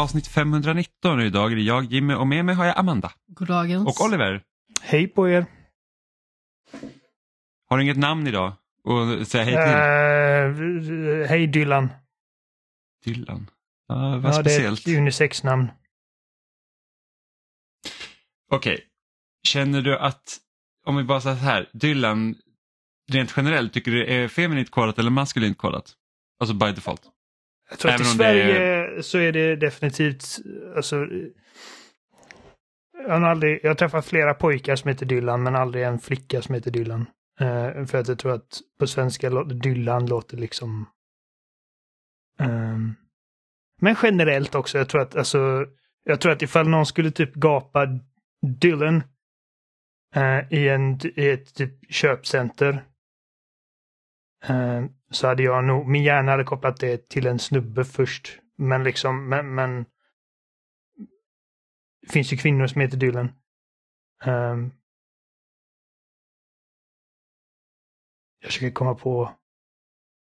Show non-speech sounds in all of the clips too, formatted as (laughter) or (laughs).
avsnitt 519 idag är det jag Jimmy och med mig har jag Amanda. Goddagens. Och Oliver. Hej på er! Har du inget namn idag och säga hej till? Uh, hej Dylan. Dylan. Uh, vad ja, speciellt. Det är ett unisex-namn. Okej. Okay. Känner du att, om vi bara säger så här, Dylan, rent generellt, tycker du det är feminint kodat eller maskulint kodat? Alltså by default. Jag tror Även att i Sverige är så är det definitivt, alltså, jag har, aldrig, jag har träffat flera pojkar som heter Dylan men aldrig en flicka som heter Dylan. Uh, för att jag tror att på svenska Dylan låter liksom... Um, men generellt också, jag tror att alltså, jag tror att ifall någon skulle typ gapa Dylan uh, i, en, i ett typ köpcenter uh, så hade jag nog, min hjärna hade kopplat det till en snubbe först. Men liksom, men, men det finns ju kvinnor som heter Dylan. Um, jag försöker komma på,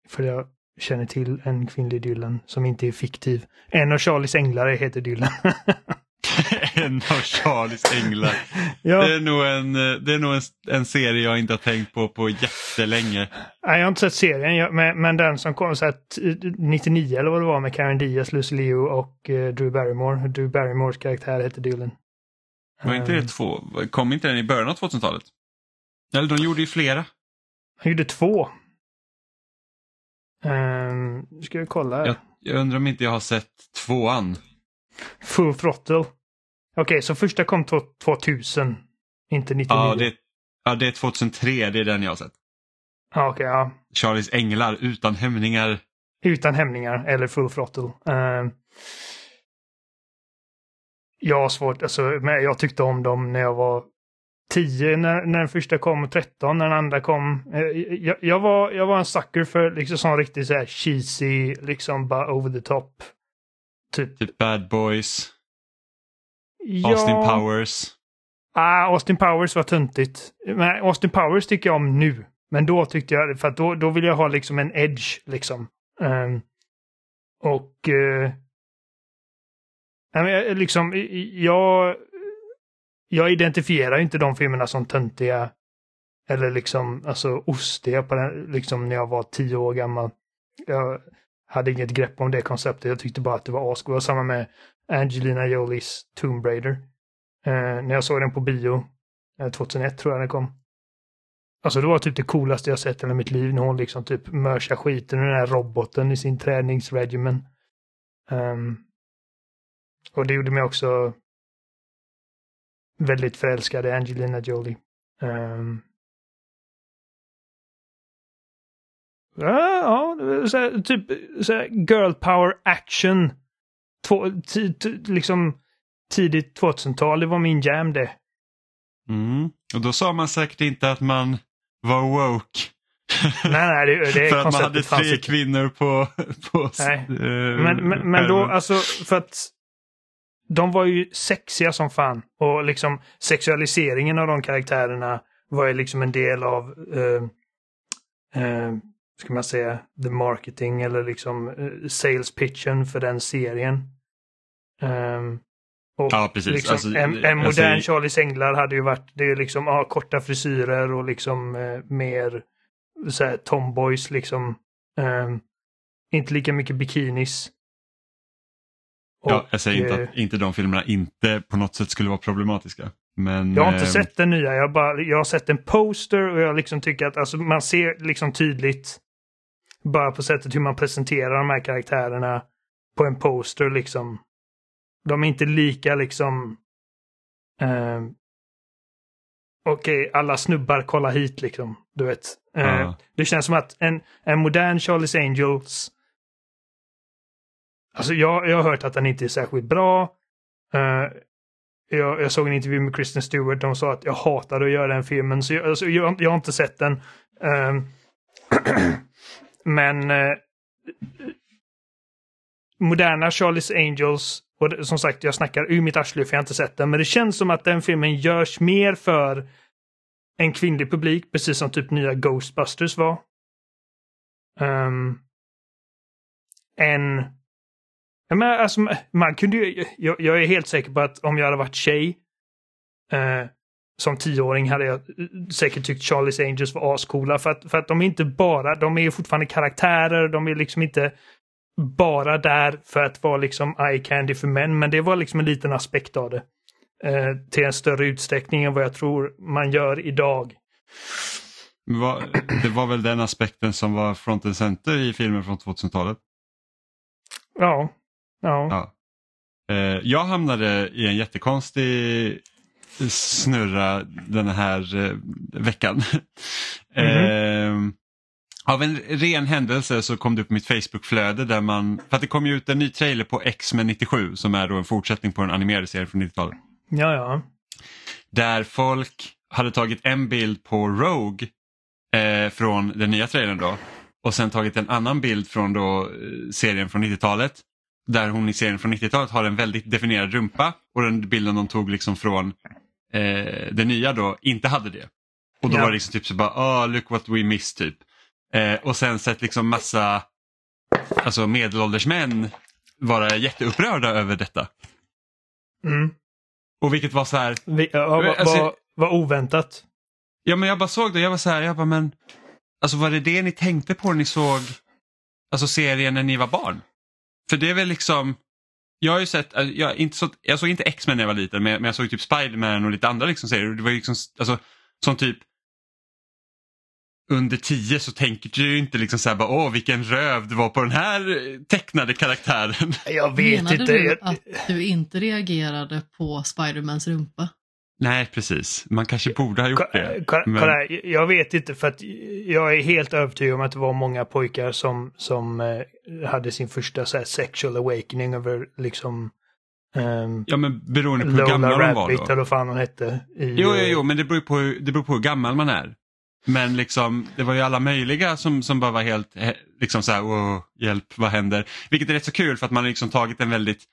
för jag känner till en kvinnlig Dylan som inte är fiktiv. En av Charlies änglar heter Dylan. (laughs) (laughs) en av Charlies änglar. ja. Det är nog, en, det är nog en, en, serie jag inte har tänkt på på jättelänge. Nej, jag har inte sett serien, men, men den som kom så 99 eller vad det var med Karen Diaz, Lucy Liu och uh, Drew Barrymore. Drew Barrymores karaktär heter Dylan. Var inte det två? Kom inte den i början av 2000-talet? Eller de gjorde ju flera. Han gjorde två. Um, ska vi kolla? Jag, jag undrar om inte jag har sett tvåan. Full throttle. Okej, så första kom 2000. Inte 99. Ja, det, ja, det är 2003. Det är den jag har sett. Ja, okej. Ja. Charlies änglar utan hämningar. Utan hämningar eller full throttle. Uh, jag har svårt, alltså, men jag tyckte om dem när jag var 10 när, när den första kom och 13 när den andra kom. Eh, jag, jag, var, jag var en sucker för liksom sån riktigt så här cheesy, liksom bara over the top. Typ, typ Bad Boys. Ja. Austin Powers. Ah, Austin Powers var tuntigt. Men Austin Powers tycker jag om nu. Men då tyckte jag, för att då, då vill jag ha liksom en edge liksom. Um, och uh, liksom, jag jag identifierar inte de filmerna som töntiga eller liksom alltså ostiga på den, liksom när jag var tio år gammal. Jag hade inget grepp om det konceptet. Jag tyckte bara att det var. Det var samma med Angelina Jolies Tomb Raider. Eh, när jag såg den på bio, eh, 2001 tror jag den kom. Alltså det var typ det coolaste jag sett i hela mitt liv när hon liksom typ mörsar skiten ur den här roboten i sin träningsregimen. Um, och det gjorde mig också väldigt förälskad i Angelina Jolie. Um, ja, så här, typ så här, girl power action. Två, liksom tidigt 2000-tal, det var min jam det. Mm. Och då sa man säkert inte att man var woke. (laughs) nej, nej, det, det För att man hade tre kvinnor på... på nej. Uh, men, men, men då, alltså, för att de var ju sexiga som fan. Och liksom sexualiseringen av de karaktärerna var ju liksom en del av, uh, uh, ska man säga, the marketing eller liksom uh, sales pitchen för den serien. Um, och ja, precis. Liksom, alltså, en, en modern alltså... Charlies Änglar hade ju varit, det är liksom, ja, korta frisyrer och liksom uh, mer så tomboys liksom. Um, inte lika mycket bikinis. Ja, jag säger inte att inte de filmerna inte på något sätt skulle vara problematiska. Men, jag har inte eh, sett den nya, jag, bara, jag har sett en poster och jag liksom tycker att alltså, man ser liksom tydligt bara på sättet hur man presenterar de här karaktärerna på en poster liksom. De är inte lika liksom eh, Okej, okay, alla snubbar kolla hit liksom. Du vet. Eh, Det känns som att en, en modern Charlie's Angels Alltså jag, jag har hört att den inte är särskilt bra. Uh, jag, jag, såg en intervju med Kristen Stewart. De sa att jag hatade att göra den filmen. Så jag, alltså jag, jag har inte sett den. Uh, (clears throat) men uh, moderna Charlie's Angels. Och som sagt, jag snackar ur mitt arsle för jag har inte sett den. Men det känns som att den filmen görs mer för en kvinnlig publik. Precis som typ nya Ghostbusters var. Um, en... Ja, men alltså, man kunde ju, jag, jag är helt säker på att om jag hade varit tjej eh, som tioåring hade jag säkert tyckt Charlie's Angels var ascoola för att, för att de är inte bara, de är fortfarande karaktärer, de är liksom inte bara där för att vara liksom eye candy för män, men det var liksom en liten aspekt av det. Eh, till en större utsträckning än vad jag tror man gör idag. (clears throat) Det var väl den aspekten som var front and center i filmen från 2000-talet? Ja. ja. ja. Eh, jag hamnade i en jättekonstig snurra den här eh, veckan. (laughs) Mm -hmm. Av en ren händelse så kom det upp mitt Facebookflöde där man, för att det kom ju ut en ny trailer på X-Men 97 som är då en fortsättning på den animerade serien från 90-talet. Ja, ja. Där folk hade tagit en bild på Rogue eh, från den nya trailern då och sen tagit en annan bild från då eh, serien från 90-talet. Där hon i serien från 90-talet har en väldigt definierad rumpa och den bilden de tog liksom från eh, den nya då inte hade det. Och då ja. var det liksom typ så bara, oh, look what we missed typ. Eh, och sen sett liksom massa alltså medelålders män vara jätteupprörda över detta. Mm. Och vilket var så här. Vi, ja, var, alltså, var, var oväntat. Ja men jag bara såg det jag var så här, jag bara men Alltså var det det ni tänkte på när ni såg alltså serien när ni var barn? För det är väl liksom jag har ju sett, alltså, jag, inte så, jag såg inte X-Men när jag var liten men, men jag såg typ Spiderman och lite andra liksom serier. Det var liksom, alltså, som typ under tio så tänker du ju inte liksom så här bara, åh vilken röv det var på den här tecknade karaktären. (laughs) Jag vet Menade inte. du att du inte reagerade på Spidermans rumpa? Nej, precis. Man kanske borde ha gjort det. Kolla, men... jag vet inte för att jag är helt övertygad om att det var många pojkar som, som eh, hade sin första så här, sexual awakening över liksom um, Ja men beroende på hur gamla de var då. eller vad fan hon hette. I, jo, jo, jo, men det beror, på, det beror på hur gammal man är. Men liksom, det var ju alla möjliga som, som bara var helt, liksom så här, oh, hjälp, vad händer? Vilket är rätt så kul för att man har liksom tagit en väldigt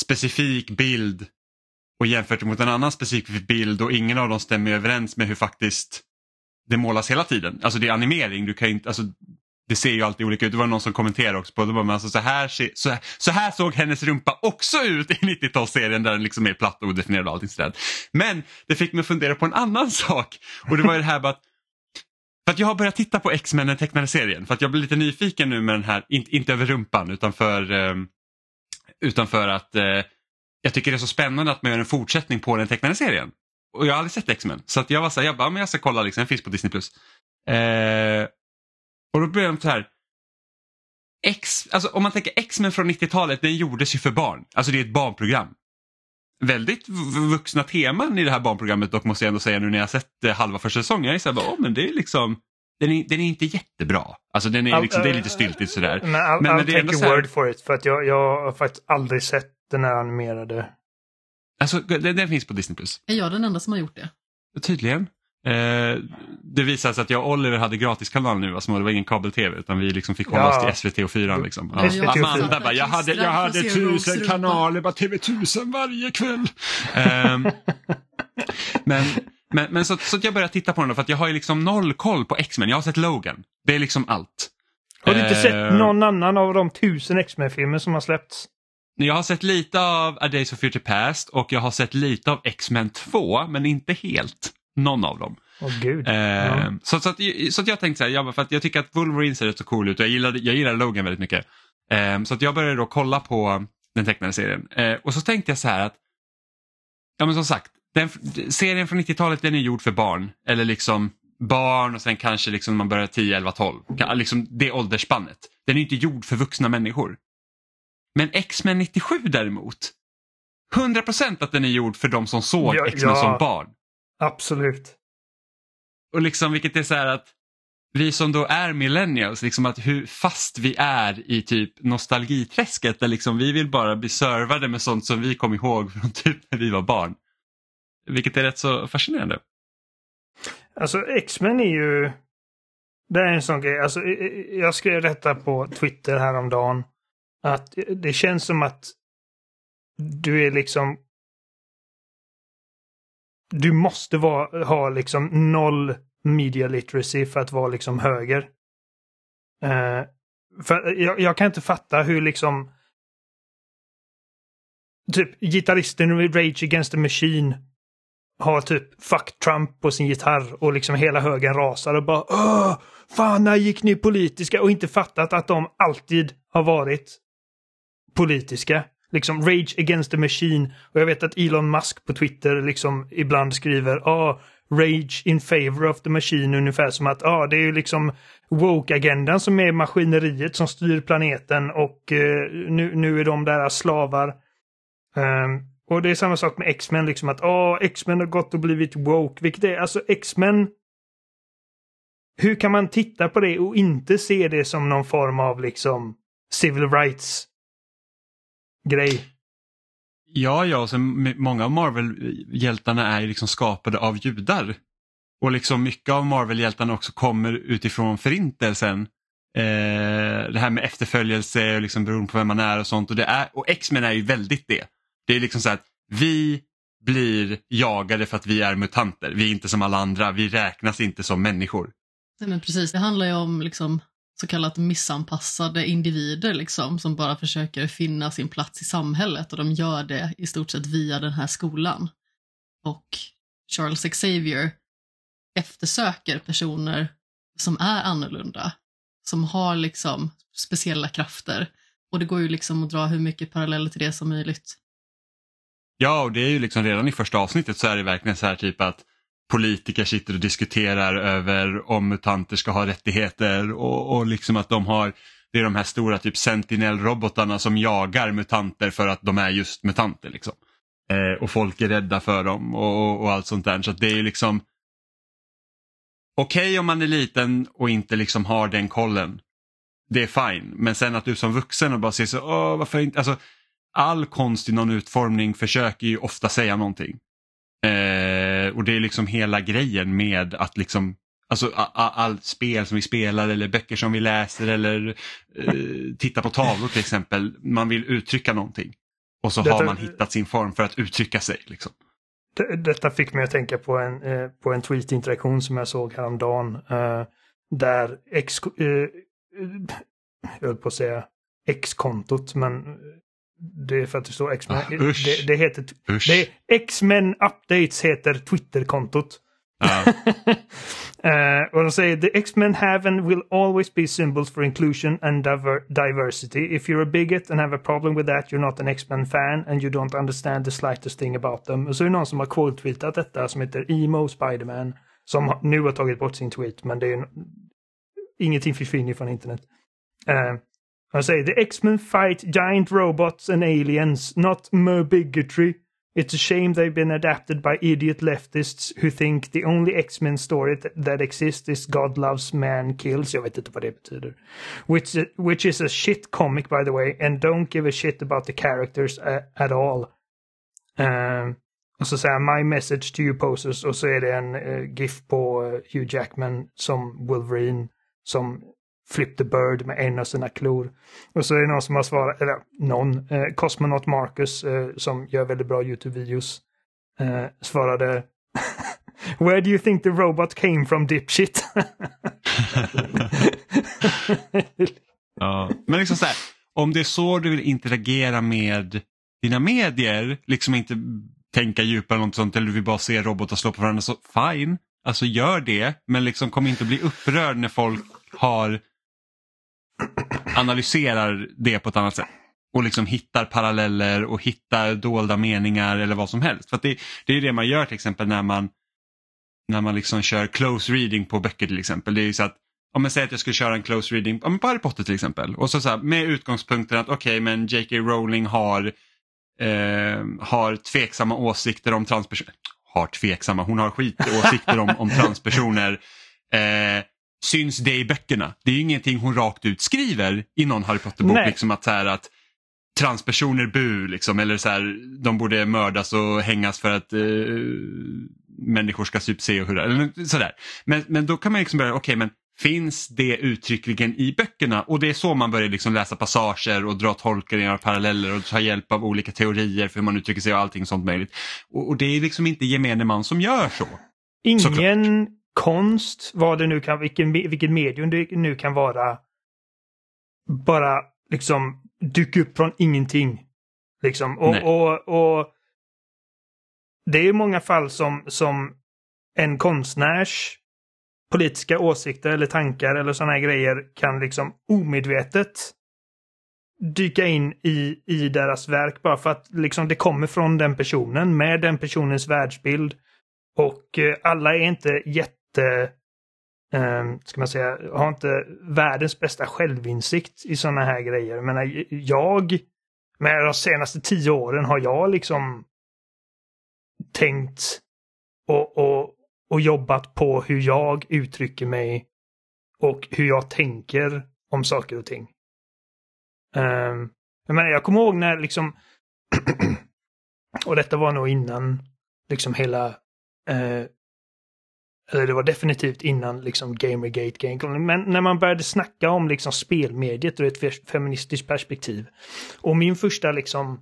specifik bild och jämfört mot en annan specifik bild och ingen av dem stämmer överens med hur faktiskt det målas hela tiden. Alltså det är animering, du kan inte, alltså, det ser ju alltid olika ut. Det var någon som kommenterade också på det. men alltså, så, här, så, här, så här såg hennes rumpa också ut i 90-talsserien där den liksom är platt och odefinierad och allting sådär. Men det fick mig att fundera på en annan (laughs) sak och det var ju det här med att för att jag har börjat titta på X-Men den tecknade serien för att jag blir lite nyfiken nu med den här, inte, inte över rumpan utan för, ehm, utan för att eh, jag tycker det är så spännande att man gör en fortsättning på den tecknade serien. Och jag har aldrig sett X-Men så att jag var så här, jag bara, men jag ska kolla liksom, den finns på Disney+. Eh, och då började jag så här, X, alltså om man tänker X-Men från 90-talet, den gjordes ju för barn. Alltså det är ett barnprogram. Väldigt vuxna teman i det här barnprogrammet dock måste jag ändå säga nu när jag sett eh, halva första säsongen. Jag är så här, bara, oh, men det är liksom den är, den är inte jättebra. Alltså den är liksom, det är lite styltigt sådär. Men I'll, men, I'll men det är take your word for it. För att jag, jag har faktiskt aldrig sett den här animerade. Alltså den, den finns på Disney+. Plus. Är jag den enda som har gjort det? Tydligen. Eh, det visade sig att jag och Oliver hade gratiskanal nu, alltså det var ingen kabel-tv utan vi liksom fick hålla ja. oss till SVT och 4. Liksom. Ja. SVT och 4. Amanda bara, jag hade, jag hade tusen kanaler, bara TV1000 varje kväll. eh, men men, men så, så jag började titta på den då, för att jag har ju liksom noll koll på X-Men. Jag har sett Logan. Det är liksom allt. Har du inte eh, sett någon annan av de tusen X-Men-filmer som har släppts? Jag har sett lite av A Days of Future Past och jag har sett lite av X-Men 2 men inte helt någon av dem. Oh, Gud. Eh, ja. så, så, att, så att jag tänkte så här, jag, för att jag tycker att Wolverine ser rätt så cool ut och jag gillar, jag gillar Logan väldigt mycket. Eh, så att jag började då kolla på den tecknade serien eh, och så tänkte jag så här att, ja men som sagt, den, serien från 90-talet den är gjord för barn. Eller liksom barn och sen kanske liksom man börjar 10, 11, 12. Liksom det åldersspannet. Den är inte gjord för vuxna människor. Men X-Men 97 däremot. 100% att den är gjord för de som såg ja, X-Men ja, som barn. Absolut. Och liksom vilket är så här att vi som då är millennials, liksom att hur fast vi är i typ nostalgiträsket där liksom vi vill bara bli servade med sånt som vi kom ihåg från (laughs) typ när vi var barn. Vilket är rätt så fascinerande. Alltså X-Men är ju... Det är en sån grej. Alltså, jag skrev detta på Twitter häromdagen. Att det känns som att du är liksom... Du måste vara, ha liksom noll media literacy för att vara liksom höger. Uh, för jag, jag, kan inte fatta hur liksom typ gitarristen i Rage Against the Machine har typ Fuck Trump på sin gitarr och liksom hela högen rasar och bara Åh, Fan, när gick ni politiska? Och inte fattat att de alltid har varit politiska. Liksom Rage Against the Machine. Och jag vet att Elon Musk på Twitter liksom ibland skriver ah, Rage in favor of the machine ungefär som att ah, det är ju liksom woke-agendan som är maskineriet som styr planeten och eh, nu, nu är de där slavar. Um, och det är samma sak med X-Men, liksom att ah, X-Men har gått och blivit woke, vilket är alltså X-Men hur kan man titta på det och inte se det som någon form av liksom civil rights grej? Ja, ja, och sen många av Marvel-hjältarna är liksom skapade av judar. Och liksom mycket av Marvel-hjältarna också kommer utifrån förintelsen. Eh, det här med efterföljelse och liksom beroende på vem man är och sånt. Och, det är, och X-Men är ju väldigt det. Det är liksom så att vi blir jagade för att vi är mutanter. Vi är inte som alla andra. Vi räknas inte som människor. Nej, men precis, det handlar ju om liksom, så kallat missanpassade individer liksom, som bara försöker finna sin plats i samhället och de gör det i stort sett via den här skolan. Och Charles Xavier eftersöker personer som är annorlunda, som har liksom speciella krafter. Och det går ju liksom att dra hur mycket paralleller till det som möjligt. Ja, och det är ju liksom redan i första avsnittet så är det verkligen så här typ att politiker sitter och diskuterar över om mutanter ska ha rättigheter och, och liksom att de har det är de här stora typ sentinellrobotarna som jagar mutanter för att de är just mutanter. Liksom. Eh, och folk är rädda för dem och, och allt sånt där. Så det är liksom okej okay om man är liten och inte liksom har den kollen. Det är fine, men sen att du som vuxen och bara ser så, Åh, varför inte, alltså all konst i någon utformning försöker ju ofta säga någonting. Eh, och det är liksom hela grejen med att liksom Alltså allt spel som vi spelar eller böcker som vi läser eller eh, titta på tavlor till exempel. Man vill uttrycka någonting. Och så detta, har man hittat sin form för att uttrycka sig. Liksom. Detta fick mig att tänka på en, eh, på en tweet-interaktion som jag såg häromdagen. Eh, där X, eh, jag höll på att säga X-kontot, men det är för att det står X-Men. Ah, det, det, heter... Det X-Men Updates heter Twitterkontot. Ah. (laughs) uh, och de säger the X-Men have and will always be symbols for inclusion and diver diversity. If you're a bigot and have a problem with that you're not an X-Men fan and you don't understand the slightest thing about them. Och så är det någon som har quote-tweetat detta som heter Emo Spiderman. Som nu har tagit bort sin tweet men det är ingenting försvinner från internet. Uh, I say the X-Men fight giant robots and aliens, not mer bigotry. It's a shame they've been adapted by idiot leftists who think the only X-Men story th that exists is God loves man kills. Which, which is a shit comic by the way and don't give a shit about the characters uh, at all. Um, och så säger my message to you posers och så är det en uh, GIF på uh, Hugh Jackman som Wolverine som Flip the Bird med en av sina klor. Och så är det någon som har svarat, eller någon, eh, Cosmonaut Marcus eh, som gör väldigt bra YouTube-videos. Eh, svarade (laughs) Where do you think the robot came from dipshit? (laughs) ja, men liksom så här, om det är så du vill interagera med dina medier, liksom inte tänka djupare eller något sånt eller du vill bara se robotar slå på varandra så fine, alltså gör det men liksom kom inte bli upprörd när folk har analyserar det på ett annat sätt och liksom hittar paralleller och hittar dolda meningar eller vad som helst. För det, det är det man gör till exempel när man när man liksom kör close reading på böcker till exempel. Det är så att om jag säger att jag skulle köra en close reading om Harry Potter till exempel och så, så här, med utgångspunkten att okej okay, men J.K. Rowling har, eh, har tveksamma åsikter om transpersoner. Har tveksamma, hon har skitåsikter om, om transpersoner. (laughs) Eh, syns det i böckerna. Det är ju ingenting hon rakt ut skriver i någon Harry Potter-bok. Liksom att, så här, att transpersoner bu, liksom, eller så här, de borde mördas och hängas för att eh, människor ska typ se och hurra. Eller sådär. Men, men då kan man liksom börja, okej okay, men finns det uttryckligen i böckerna? Och det är så man börjar liksom läsa passager och dra tolkningar och paralleller och ta hjälp av olika teorier för hur man uttrycker sig och allting sånt möjligt. Och, och det är liksom inte gemene man som gör så. Ingen Såklart konst, vad det nu kan, vilken, vilket medium det nu kan vara, bara liksom dyka upp från ingenting Liksom. Och, och, och det är många fall som, som en konstnärs politiska åsikter eller tankar eller sådana här grejer kan liksom omedvetet dyka in i, i deras verk bara för att liksom det kommer från den personen med den personens världsbild. Och eh, alla är inte jätte, eh, ska man säga, har inte världens bästa självinsikt i sådana här grejer. Jag menar, jag, med de senaste tio åren har jag liksom tänkt och, och, och jobbat på hur jag uttrycker mig och hur jag tänker om saker och ting. Um, jag, menar, jag kommer ihåg när liksom (clears throat) och detta var nog innan liksom hela eh, eller det var definitivt innan liksom Gamergate Game. Men när man började snacka om liksom spelmediet ur ett feministiskt perspektiv. Och min första liksom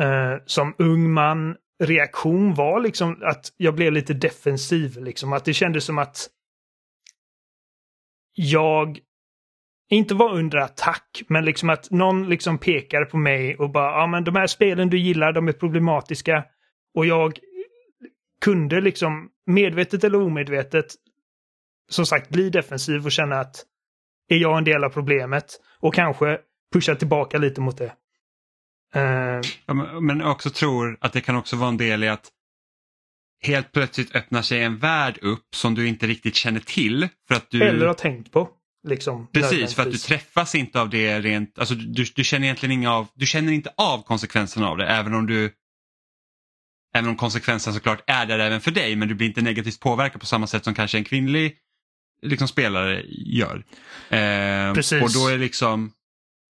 eh, som ung man reaktion var liksom att jag blev lite defensiv. Liksom. Att det kändes som att jag inte var under attack, men liksom att någon liksom pekar på mig och bara, ja men de här spelen du gillar, de är problematiska. Och jag kunde liksom medvetet eller omedvetet som sagt bli defensiv och känna att är jag en del av problemet? Och kanske pusha tillbaka lite mot det. Uh, Ja, men men också tror att det kan också vara en del i att helt plötsligt öppnar sig en värld upp som du inte riktigt känner till. För att du, Eller har tänkt på. Liksom, precis, för att du träffas inte av det rent, alltså du, du känner egentligen inga av, du känner inte av konsekvenserna av det även om du Även om konsekvenserna såklart är där även för dig men du blir inte negativt påverkad på samma sätt som kanske en kvinnlig liksom, spelare gör. Eh, Precis. Och då är liksom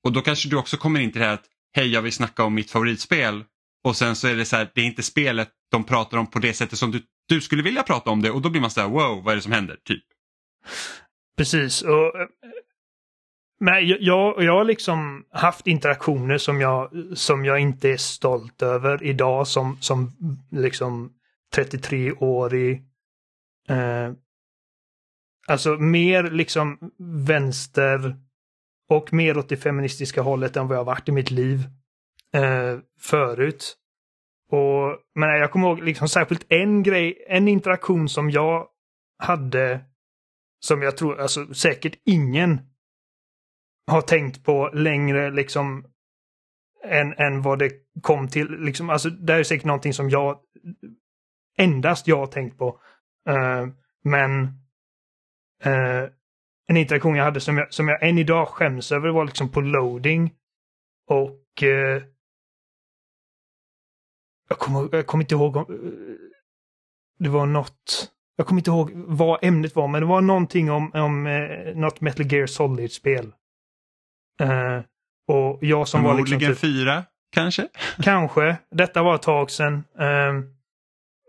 Och då kanske du också kommer in till det här att hej jag vill snacka om mitt favoritspel och sen så är det så här, det är inte spelet de pratar om på det sättet som du, du skulle vilja prata om det och då blir man så här wow vad är det som händer? Typ. Precis. Och, men jag, jag, jag har liksom haft interaktioner som jag, som jag inte är stolt över idag som, som liksom 33-årig. Eh, alltså mer liksom vänster och mer åt det feministiska hållet än vad jag varit i mitt liv eh, förut. Och men jag kommer ihåg liksom särskilt en grej, en interaktion som jag hade som jag tror, alltså säkert ingen har tänkt på längre liksom än, än vad det kom till. Liksom, alltså, det är säkert någonting som jag endast jag har tänkt på. Uh, men uh, en interaktion jag hade som jag, som jag än idag skäms över var liksom på loading. Och uh, jag kommer, jag kommer inte ihåg om det var något jag kommer inte ihåg vad ämnet var, men det var någonting om, om eh, något Metal Gear Solid-spel. Eh, och jag som var liksom typ, fyra kanske? kanske, detta var ett tag sedan. Eh,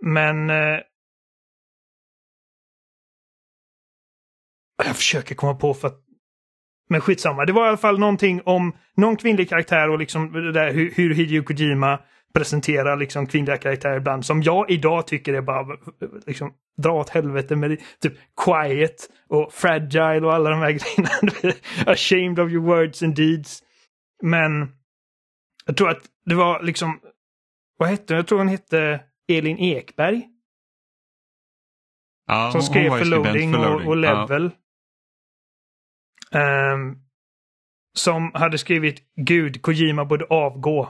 men eh, jag försöker komma på för att men skitsamma. Det var i alla fall någonting om någon kvinnlig karaktär och liksom det där hur, hur Hideo Kojima presenterar liksom kvinnliga karaktärer ibland som jag idag tycker är bara liksom dra åt helvete med typ quiet och fragile och alla de här (laughs) grejerna. Ashamed of your words and deeds. Men jag tror att det var liksom vad hette hon? Jag tror hon hette Elin Ekberg. Ja, Som skrev var ju för skribent loading, för och, och Ja. level. Ehm, som hade skrivit Gud, Kojima borde avgå.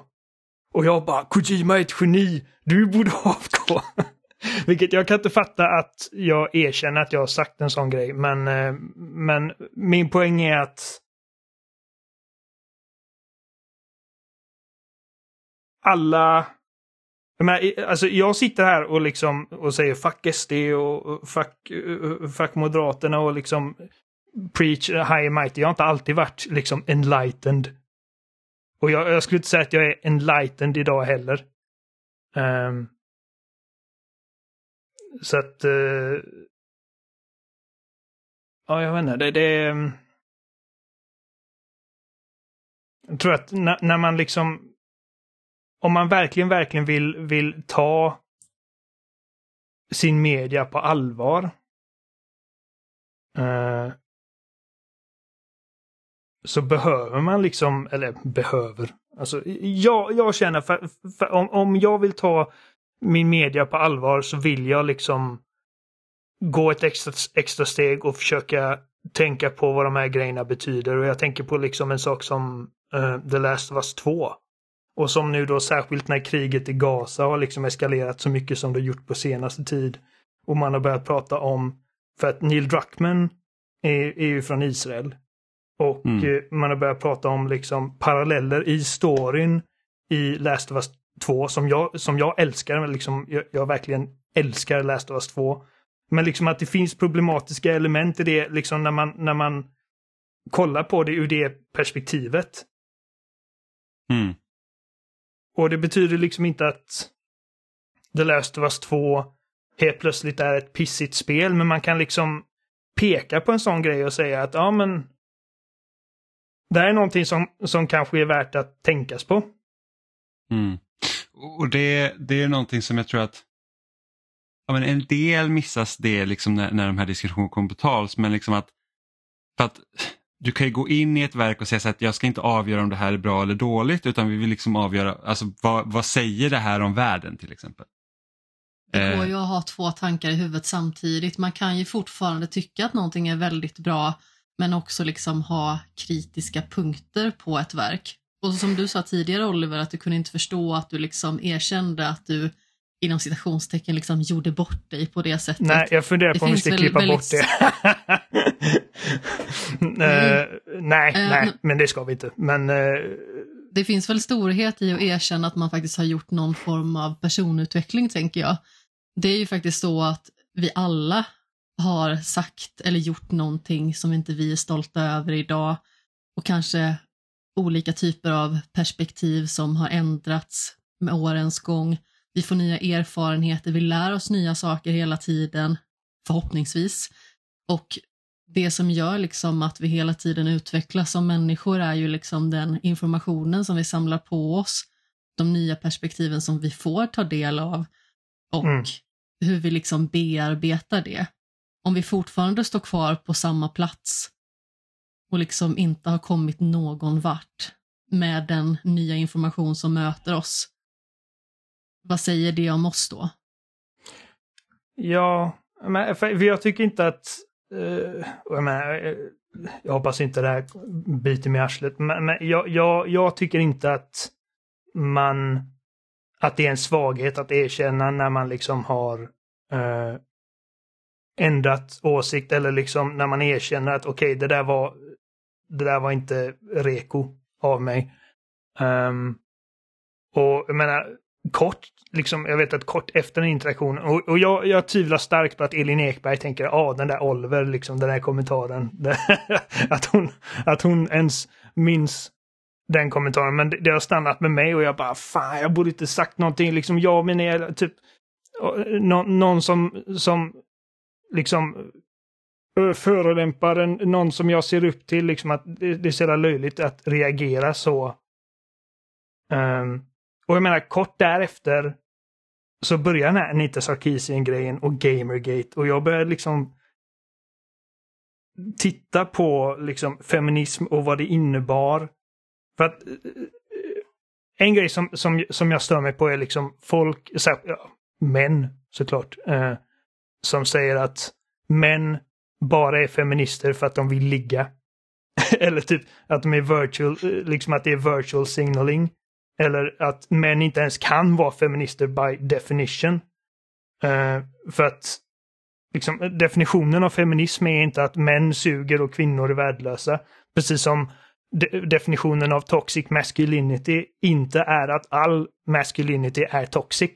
Och jag bara, Kojima är ett geni, du borde avgå. (laughs) Vilket jag kan inte fatta att jag erkänner att jag har sagt en sån grej. Men, eh, men min poäng är att alla jag, alltså jag sitter här och liksom och säger fuck SD och fuck, eh, fuck Moderaterna och liksom preach high and mighty. Jag har inte alltid varit liksom enlightened. Och jag, jag skulle inte säga att jag är enlightened idag heller. Um, så att... Uh, ja, jag vet inte. Det, det, um, jag tror att när, när man liksom om man verkligen, verkligen vill, vill ta sin media på allvar. Eh så behöver man liksom, eller behöver, Alltså, jag, jag känner för, för om, om jag vill ta min media på allvar så vill jag liksom gå ett extra, extra steg och försöka tänka på vad de här grejerna betyder. Och jag tänker på liksom en sak som uh, The Last of Us 2. Och som nu då särskilt när kriget i Gaza har liksom eskalerat så mycket som det gjort på senaste tid. Och man har börjat prata om, för att Neil Druckmann är, är ju från Israel. Och Mm. eh, man har börjat prata om liksom paralleller i storyn i Last of Us 2 som jag, som jag älskar. men Liksom, jag, jag verkligen älskar Last of Us 2. Men liksom att det finns problematiska element i det liksom när man, när man kollar på det ur det perspektivet. Mm. Och det betyder liksom inte att The Last of Us 2 helt plötsligt är ett pissigt spel, men man kan liksom peka på en sån grej och säga att ja men det här är någonting som, som kanske är värt att tänkas på. Mm. Och det, det är någonting som jag tror att ja, men en del missas det liksom när, när de här diskussionerna kommer på tals. Men liksom att, för att du kan ju gå in i ett verk och säga så att jag ska inte avgöra om det här är bra eller dåligt utan vi vill liksom avgöra alltså, vad, vad säger det här om världen till exempel. Det går Eh. ju att ha två tankar i huvudet samtidigt. Man kan ju fortfarande tycka att någonting är väldigt bra men också liksom ha kritiska punkter på ett verk. Och som du sa tidigare Oliver, att du kunde inte förstå att du liksom erkände att du inom citationstecken liksom gjorde bort dig på det sättet. Nej, jag funderar Det på om vi ska väl klippa väldigt- bort det. (laughs) Eh, nej, Eh, nej, men- det ska vi inte. Men eh, Det finns väl storhet i att erkänna att man faktiskt har gjort någon form av personutveckling, tänker jag. Det är ju faktiskt så att vi alla har sagt eller gjort någonting som inte vi är stolta över idag och kanske olika typer av perspektiv som har ändrats med årens gång. Vi får nya erfarenheter, vi lär oss nya saker hela tiden, förhoppningsvis. Och det som gör liksom att vi hela tiden utvecklas som människor är ju liksom den informationen som vi samlar på oss, de nya perspektiven som vi får ta del av och Mm. hur vi liksom bearbetar det. Om vi fortfarande står kvar på samma plats och liksom inte har kommit någon vart med den nya information som möter oss, vad säger det om oss då? Ja, men för, jag tycker inte att... Uh, jag, menar, eh, jag hoppas inte det här biter mig i arslet, men, men jag, jag, jag tycker inte att man... Att det är en svaghet att erkänna när man liksom har uh, ändrat åsikt eller liksom när man erkänner att okej, det där var det där var inte reko av mig. Um, och jag menar, kort, liksom, jag vet att kort efter den interaktionen, och, och jag, jag tvivlar starkt på att Elin Ekberg tänker, ja ah, den där Oliver, liksom den där kommentaren, (laughs) att, hon, att hon ens minns den kommentaren. Men det, det har stannat med mig och jag bara, fan jag borde inte sagt någonting, liksom jag och jag, typ, någon, någon som, som liksom förolämpar en, någon som jag ser upp till, liksom att det, det är så jävla löjligt att reagera så. Um, och jag menar, kort därefter så börjar den här Anita Sarkeesian-grejen och Gamergate och jag börjar liksom titta på liksom feminism och vad det innebar. För att eh, eh, en grej som, som, som jag stör mig på är liksom folk, så här, ja, män såklart, eh, som säger att män bara är feminister för att de vill ligga. (laughs) Eller typ att de är virtual, liksom att det är virtual signaling. Eller att män inte ens kan vara feminister by definition. Uh, för att liksom, definitionen av feminism är inte att män suger och kvinnor är värdelösa. Precis som de definitionen av toxic masculinity inte är att all masculinity är toxic.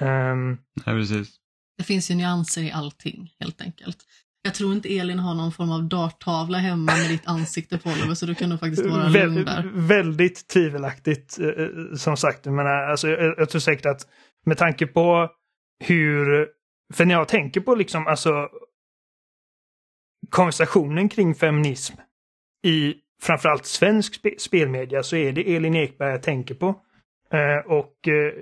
Um, Ja, precis. Det finns ju nyanser i allting, helt enkelt. Jag tror inte Elin har någon form av darttavla hemma med ditt ansikte på Oliver, så du kan nog faktiskt vara lugn Vä där. väldigt tvivelaktigt eh, som sagt. Menar, alltså, jag, jag tror säkert att med tanke på hur... För när jag tänker på liksom alltså konversationen kring feminism i framförallt svensk spe spelmedia så är det Elin Ekberg jag tänker på. Eh, och eh,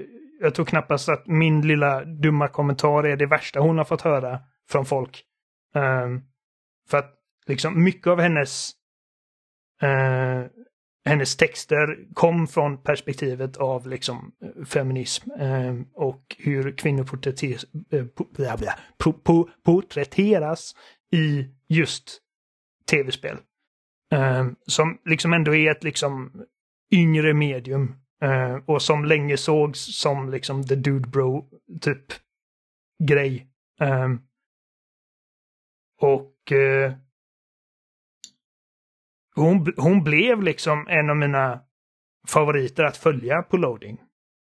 jag tror knappast att min lilla dumma kommentar är det värsta hon har fått höra från folk. Um, för att liksom mycket av hennes uh, hennes texter kom från perspektivet av liksom eh, feminism eh, och hur kvinnor porträtteras, eh, po- bla, bla, po- po- porträtteras i just tv-spel. Eh, som liksom ändå är ett liksom yngre medium eh, och som länge sågs som liksom the dude bro typ grej. Eh, och eh, hon, hon blev liksom en av mina favoriter att följa på loading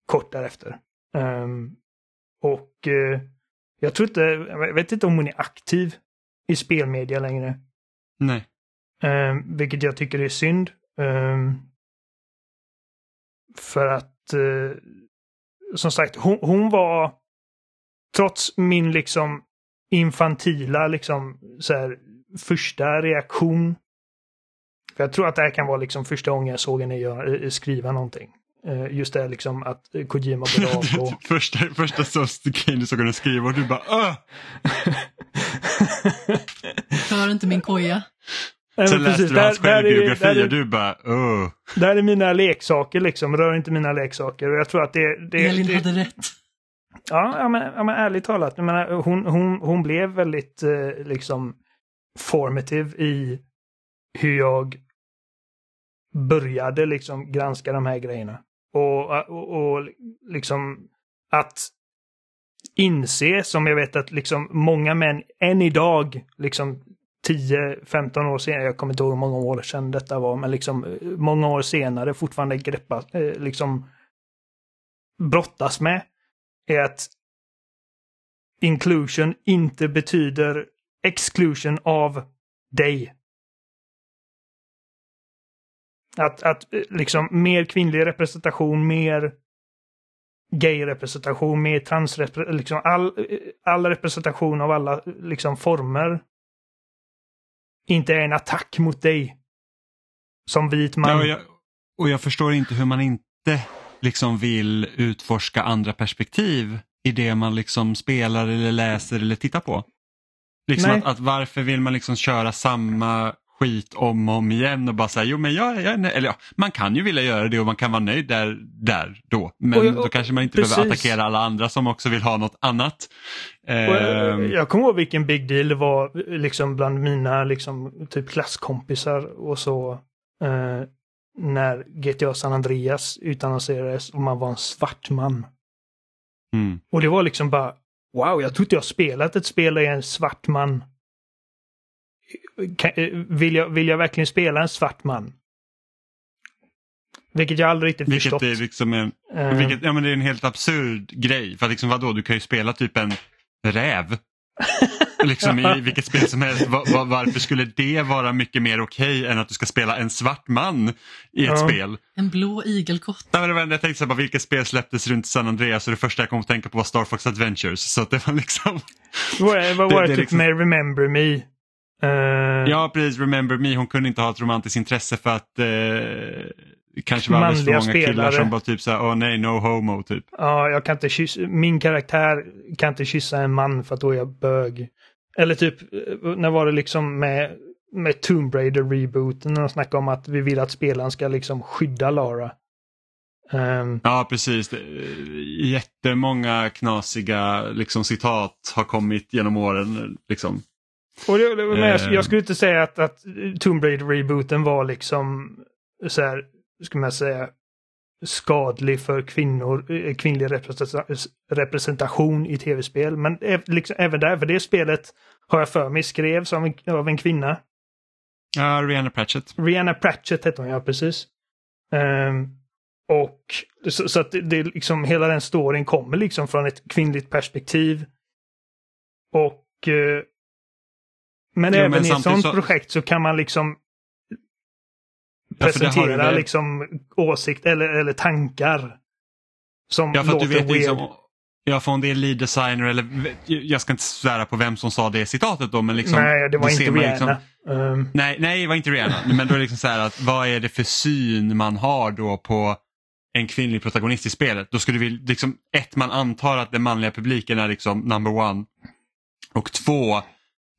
kort därefter. Ehm, och eh, jag tror inte, jag vet inte om hon är aktiv i spelmedia längre. Nej. Ehm, vilket jag tycker är synd. Ehm, för att, eh, som sagt, hon, hon var, trots min liksom infantila liksom så här, första reaktion. För jag tror att det här kan vara liksom första gången jag såg henne göra, eh, skriva någonting. Eh, Just det liksom att Kojima (laughs) började avgå. första, första största grejen du såg henne skriva och du bara Åh! Hör inte min koja? Nej, Sen läste precis, du hans där- där är- självbiografi där är- och du bara Åh! Där är mina leksaker liksom, rör inte mina leksaker. Och jag tror att det... det, Elin det hade rätt. ja, ja, men, ja, men ärligt talat, jag menar, hon, hon, hon blev väldigt eh, liksom formative i hur jag började liksom granska de här grejerna. Och, och, och liksom att inse, som jag vet att liksom många män än idag, liksom 10-15 år senare, jag kommer inte ihåg hur många år sedan detta var, men liksom eh, många år senare fortfarande greppa, eh, liksom brottas med, är att inclusion inte betyder exclusion av dig. Att, att eh, liksom mer kvinnlig representation, mer gay-representation, mer transrepresentation, liksom all, all representation av alla liksom former inte är en attack mot dig. Som vit man. Ja, och, jag, och jag förstår inte hur man inte liksom vill utforska andra perspektiv i det man liksom spelar eller läser eller tittar på. Liksom att, att varför vill man liksom köra samma skit om och om igen och bara säga jo men jag, jag är nöjd." eller ja, man kan ju vilja göra det och man kan vara nöjd där, där då. Men Och jag- då kanske man inte precis. behöver attackera alla andra som också vill ha något annat. Och jag, Ehm, jag kommer ihåg vilken big deal det var liksom bland mina liksom, typ klasskompisar och så. Eh, när GTA San Andreas utannonserades och man var en svart man. mm. Och det var liksom bara Wow, jag tror inte jag spelat ett spel där jag är en svart man. Eh, vill, jag, vill jag verkligen spela en svart man? Vilket jag aldrig riktigt Vilket förstått. är liksom en, Eh, vilket, ja, men det är en helt absurd grej. För att liksom vadå, du kan ju spela typ en räv. (laughs) liksom i vilket spel som helst. Va, va, varför skulle det vara mycket mer okej än att du ska spela en svart man i ett Ja. spel? En blå igelkott. Nej, men det var, jag tänkte så här, bara, vilket spel släpptes runt San Andreas och det första jag kom att tänka på var Star Fox Adventures. Så att det var liksom... vad var det, det- var det typ liksom- med Remember Me? Eh, Ja, precis. Remember Me, hon kunde inte ha ett romantiskt intresse för att eh, kanske var alldeles för många killar spelare. som bara typ såhär, åh nej, no homo typ. Ja, jag kan inte kyssa, min karaktär kan inte kyssa en man för att då är jag bög. Eller typ, eh, när var det liksom med, med Tomb Raider-rebooten, när de snackade om att vi vill att spelaren ska liksom skydda Lara. Ehm, Ja, precis. Det- Jättemånga knasiga liksom, citat har kommit genom åren. Liksom. Och det, men jag, jag skulle inte säga att, att Tomb Raider-rebooten var liksom så här, ska man säga, skadlig för kvinnor, eh, kvinnlig representa- representation i tv-spel. Men liksom, även där, för det spelet har jag för mig skrevs av en, av en kvinna. Ja, Rihanna Pratchett. Rihanna Pratchett hette hon ja, precis. Ehm, och så, så att det, det liksom hela den storyn kommer liksom från ett kvinnligt perspektiv. Och eh, men Jo, även men i ett sånt så- projekt så kan man liksom Ja, presentera väl- liksom åsikt eller, eller tankar. Som Ja, för låter du vet weird. liksom, ja, för om det är lead designer eller jag ska inte svära på vem som sa det citatet då men liksom. Nej, det var inte Rihanna. liksom- Ehm, nej, nej, det var inte Rihanna. Men då är det liksom så här att vad är det för syn man har då på en kvinnlig protagonist i spelet? Då skulle vi liksom, ett, man antar att den manliga publiken är liksom number one. Och två,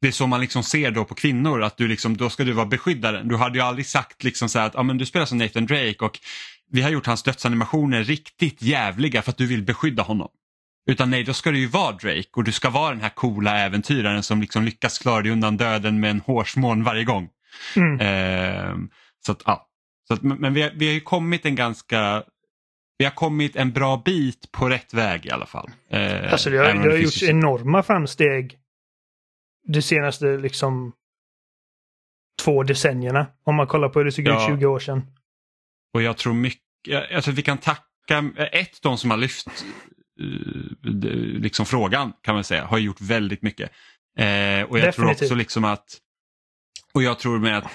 det är så man liksom ser då på kvinnor, att du liksom, då ska du vara beskyddaren. Du hade ju aldrig sagt liksom så att ah, men du spelar som Nathan Drake och vi har gjort hans dödsanimationer riktigt jävliga för att du vill beskydda honom. Utan nej, då ska du ju vara Drake och du ska vara den här coola äventyraren som liksom lyckas klara dig undan döden med en hårsmån varje gång. Mm. Eh, så att, ja. så att, men vi har, vi har ju kommit en ganska vi har kommit en bra bit på rätt väg i alla fall. Eh, Alltså det har, det har gjorts enorma framsteg de senaste liksom två decennierna. Om man kollar på hur det såg Ja. ut 20 år sedan. Och jag tror mycket, alltså vi kan tacka, ett de som har lyft eh, liksom frågan kan man säga, har gjort väldigt mycket. Eh, och jag tror Definitivt. också liksom att, och jag tror med att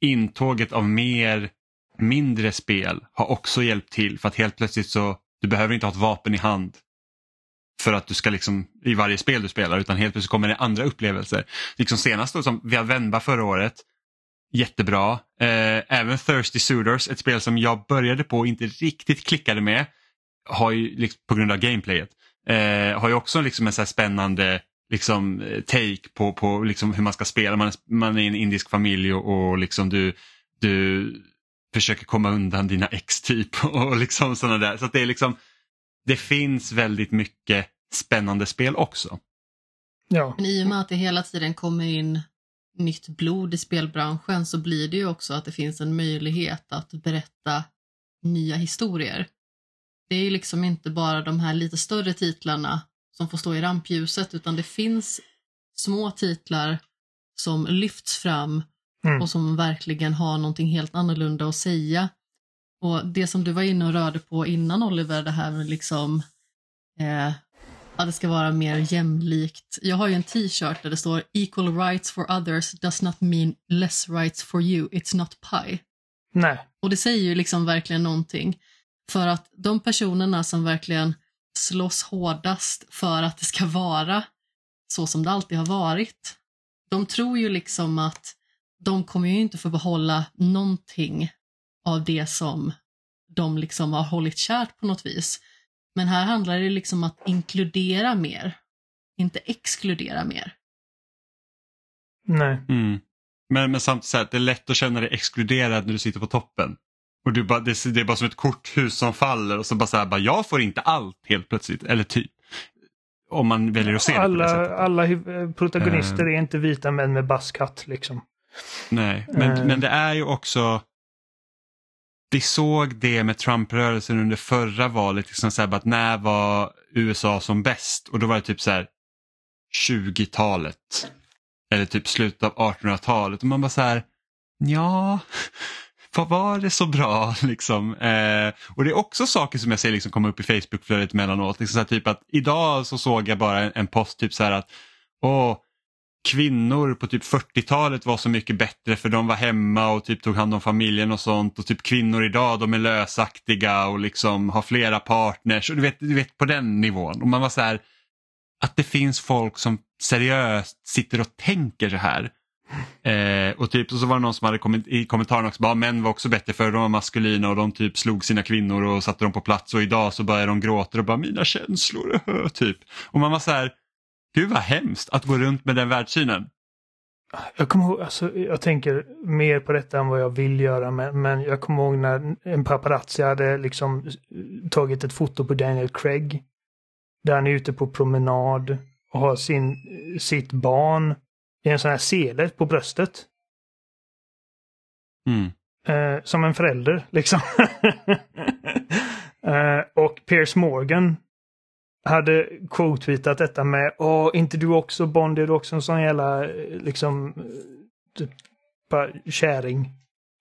intåget av mer mindre spel har också hjälpt till för att helt plötsligt så, du behöver inte ha ett vapen i hand för att du ska liksom i varje spel du spelar utan helt plötsligt kommer det andra upplevelser. Liksom senast då som vi har Venba förra året, jättebra. Eh, även Thirsty Suitors, ett spel som jag började på och inte riktigt klickade med har ju, liksom, på grund av gameplayet, eh, har ju också liksom en så här spännande liksom, eh, take på, på liksom hur man ska spela. Man är, man är i en indisk familj och, och liksom du, du försöker komma undan dina ex typ (laughs) och liksom sådana där. Så att det är liksom, det finns väldigt mycket spännande spel också. Ja, Men i och med att det hela tiden kommer in nytt blod i spelbranschen så blir det ju också att det finns en möjlighet att berätta nya historier. Det är ju liksom inte bara de här lite större titlarna som får stå i rampljuset utan det finns små titlar som lyfts fram Mm. och som verkligen har någonting helt annorlunda att säga. Och det som du var inne och rörde på innan Oliver, det här med liksom eh, att det ska vara mer jämlikt. Jag har ju en t-shirt där det står Equal rights for others does not mean less rights for you, it's not pie. nej. Och det säger ju liksom verkligen någonting. För att de personerna som verkligen slåss hårdast för att det ska vara så som det alltid har varit, de tror ju liksom att de kommer ju inte få behålla någonting av det som de liksom har hållit kärt på något vis. Men här handlar det liksom om att inkludera mer, inte exkludera mer. Nej. Mm. Men, men samtidigt så här, det är lätt att känna dig exkluderad när du sitter på toppen. Och du bara, det, det är bara som ett korthus som faller och så bara så här, bara, jag får inte allt helt plötsligt. Eller typ. Om man väljer att se det på det Alla, sättet. alla protagonister är inte vita män med buzzcut liksom. Nej, men, Eh. men det är ju också vi såg det med Trump-rörelsen under förra valet, liksom så här, bara att när var USA som bäst? Och då var det typ så här 20-talet. Eller typ slutet av 1800-talet. Och man bara så här, ja, vad var det så bra (laughs) liksom? Eh, och det är också saker som jag ser liksom komma upp i Facebook-flödet emellanåt. Liksom så här, typ att idag så såg jag bara en, en post typ så här att åh, kvinnor på typ 40-talet var så mycket bättre för de var hemma och typ tog hand om familjen och sånt och typ kvinnor idag de är lösaktiga och liksom har flera partners och du vet, du vet på den nivån. Och man var så här att det finns folk som seriöst sitter och tänker så här. Eh, och typ så var det någon som hade kommit i kommentaren också, bara män var också bättre för de var maskulina och de typ slog sina kvinnor och satte dem på plats och idag så börjar de gråta och bara mina känslor, typ. Och man var så här, gud vad hemskt att gå runt med den världssynen. Jag kommer ihåg, alltså, jag tänker mer på detta än vad jag vill göra, men, men jag kommer ihåg när en paparazzi hade liksom tagit ett foto på Daniel Craig. Där han är ute på promenad och har sin, sitt barn i en sån här sele på bröstet. Mm. Eh, som en förälder, liksom. (laughs) eh, och Piers Morgan hade quote-tweetat detta med Åh, inte du också Bond, är du också en sån jävla eh, liksom eh, typ, bara käring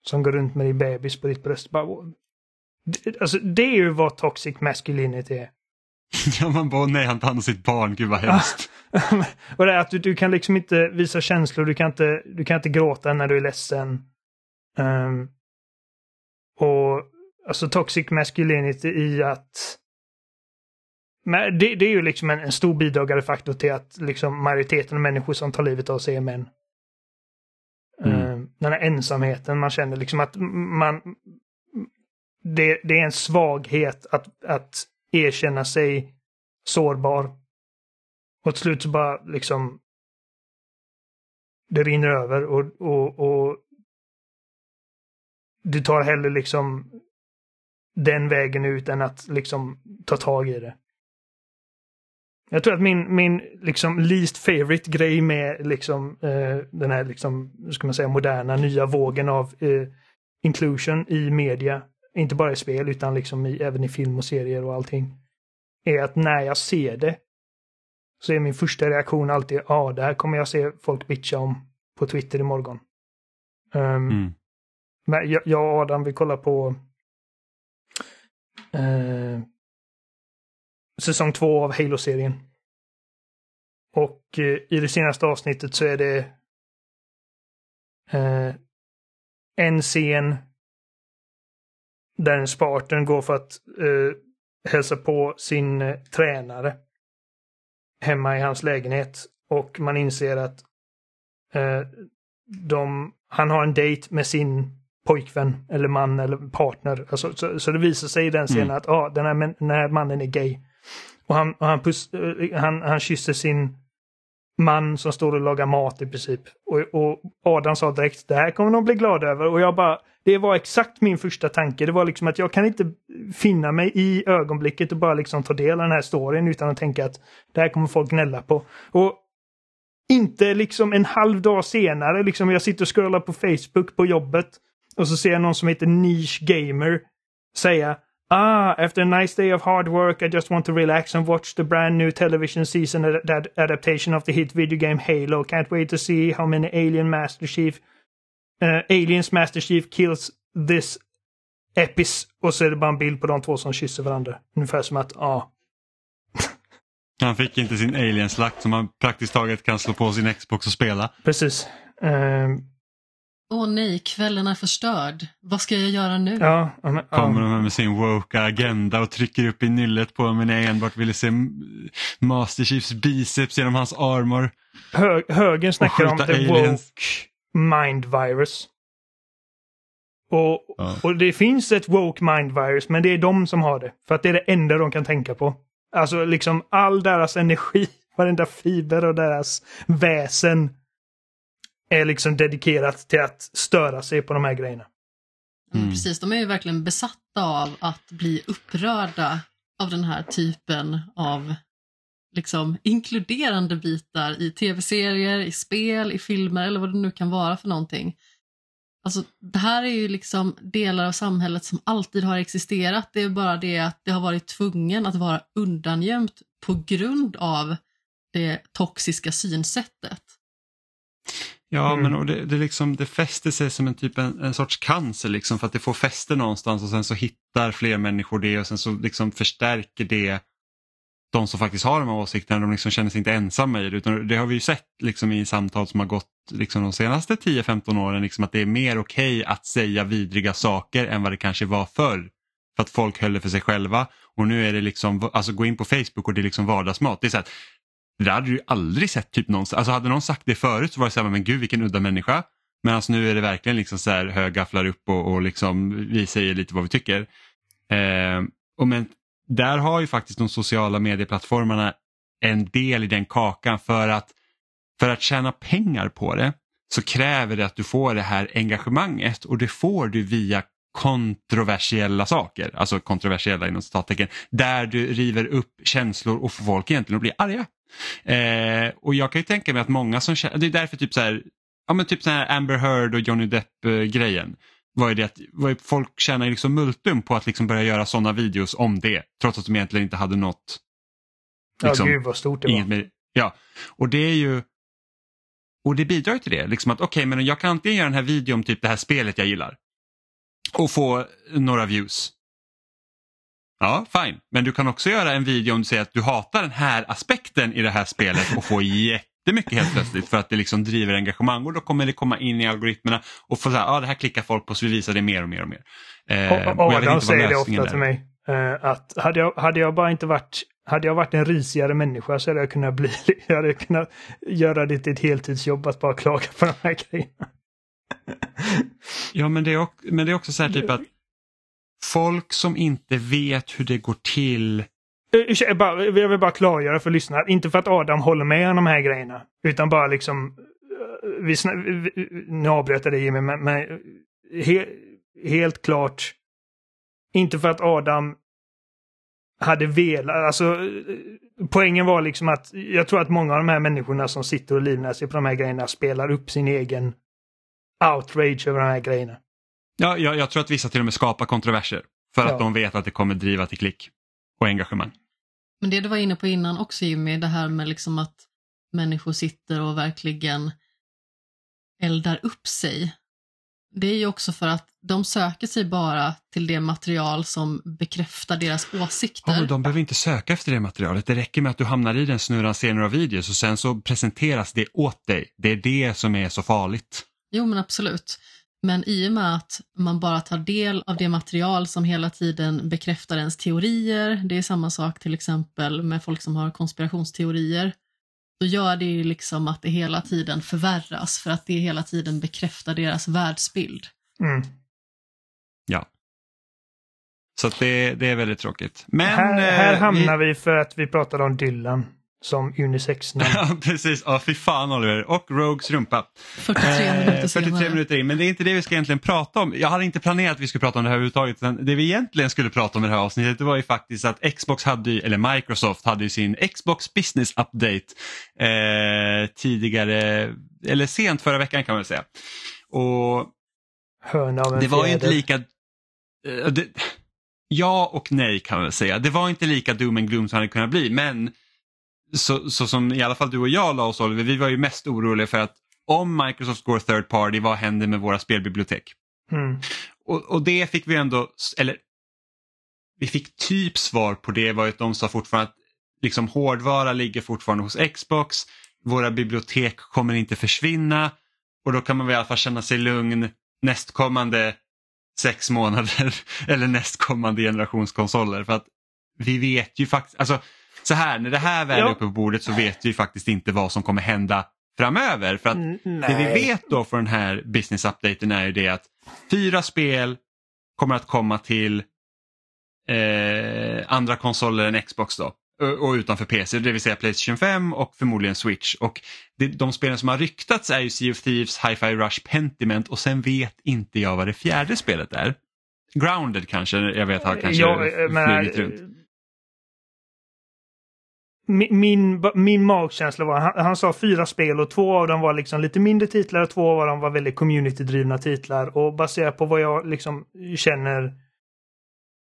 som går runt med din bebis på ditt bröst. Bara, alltså, det är ju vad toxic masculinity är. (laughs) Ja, man bara, nej han tar hand om sitt barn, gud vad hemskt. (laughs) och det är att du, du kan liksom inte visa känslor, du kan inte, du kan inte gråta när du är ledsen. Ehm, och alltså toxic masculinity i att men det, det är ju liksom en, en stor bidragande faktor till att liksom majoriteten av människor som tar livet av sig är män. Mm. Ehm, den här ensamheten man känner liksom att man det, det är en svaghet att, att erkänna sig sårbar. Och till slut så bara liksom det rinner över och, och, och du tar hellre liksom den vägen ut än att liksom ta tag i det. Jag tror att min, min liksom least favorite grej med liksom eh, den här liksom, ska man säga, moderna nya vågen av eh, inclusion i media, inte bara i spel utan liksom i, även i film och serier och allting, är att när jag ser det så är min första reaktion alltid, ja, ah, det här kommer jag se folk bitcha om på Twitter imorgon. Um, mm. Men jag, jag och Adam, vi kollar på uh, säsong två av Halo-serien. Och uh, i det senaste avsnittet så är det uh, en scen där en Spartan går för att uh, hälsa på sin uh, tränare hemma i hans lägenhet och man inser att uh, de, han har en dejt med sin pojkvän eller man eller partner. Alltså, så, så det visar sig i den scenen mm. att ah, den, här, den här mannen är gay. Och han, och han, pus, han, han kysser sin man som står och lagar mat i princip. Och, och Adam sa direkt, det här kommer de bli glada över. Och jag bara, det var exakt min första tanke. Det var liksom att jag kan inte finna mig i ögonblicket och bara liksom ta del av den här storyn utan att tänka att det här kommer folk gnälla på. Och inte liksom en halv dag senare, liksom jag sitter och scrollar på Facebook på jobbet och så ser jag någon som heter Niche Gamer säga Ah, after a nice day of hard work, I just want to relax and watch the brand new television season ad adaptation of the hit video game Halo. Can't wait to see how many alien Master Chief, uh, aliens Master Chief kills this epis. Och så är det bara en bild på de två som kysser varandra. Ungefär som att, ja. Ah. (laughs) Han fick inte sin alien-slakt som han praktiskt taget kan slå på sin Xbox och spela. Precis. Um, Åh nej, kvällen är förstörd. Vad ska jag göra nu? Ja, men, Kommer de med sin woke agenda och trycker upp i nyllet på mig när jag enbart ville se Master Chiefs biceps genom hans armor. Hö högern snackar om the aliens. woke mind virus. Och, ja. och det finns ett woke mind virus, men det är de som har det. För att det är det enda de kan tänka på. Alltså liksom all deras energi, (laughs) varenda fiber och deras väsen är liksom dedikerat till att störa sig på de här grejerna. Mm. Precis, de är ju verkligen besatta av att bli upprörda av den här typen av liksom inkluderande bitar i tv-serier, i spel, i filmer eller vad det nu kan vara för någonting. Alltså, det här är ju liksom delar av samhället som alltid har existerat. Det är bara det att det har varit tvungen att vara undangömt på grund av det toxiska synsättet. Ja, mm. men och det, det, liksom, det fäster sig som en, typ en, en sorts cancer liksom, för att det får fäste någonstans och sen så hittar fler människor det och sen så liksom förstärker det de som faktiskt har de här åsikterna, de liksom känner sig inte ensamma i det. Utan det har vi ju sett liksom, i samtal som har gått liksom, de senaste 10-15 åren, liksom, att det är mer okej okay att säga vidriga saker än vad det kanske var förr. För att folk höll det för sig själva och nu är det liksom, alltså gå in på Facebook och det är liksom vardagsmat. Det är så här, det där hade du ju aldrig sett typ någonstans. Alltså hade någon sagt det förut så var det så här, men gud vilken udda människa. Men alltså nu är det verkligen liksom så här högafflar upp och, och liksom vi säger lite vad vi tycker. Eh, och men där har ju faktiskt de sociala medieplattformarna en del i den kakan för att för att tjäna pengar på det så kräver det att du får det här engagemanget och det får du via kontroversiella saker, alltså kontroversiella inom citattecken, där du river upp känslor och får folk egentligen att bli arga. Eh, och jag kan ju tänka mig att många som känner, det är därför typ så här, ja men typ så här Amber Heard och Johnny Depp-grejen. Var det att var folk tjänar liksom multum på att liksom börja göra sådana videos om det, trots att de egentligen inte hade något. Liksom, ja, gud vad stort det var. Med, ja, och det är ju och det bidrar till det, liksom att okej okay, men jag kan antingen göra den här videon om typ det här spelet jag gillar och få några views. Ja, fine. Men du kan också göra en video om du säger att du hatar den här aspekten i det här spelet och få jättemycket helt plötsligt för att det liksom driver engagemang och då kommer det komma in i algoritmerna och få säga, ja det här klickar folk på så vi visar det mer och mer och mer. Eh, och, och, och Adam säger det ofta är. till mig. Uh, att hade jag, hade jag bara inte varit hade jag varit en risigare människa så hade jag kunnat bli, (laughs) jag hade kunnat göra det till ett heltidsjobb att bara klaga på de här grejerna. ja men det, är, men det är också så här typ att folk som inte vet hur det går till. Eh, jag vill bara klargöra för lyssnarna, inte för att Adam håller med om de här grejerna, utan bara liksom eh, vi, vi, nu avbröt jag dig Jimmy, men, men eh, he, helt klart inte för att Adam hade velat, alltså poängen var liksom att jag tror att många av de här människorna som sitter och livnär sig på de här grejerna spelar upp sin egen outrage över de här grejerna. Ja, jag, jag tror att vissa till och med skapar kontroverser för Ja. att de vet att det kommer driva till klick och engagemang. Men det du var inne på innan också Jimmy, det här med liksom att människor sitter och verkligen eldar upp sig. Det är ju också för att de söker sig bara till det material som bekräftar deras åsikter. Ja, men de behöver inte söka efter det materialet. Det räcker med att du hamnar i den snurran ser några videos och sen så presenteras det åt dig. Det är det som är så farligt. Jo men absolut. Men i och med att man bara tar del av det material som hela tiden bekräftar ens teorier, det är samma sak till exempel med folk som har konspirationsteorier, då gör det ju liksom att det hela tiden förvärras för att det hela tiden bekräftar deras världsbild. Mm. Ja. Så det, det är väldigt tråkigt. Men, här, här eh, hamnar vi för att vi pratade om Dylan som unisex namn. (laughs) Ja, precis. Ja, fy fan Oliver. Och Rogues rumpa. 43 Eh, minuter 43 senare. minuter in, men det är inte det vi ska egentligen prata om. Jag hade inte planerat att vi skulle prata om det här överhuvudtaget. Utan det vi egentligen skulle prata om i det här avsnittet det var ju faktiskt att Xbox hade, ju- eller Microsoft hade ju sin Xbox Business Update eh, tidigare, eller sent förra veckan kan man väl säga. Och Hörna av en det var ju inte lika... eh, det, ja och nej kan man väl säga. Det var inte lika doom and gloom som det hade kunnat bli men så, så som i alla fall du och jag la oss Oliver, vi var ju mest oroliga för att om Microsoft går third party, vad händer med våra spelbibliotek? Mm. Och, och det fick vi ändå, eller vi fick typ svar på det var att de sa fortfarande att liksom hårdvara ligger fortfarande hos Xbox, våra bibliotek kommer inte försvinna och då kan man väl i alla fall känna sig lugn nästkommande sex månader (laughs) eller nästkommande generationskonsoler för att vi vet ju faktiskt, alltså så här när det här väl är Ja. uppe på bordet så vet vi faktiskt inte vad som kommer hända framöver för att Mm, det vi nej. vet då från den här business updaten är ju det att fyra spel kommer att komma till eh, andra konsoler än Xbox då och utanför PC, det vill säga Playstation 5 och förmodligen Switch. Och det, de spelen som har ryktats är ju Sea of Thieves, Hi-Fi Rush, Pentiment och sen vet inte jag vad det fjärde spelet är. Grounded kanske, jag vet har kanske Ja, jag menar, flugit runt. Min, min, min magkänsla var, han, han sa fyra spel och två av dem var liksom lite mindre titlar och två av dem var väldigt community-drivna titlar. Och baserat på vad jag liksom känner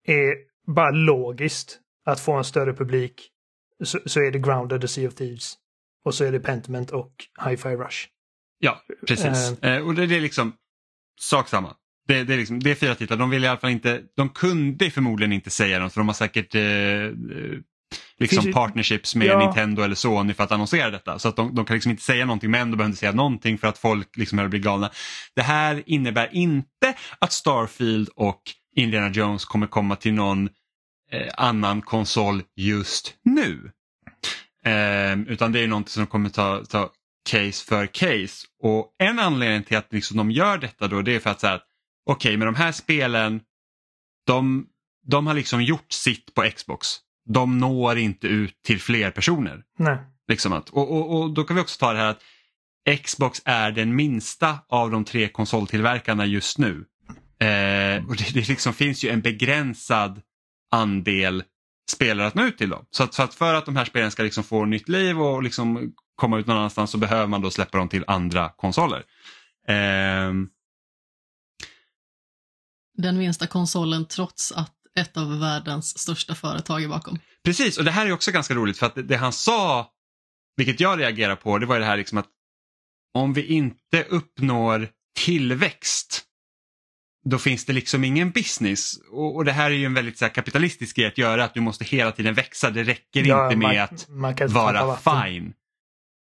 är bara logiskt att få en större publik så, så är det Grounded och Sea of Thieves. Och så är det Pentiment och Hi-Fi Rush. Ja, precis. Eh, och det, det är liksom sak samma. Det, det, är liksom, det är fyra titlar, de vill i alla fall inte, de kunde förmodligen inte säga något för de har säkert eh, eh, liksom Finns partnerships med Ja. Nintendo eller Sony för att annonsera detta. Så att de, de kan liksom inte säga någonting men de behöver inte säga någonting för att folk liksom blir galna. Det här innebär inte att Starfield och Indiana Jones kommer komma till någon eh, annan konsol just nu. Eh, utan det är någonting som kommer ta, ta case för case. Och en anledning till att liksom de gör detta då det är för att säga att okej med de här spelen de, de har liksom gjort sitt på Xbox. De når inte ut till fler personer. Nej. Liksom att, och, och, och då kan vi också ta det här att Xbox är den minsta av de tre konsoltillverkarna just nu. Eh, och det, det liksom finns ju en begränsad andel spelare att nå ut till dem. Så att, så att för att de här spelen ska liksom få nytt liv och liksom komma ut någon annanstans så behöver man då släppa dem till andra konsoler. Ehm, Den minsta konsolen trots att ett av världens största företag är bakom. Precis, och det här är också ganska roligt för att det, det han sa, vilket jag reagerar på, det var ju det här liksom att om vi inte uppnår tillväxt då finns det liksom ingen business. Och, och det här är ju en väldigt så här, kapitalistisk grej att göra, att du måste hela tiden växa. Det räcker Ja, inte med man- att man vara fine.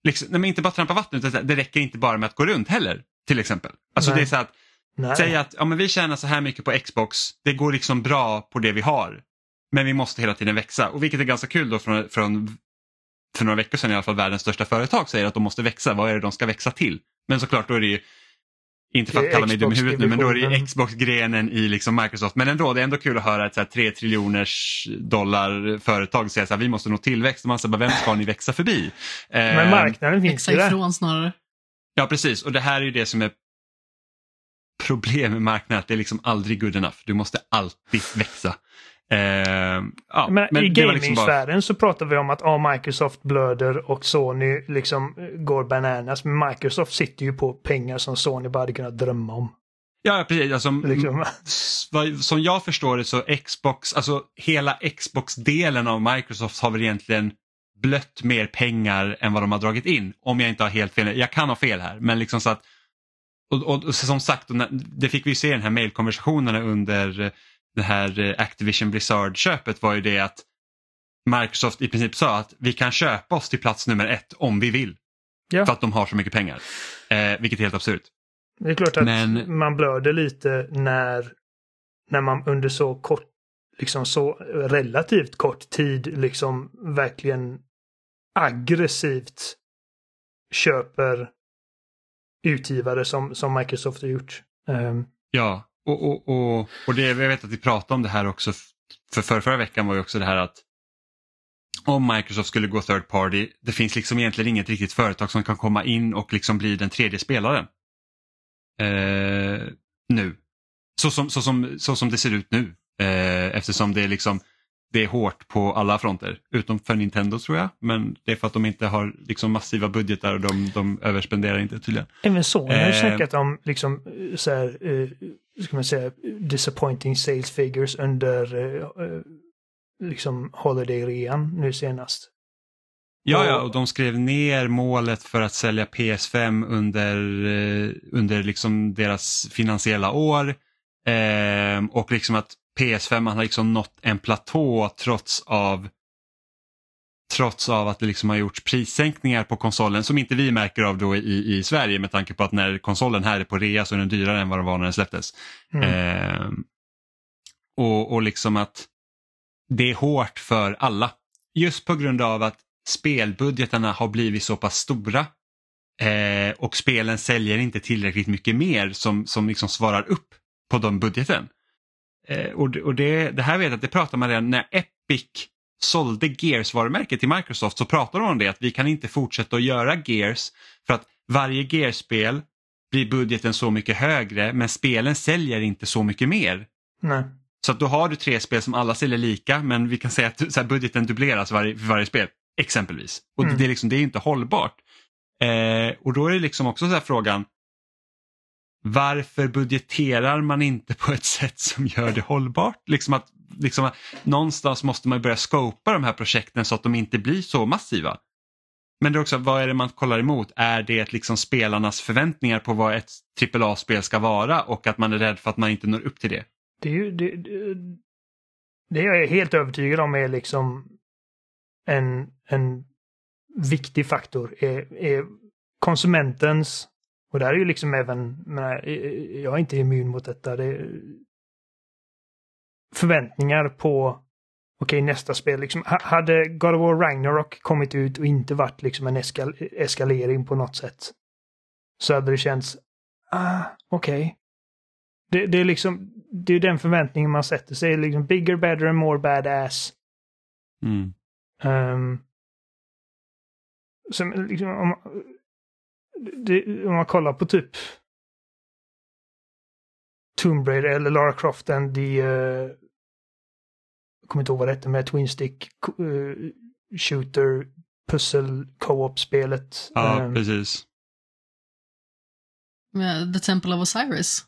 Liksom, nej, men inte bara trampa vatten, utan det räcker inte bara med att gå runt heller. Till exempel. Alltså Nej. det är så att Nej. Säg att ja, men vi tjänar så här mycket på Xbox, det går liksom bra på det vi har. Men vi måste hela tiden växa. Och vilket är ganska kul då från, från för några veckor sedan i alla fall världens största företag säger att de måste växa. Vad är det de ska växa till? Men såklart då är det ju, inte för att kalla mig dum i huvudet nu, men då är det ju. Xbox-grenen i liksom Microsoft. Men ändå, det är ändå kul att höra ett så här 3 triljoners dollar företag säga så här, vi måste nå tillväxt. Och man säger bara, vem ska ni växa förbi? Men Eh, marknaden finns Växa ju där. ifrån snarare. Ja, precis. Och det här är ju det som är problem med marknaden, att det är liksom aldrig good enough. Du måste alltid växa. Eh, ja, men, men I liksom gamingsfären bara- så pratar vi om att ah, Microsoft blöder och Sony liksom eh, går bananas. Men Microsoft sitter ju på pengar som Sony bara hade kunnat drömma om. Ja, precis. Alltså, Liksom. som jag förstår det så Xbox, alltså hela Xbox-delen av Microsoft har väl egentligen blött mer pengar än vad de har dragit in. Om jag inte har helt fel. Jag kan ha fel här, men liksom så att och, och, och som sagt, det fick vi se i den här mailkonversationerna under eh, det här eh, Activision Blizzard-köpet var ju det att Microsoft i princip sa att vi kan köpa oss till plats nummer ett om vi vill. Ja. För att de har så mycket pengar. Eh, vilket är helt absurt. Det är klart att Men- man blöder lite när, när man under så kort, liksom så relativt kort tid liksom verkligen aggressivt köper utgivare som, som Microsoft har gjort. Um. Ja, och, och, och, och det, jag vet att vi pratade om det här också, för förra, förra veckan var ju också det här att om Microsoft skulle gå third party, det finns liksom egentligen inget riktigt företag som kan komma in och liksom bli den tredje spelaren. Eh, nu. Så som, så, som, så som det ser ut nu. Eh, eftersom det är liksom det är hårt på alla fronter, utom för Nintendo tror jag. Men det är för att de inte har liksom massiva budgetar och de, de överspenderar inte tydligen. Även Sony har ju Eh. snackat om liksom eh, så här, eh, ska man säga, disappointing sales figures under eh, eh, liksom holiday-rean nu senast. Ja, ja, Och- de skrev ner målet för att sälja PS5 under, eh, under liksom deras finansiella år. Ehm, och liksom att PS5 har liksom nått en platå trots av trots av att det liksom har gjorts prissänkningar på konsolen som inte vi märker av då i, i Sverige med tanke på att när konsolen här är på rea så är den dyrare än vad den var när den släpptes. Mm. Ehm, och, och liksom att det är hårt för alla. Just på grund av att spelbudgetarna har blivit så pass stora eh, och spelen säljer inte tillräckligt mycket mer som, som liksom svarar upp på den budgeten. Eh, och det- och det, det här vet jag att det pratar man redan när Epic sålde Gears-varumärket till Microsoft så pratade de om det att vi kan inte fortsätta att göra Gears för att varje Gears-spel blir budgeten så mycket högre men spelen säljer inte så mycket mer. Nej. Så att då har du tre spel som alla säljer lika men vi kan säga att här, budgeten dubbleras varje, för varje spel. Exempelvis. Och Mm. det, är liksom, det är inte hållbart. Eh, och då är det liksom också så här frågan varför budgeterar man inte på ett sätt som gör det hållbart? Liksom att, liksom någonstans måste man börja scopa de här projekten så att de inte blir så massiva. Men det är också, vad är det man kollar emot? Är det liksom spelarnas förväntningar på vad ett AAA-spel ska vara och att man är rädd för att man inte når upp till det? Det är ju det, det, det jag är helt övertygad om är liksom en, en viktig faktor är, är konsumentens och där är ju liksom även, menar, jag är inte immun mot detta, det förväntningar på okej nästa spel. Liksom, ha- hade God of War Ragnarok kommit ut och inte varit liksom en eskal eskalering på något sätt så hade det känts, ah, okej. Det, det är liksom, det är den förväntningen man sätter sig. Liksom bigger, better and more badass. Mm. Um, som, liksom, om, det, om man kollar på typ Tomb Raider eller Lara Croft and the... Uh, jag kommer inte ihåg vad det hette med Twin Stick uh, Shooter Puzzle Co-op-spelet. Ja, Ehm, precis. The Temple of Osiris.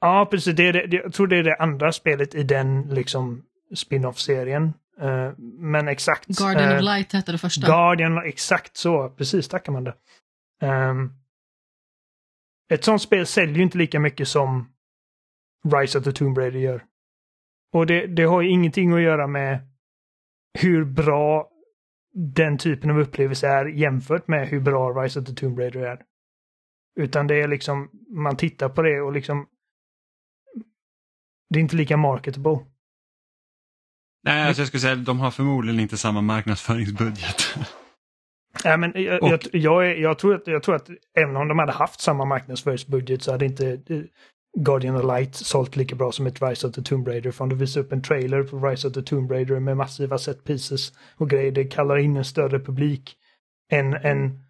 Ja, precis. Det är det, det, jag tror det är det andra spelet i den liksom spin-off-serien. Eh, men exakt. Guardian eh, of Light hette det första. Guardian, exakt så. Precis, tack Amanda. Um, Ehm, ett sånt spel säljer ju inte lika mycket som Rise of the Tomb Raider gör. Och det, det har ju ingenting att göra med hur bra den typen av upplevelse är jämfört med hur bra Rise of the Tomb Raider är. Utan det är liksom, man tittar på det och liksom det är inte lika marketable. Nej, alltså jag skulle säga att de har förmodligen inte samma marknadsföringsbudget. (laughs) Ja, men jag, Och- jag, jag, jag, tror att, jag tror att även om de hade haft samma marknadsföringsbudget så hade inte eh, Guardian of Light sålt lika bra som ett Rise of the Tomb Raider. För om du visar upp en trailer på Rise of the Tomb Raider med massiva set pieces och grejer, det kallar in en större publik än, än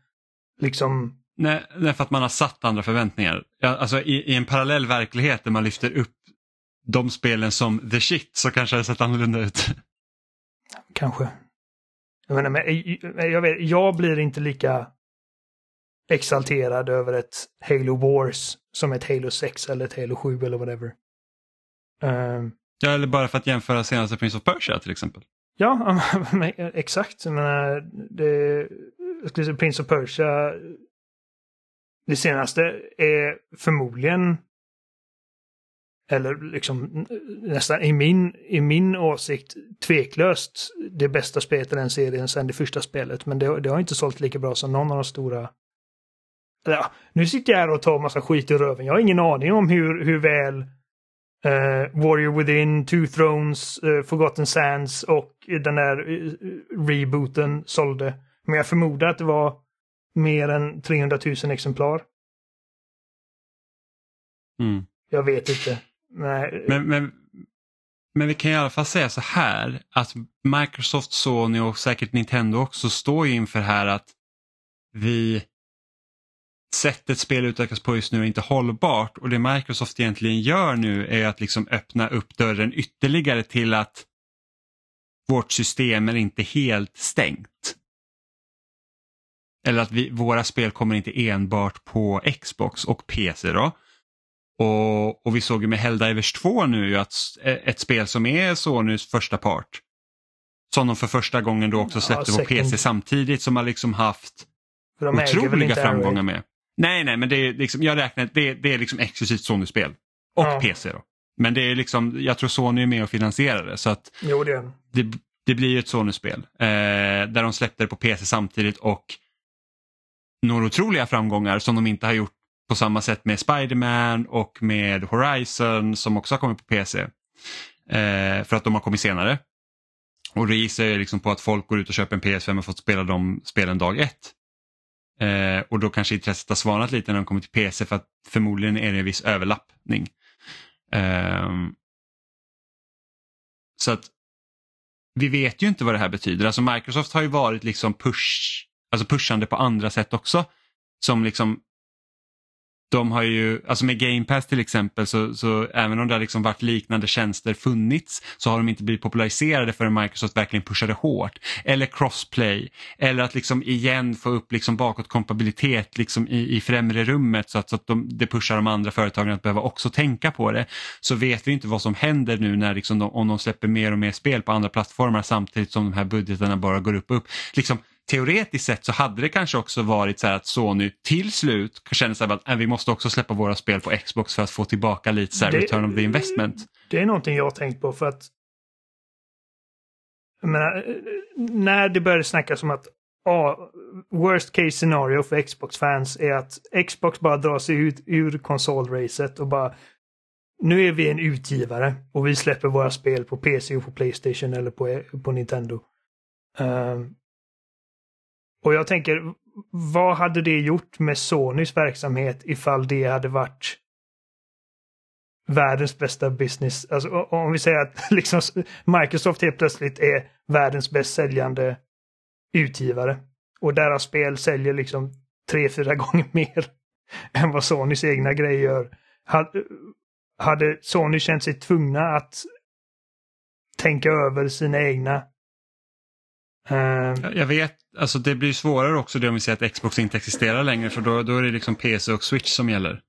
liksom nej, nej, för att man har satt andra förväntningar. Alltså i, i en parallell verklighet där man lyfter upp de spelen som the shit så kanske det sett annorlunda ut. Kanske. Jag, menar, men, jag, vet, jag blir inte lika exalterad över ett Halo Wars som ett Halo 6 eller ett Halo 7 eller whatever. Um, ja, eller bara för att jämföra senaste Prince of Persia till exempel. Ja, (laughs) exakt. Jag menar, det, Prince of Persia, det senaste är förmodligen eller liksom nästan i min, i min åsikt tveklöst det bästa spelet i den serien sen det första spelet. Men det, det har inte sålt lika bra som någon av de stora. Ja, nu sitter jag här och tar massa skit i röven. Jag har ingen aning om hur, hur väl uh, Warrior Within, Two Thrones, uh, Forgotten Sands och den där uh, rebooten sålde. Men jag förmodar att det var mer än 300 000 exemplar. Mm. Jag vet inte. Nej. Men, men, men vi kan i alla fall säga så här att Microsoft, Sony och säkert Nintendo också står ju inför här att vi sättet spel utvecklas på just nu är inte hållbart och det Microsoft egentligen gör nu är att liksom öppna upp dörren ytterligare till att vårt system är inte helt stängt. Eller att vi, våra spel kommer inte enbart på Xbox och PC då. Och, och vi såg ju med Helldivers 2 nu att ett spel som är Sonys första part. Som de för första gången då också släppte ja, på PC samtidigt som har liksom haft otroliga framgångar med. Nej, nej, men det är liksom, jag räknar, det, det är liksom exklusivt Sony-spel. Och ja. PC då. Men det är liksom, jag tror Sony är med och finansierar det så att jo, det. det, det blir ett Sony-spel. Eh, där de släppte det på PC samtidigt och några otroliga framgångar som de inte har gjort på samma sätt med Spiderman och med Horizon som också har kommit på PC. Eh, för att de har kommit senare. Och det gissar jag liksom på att folk går ut och köper en PS5 och fått spela de spelen dag ett. Eh, och då kanske intresset har svanat lite när de kommer till PC för att förmodligen är det en viss överlappning. Eh, så att vi vet ju inte vad det här betyder. Alltså Microsoft har ju varit liksom push, alltså pushande på andra sätt också. Som liksom de har ju, alltså med Game Pass till exempel, så, så även om det har liksom varit liknande tjänster funnits så har de inte blivit populariserade förrän Microsoft verkligen pushade hårt. Eller crossplay, eller att liksom igen få upp liksom bakåtkompatibilitet liksom i, i främre rummet så att, så att de, det pushar de andra företagen att behöva också tänka på det. Så vet vi inte vad som händer nu när liksom de, om de släpper mer och mer spel på andra plattformar samtidigt som de här budgetarna bara går upp och upp. Liksom, teoretiskt sett så hade det kanske också varit så att Sony till slut känner sig att äh, vi måste också släppa våra spel på Xbox för att få tillbaka lite så här, det, return of the investment. Det är någonting jag har tänkt på för att menar, när det började snackas om att ah, worst case scenario för Xbox-fans är att Xbox bara drar sig ut ur konsolracet och bara nu är vi en utgivare och vi släpper våra spel på PC och på Playstation eller på, på Nintendo. Um, och jag tänker, vad hade det gjort med Sonys verksamhet ifall det hade varit världens bästa business? Alltså om vi säger att (laughs) liksom Microsoft helt plötsligt är världens bäst säljande utgivare. Och deras spel säljer liksom tre, fyra (laughs) gånger mer än vad Sonys egna grejer gör. Hade Sony känt sig tvungna att tänka över sina egna jag vet, alltså det blir svårare också det om vi säger att Xbox inte existerar längre för då, då är det liksom PC och Switch som gäller.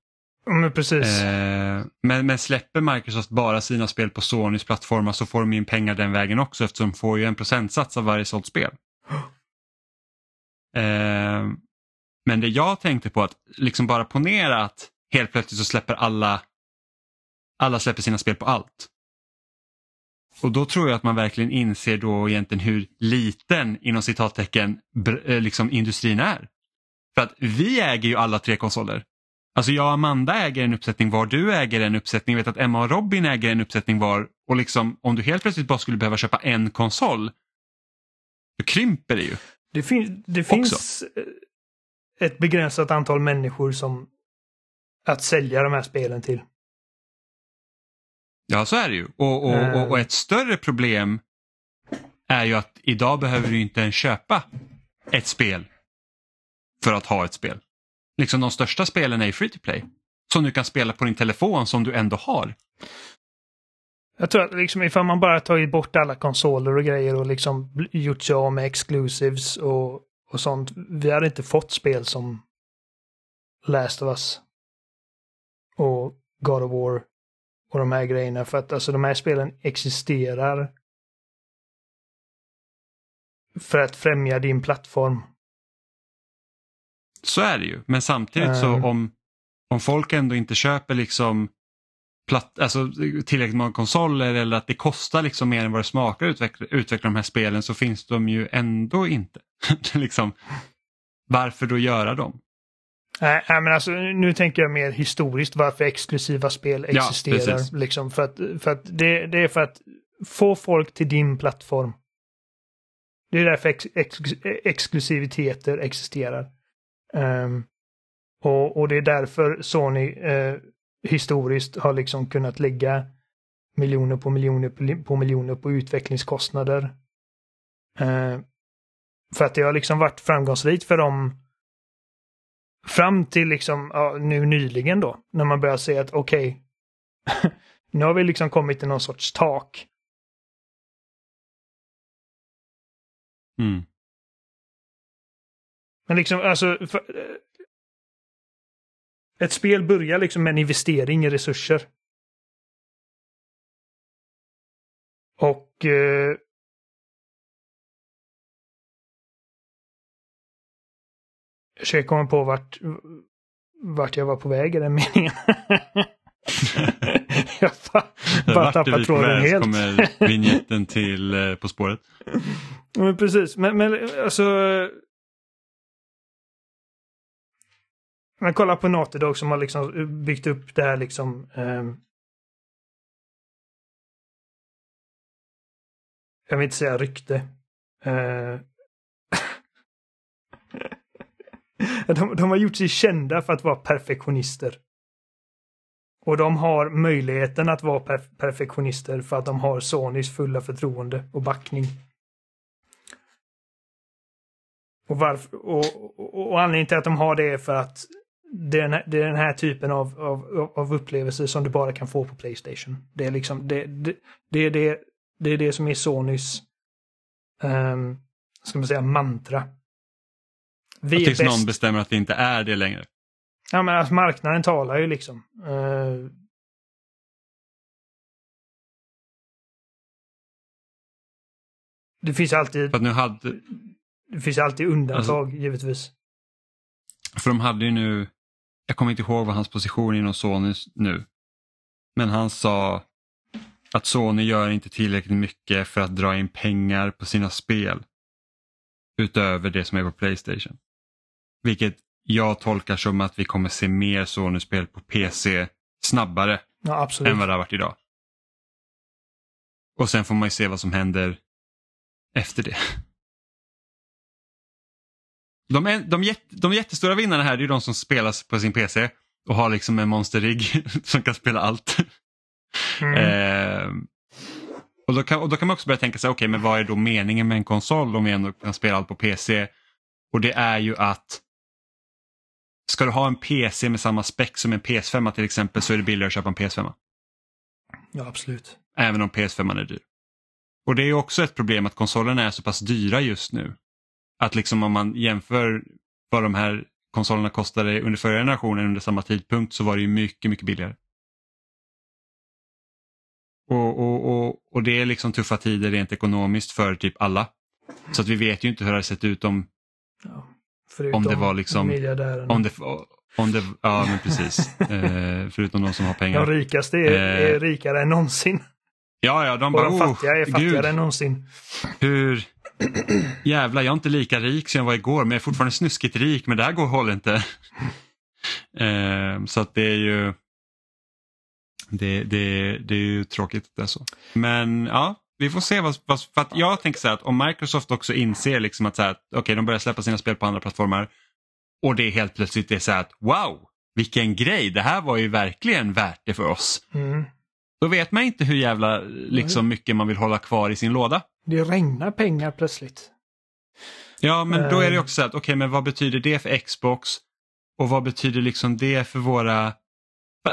Men precis. Uh, men, men släpper Microsoft bara sina spel på Sonys plattformar så får de in pengar den vägen också eftersom de får ju en procentsats av varje sålt spel. Uh, (gasps) men det jag tänkte på att liksom bara ponera att helt plötsligt så släpper alla alla släpper sina spel på allt. Och då tror jag att man verkligen inser då egentligen hur liten inom citattecken eh, liksom industrin är. För att vi äger ju alla tre konsoler. Alltså jag och Amanda äger en uppsättning var, du äger en uppsättning, jag vet att Emma och Robin äger en uppsättning var och liksom om du helt plötsligt bara skulle behöva köpa en konsol, då krymper det ju. Det, fin det finns eh, ett begränsat antal människor som att sälja de här spelen till. Ja, så är det ju. Och, och, och, och, ett större problem är ju att idag behöver du inte ens köpa ett spel för att ha ett spel. liksom de största spelen är free to play. Som du kan spela på din telefon som du ändå har. Jag tror att liksom ifall man bara tagit bort alla konsoler och grejer och liksom gjort sig av med exclusives och, och sånt. Vi hade inte fått spel som Last of Us och God of War och de här grejerna. För att alltså de här spelen existerar för att främja din plattform. Så är det ju, men samtidigt så Mm. om, om folk ändå inte köper liksom platt, alltså, tillräckligt många konsoler eller att det kostar liksom mer än vad det smakar att utveckla, utveckla de här spelen så finns de ju ändå inte. (laughs) liksom, varför då göra dem? Nej, men alltså nu tänker jag mer historiskt varför exklusiva spel existerar. liksom, för att, för att det, det är för att få folk till din plattform. Det är därför ex, ex, exklusiviteter existerar. Ehm, och, och det är därför Sony eh, historiskt har liksom kunnat lägga miljoner på miljoner på, på miljoner på utvecklingskostnader. Eh, för att det har liksom varit framgångsrikt för dem fram till liksom ja, nu nyligen då, när man börjar se att okej, (laughs) nu har vi liksom kommit till någon sorts tak. Mm. Men liksom, alltså, för, eh, ett spel börjar liksom med en investering i resurser. Och eh, försöker komma på vart, vart jag var på väg i den meningen. (laughs) jag bara, tappar tråden helt. kommer vignetten till eh, På spåret. Men precis, men, men alltså... Men kolla på Naughty Dog som har liksom byggt upp det här liksom... ehm, jag vill inte säga rykte. Eh, (laughs) de, de har gjort sig kända för att vara perfektionister. Och de har möjligheten att vara perf- perfektionister för att de har Sonys fulla förtroende och backning. Och, varför, och, och, och anledningen till att de har det är för att det är den här, det är den här typen av, av, av upplevelser som du bara kan få på Playstation. Det är liksom det, det, det, är, det, det är det som är Sonys um, ska man säga, mantra. Vi är Tills någon bestämmer att det inte är det längre. Ja men alltså marknaden talar ju liksom. Eh, det finns alltid, För att nu hade, det finns alltid undantag Alltså- givetvis. För de hade ju nu, jag kommer inte ihåg vad hans position inom Sony nu, men han sa att Sony gör inte tillräckligt mycket för att dra in pengar på sina spel utöver det som är på Playstation. Vilket jag tolkar som att vi kommer se mer Sony-spel på PC snabbare Ja än vad det har varit idag. Och sen får man ju se vad som händer efter det. De, är, de, jätte, de jättestora vinnarna här är de som spelar på sin PC och har liksom en monsterrigg (laughs) som kan spela allt. Mm. Eh, och, då kan, och då kan man också börja tänka sig, okej men vad är då meningen med en konsol om vi ändå kan spela allt på PC? Och det är ju att ska du ha en PC med samma spec som en PS5 till exempel så är det billigare att köpa en PS5. Ja absolut. Även om PS5 är dyr. Och det är också ett problem att konsolerna är så pass dyra just nu. Att liksom om man jämför vad de här konsolerna kostade under förra generationen under samma tidpunkt så var det ju mycket, mycket billigare. Och, och, och, och det är liksom tuffa tider rent ekonomiskt för typ alla. Så att vi vet ju inte hur det hade sett ut om, Ja. Förutom Om det var liksom- miljardärerna. om det, om det ja men precis. (laughs) Eh, förutom de som har De pengar. rikaste är, Eh. är rikare än någonsin. Ja, ja, de Och bara, de oh, fattiga är fattigare gud, än någonsin. hur, jävlar jag är inte lika rik som jag var igår men jag är fortfarande snuskigt rik men det här går håller inte. (laughs) eh, så att det är ju det, det, det är ju tråkigt det är så. Men ja, vi får se vad, vad för att jag tänker så här att om Microsoft också inser liksom att så här, att, okej de börjar släppa sina spel på andra plattformar och det är helt plötsligt är så här att wow, vilken grej, det här var ju verkligen värt det för oss. Mm. Då vet man inte hur jävla liksom, mycket man vill hålla kvar i sin låda. Det regnar pengar plötsligt. Ja, men då är det Eh. också så att, okej, men vad betyder det för Xbox? och vad betyder liksom det för våra...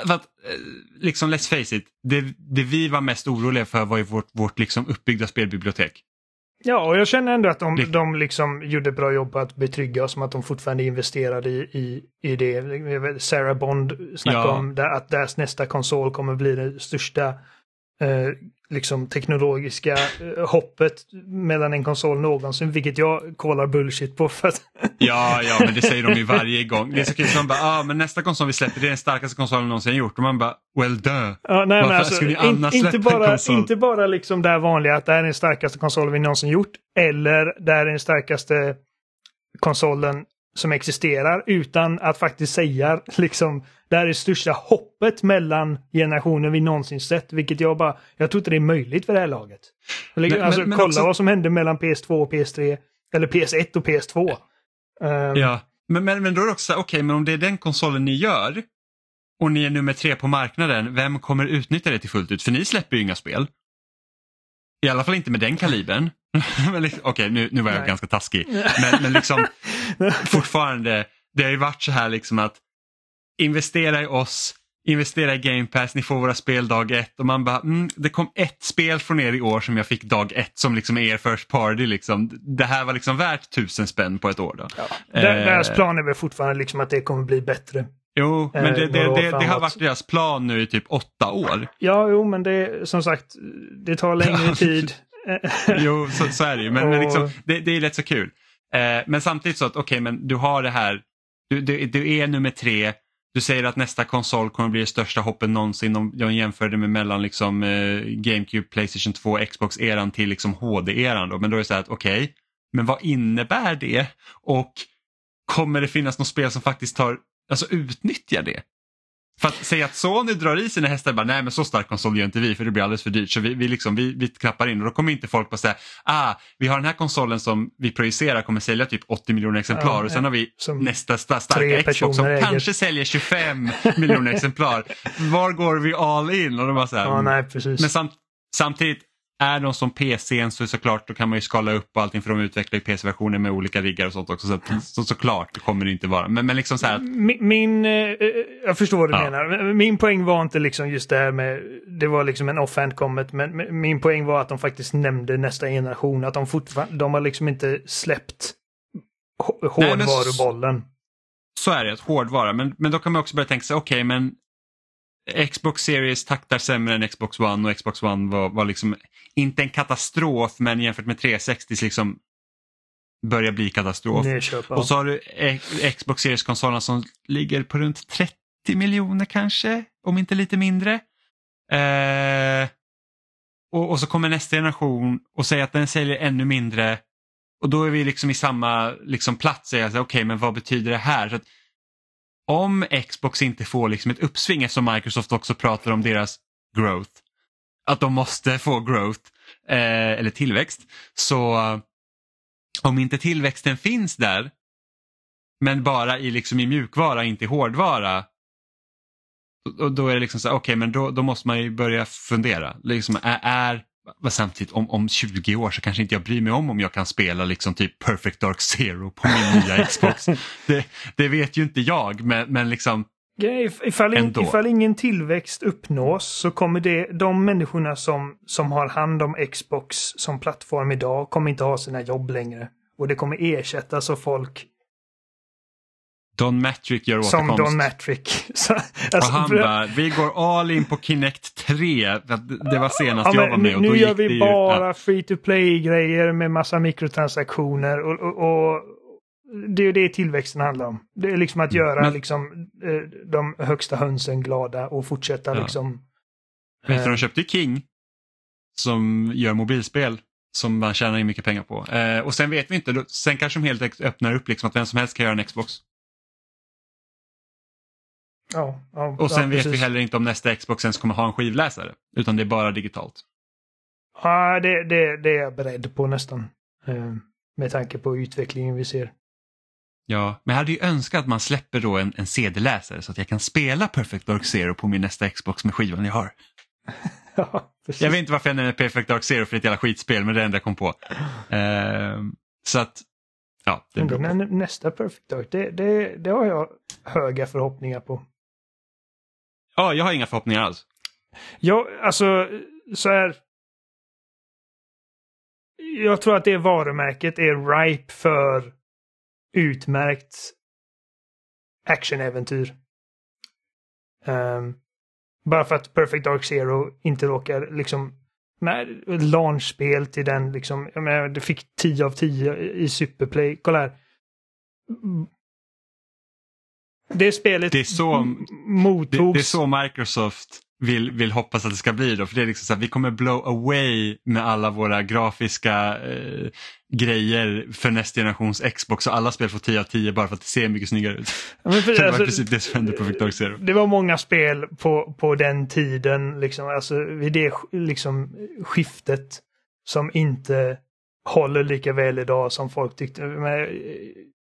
För, att, eh, liksom let's face it, det, det vi var mest oroliga för var ju vårt, vårt liksom uppbyggda spelbibliotek. Ja, och jag känner ändå att de, Det- de liksom gjorde bra jobb på att betrygga oss om att de fortfarande investerade i, i, i det. Sarah Bond snackade Ja. om där, att deras nästa konsol kommer bli det största liksom teknologiska eh, hoppet mellan en konsol någonsin, vilket jag kollar bullshit på. För att, (laughs) Ja, ja, men det säger de ju varje (laughs) gång. Det är så kul, de bara, ah, men nästa konsol vi släpper det är den starkaste konsolen någonsin gjort. Och man bara, well duh. Ja, nej, Varför alltså, skulle ni in, annars inte, släppa en bara, konsol? inte bara liksom det här vanliga att det här är den starkaste konsolen vi någonsin gjort. Eller det här är den starkaste konsolen som existerar. Utan att faktiskt säga (laughs) liksom det här är det största hoppet mellan generationer vi någonsin sett. Vilket jag bara, jag tror inte det är möjligt för det här laget. Men- men- alltså men kolla också- vad som hände mellan PS2 och PS3. Eller PS1 och PS2. Ehm, Ja, men, men, men då är det också okej, men om det är den konsolen ni gör och ni är nummer tre på marknaden, vem kommer utnyttja det till fullt ut? För ni släpper ju inga spel. I alla fall inte med den kalibern. (laughs) Liksom- Okej, nu, nu var jag Nej. ganska taskig. (laughs) Men, men liksom (laughs) fortfarande, det har ju varit så här liksom att investera i oss, investera i Game Pass, ni får våra spel dag ett och man bara, mm, det kom ett spel från er i år som jag fick dag ett som liksom är er first party. Liksom. Det här var liksom värt tusen spänn på ett år. Då. Där, Eh, Deras plan är väl fortfarande liksom att det kommer bli bättre. Jo, men Eh, det, det, det, det har varit deras plan nu i typ åtta år. Ja, jo, men det som sagt, det tar längre tid. (laughs) Jo, så, så är det ju. Men, men liksom, Och- det, är rätt så kul. Eh, men samtidigt så att, okej, men du har det här. Du, du, du är nummer tre. Du säger att nästa konsol kommer bli det största hoppet någonsin. Om jag jämför det med mellan liksom, eh, GameCube, Playstation 2, Xbox-eran till liksom HD-eran. Då. Men då är det så här att, okej, men vad innebär det? Och kommer det finnas något spel som faktiskt tar, alltså utnyttjar det? För att säga att Sony drar i sina hästar, bara, nej men så stark konsol gör inte vi för det blir alldeles för dyrt. Så vi, vi, liksom, vi, vi knappar in och då kommer inte folk bara säga, ah, vi har den här konsolen som vi projicerar kommer sälja typ 80 miljoner exemplar Ja, och sen har vi nästa starka Xbox som äger. kanske säljer 25 miljoner exemplar. (laughs) Var går vi all in? Och de bara så här, Ja, nej, precis. men sam, samtidigt, är de som PCn så såklart då kan man ju skala upp allting för de utvecklar ju PC-versioner med olika riggar och sånt också. Så, att- så, såklart det kommer det inte vara. Men, men liksom så att, Min, min eh, eh, jag förstår vad du Ja. menar. Min poäng var inte liksom just det här med, det var liksom en offhand comment, men min poäng var att de faktiskt nämnde nästa generation, att de fortfarande, de har liksom inte släppt hå- Nej, men s- hårdvarubollen. så är det, hårdvara. Men, men då kan man också börja tänka sig, okej men Xbox Series taktar sämre än Xbox One och Xbox One var, var liksom inte en katastrof men jämfört med 360 liksom börjar bli katastrof. Och så har du X- Xbox Series-konsolerna som ligger på runt 30 miljoner kanske, om inte lite mindre. Eh, och, och så kommer nästa generation och säger att den säljer ännu mindre. Och då är vi liksom i samma liksom, plats. Okej, men vad betyder det här? Så att, om Xbox inte får liksom ett uppsving eftersom Microsoft också pratar om deras growth, att de måste få growth eh, eller tillväxt, så eh, om inte tillväxten finns där, men bara i, liksom i mjukvara, inte i hårdvara, och då är det liksom så okej okej men då, då måste man ju börja fundera. Liksom, är, är vad samtidigt om, om 20 år så kanske inte jag bryr mig om om jag kan spela liksom typ Perfect Dark Zero på min nya (laughs) Xbox. Det, det vet ju inte jag men, men liksom Ifall, in, ifall ingen tillväxt uppnås så kommer det, de människorna som, som har hand om Xbox som plattform idag kommer inte ha sina jobb längre. Och det kommer ersättas av folk Don Matrick gör som återkomst. Don Matrick. (laughs) Så, och alltså, han bara, vi går all in på Kinect 3. För att Det var senast Ja, jag var med och då nu gick gör vi bara ja, free to play-grejer med massa mikrotransaktioner och, och, och det är det tillväxten handlar om. Det är liksom att göra Mm. Men- liksom, eh, de högsta hönsen glada och fortsätta Ja. liksom. Vet du, eh, de köpte ju King som gör mobilspel som man tjänar in mycket pengar på. Eh, och sen vet vi inte, då, sen kanske de helt öppnar upp liksom att vem som helst kan göra en Xbox. Ja, ja, Och sen ja, vet vi heller inte om nästa Xbox ens kommer ha en skivläsare. Utan det är bara digitalt. Ja, det, det, det är jag beredd på nästan. Eh, med tanke på utvecklingen vi ser. Ja, men jag hade ju önskat att man släpper då en, en CD-läsare så att jag kan spela Perfect Dark Zero på min nästa Xbox med skivan jag har. (laughs) Ja, precis. Jag vet inte varför jag nämner Perfect Dark Zero för ett jävla skitspel men det är det enda jag kom på. Ehm, så att ja, det när nästa Perfect Dark, det, det, det har jag höga förhoppningar på. Ja, jag har inga förhoppningar alls. Ja, alltså så här. Jag tror att det varumärket är ripe för utmärkt actionäventyr. Um, bara för att Perfect Dark Zero inte råkar liksom med launchspel till den liksom, jag menar, det fick 10 av 10 i Superplay. Kolla här. Det spelet Det är så- m- Det, mottogs. det är så Microsoft vill, vill hoppas att det ska bli då. För det är liksom så här, vi kommer blow away med alla våra grafiska eh, grejer för nästa generations Xbox och alla spel får 10 av 10 bara för att det ser mycket snyggare ut. Ja, för- (laughs) det var alltså, precis det som hände på Victor Zero. Det var många spel på, på den tiden, liksom, alltså vid det liksom, skiftet som inte håller lika väl idag som folk tyckte. Men, eh,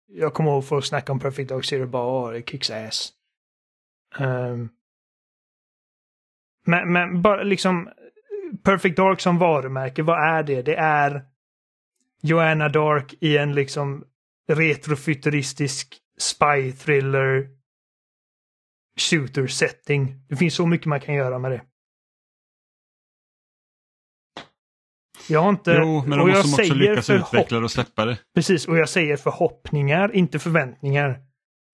jag kommer ihåg folk snacka om Perfect Dark Zero bara, det kicks ass. Um, men, men bara liksom Perfect Dark som varumärke, vad är det? Det är Joanna Dark i en liksom retrofuturistisk spy thriller shooter setting. Det finns så mycket man kan göra med det. Jag har inte... Jo, men de jag måste också säger lyckas utveckla det och släppa det. Precis, och jag säger förhoppningar, inte förväntningar.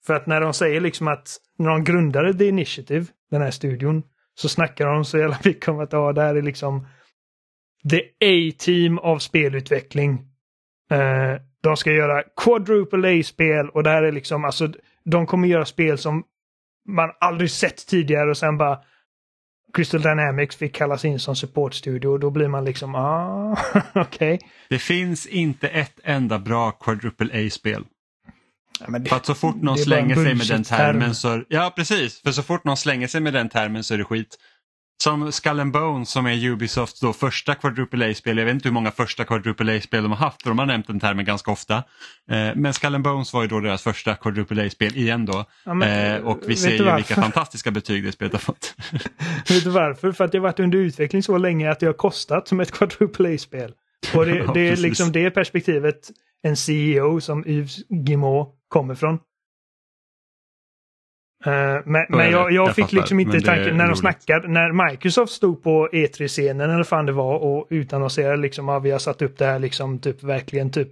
För att när de säger liksom att när de grundade The Initiative, den här studion, så snackar de så jävla mycket om att ja, det här är liksom the A-team av spelutveckling. Eh, de ska göra quadruple A-spel och det här är liksom, alltså, de kommer göra spel som man aldrig sett tidigare och sen bara Crystal Dynamics fick kallas in som supportstudio och då blir man liksom, ah, (laughs) okej. Det finns inte ett enda bra quadruple A-spel. Ja, men det- För att så fort någon slänger sig med den termen så... Ja, precis. För så fort någon slänger sig med den termen så är det skit. Som Skull and Bones som är Ubisofts då första quadruple A-spel. Jag vet inte hur många första quadruple A-spel de har haft för de har nämnt den termen ganska ofta. Eh, Men Skull and Bones var ju då deras första quadruple A-spel igen då. Ja, men, Eh, och vi ser ju varför? vilka fantastiska betyg det spelet har fått. (laughs) Vet du varför? För att det har varit under utveckling så länge att det har kostat som ett quadruple A-spel. Och det, (laughs) Ja, det är liksom det perspektivet en CEO som Yves Guillemot kommer från. Eh, men men jag, jag Jag fick fattar, liksom inte tanken när de snackade, när Microsoft stod på E3-scenen eller fan det var och utannonserade liksom, ja, vi har satt upp det här liksom typ verkligen typ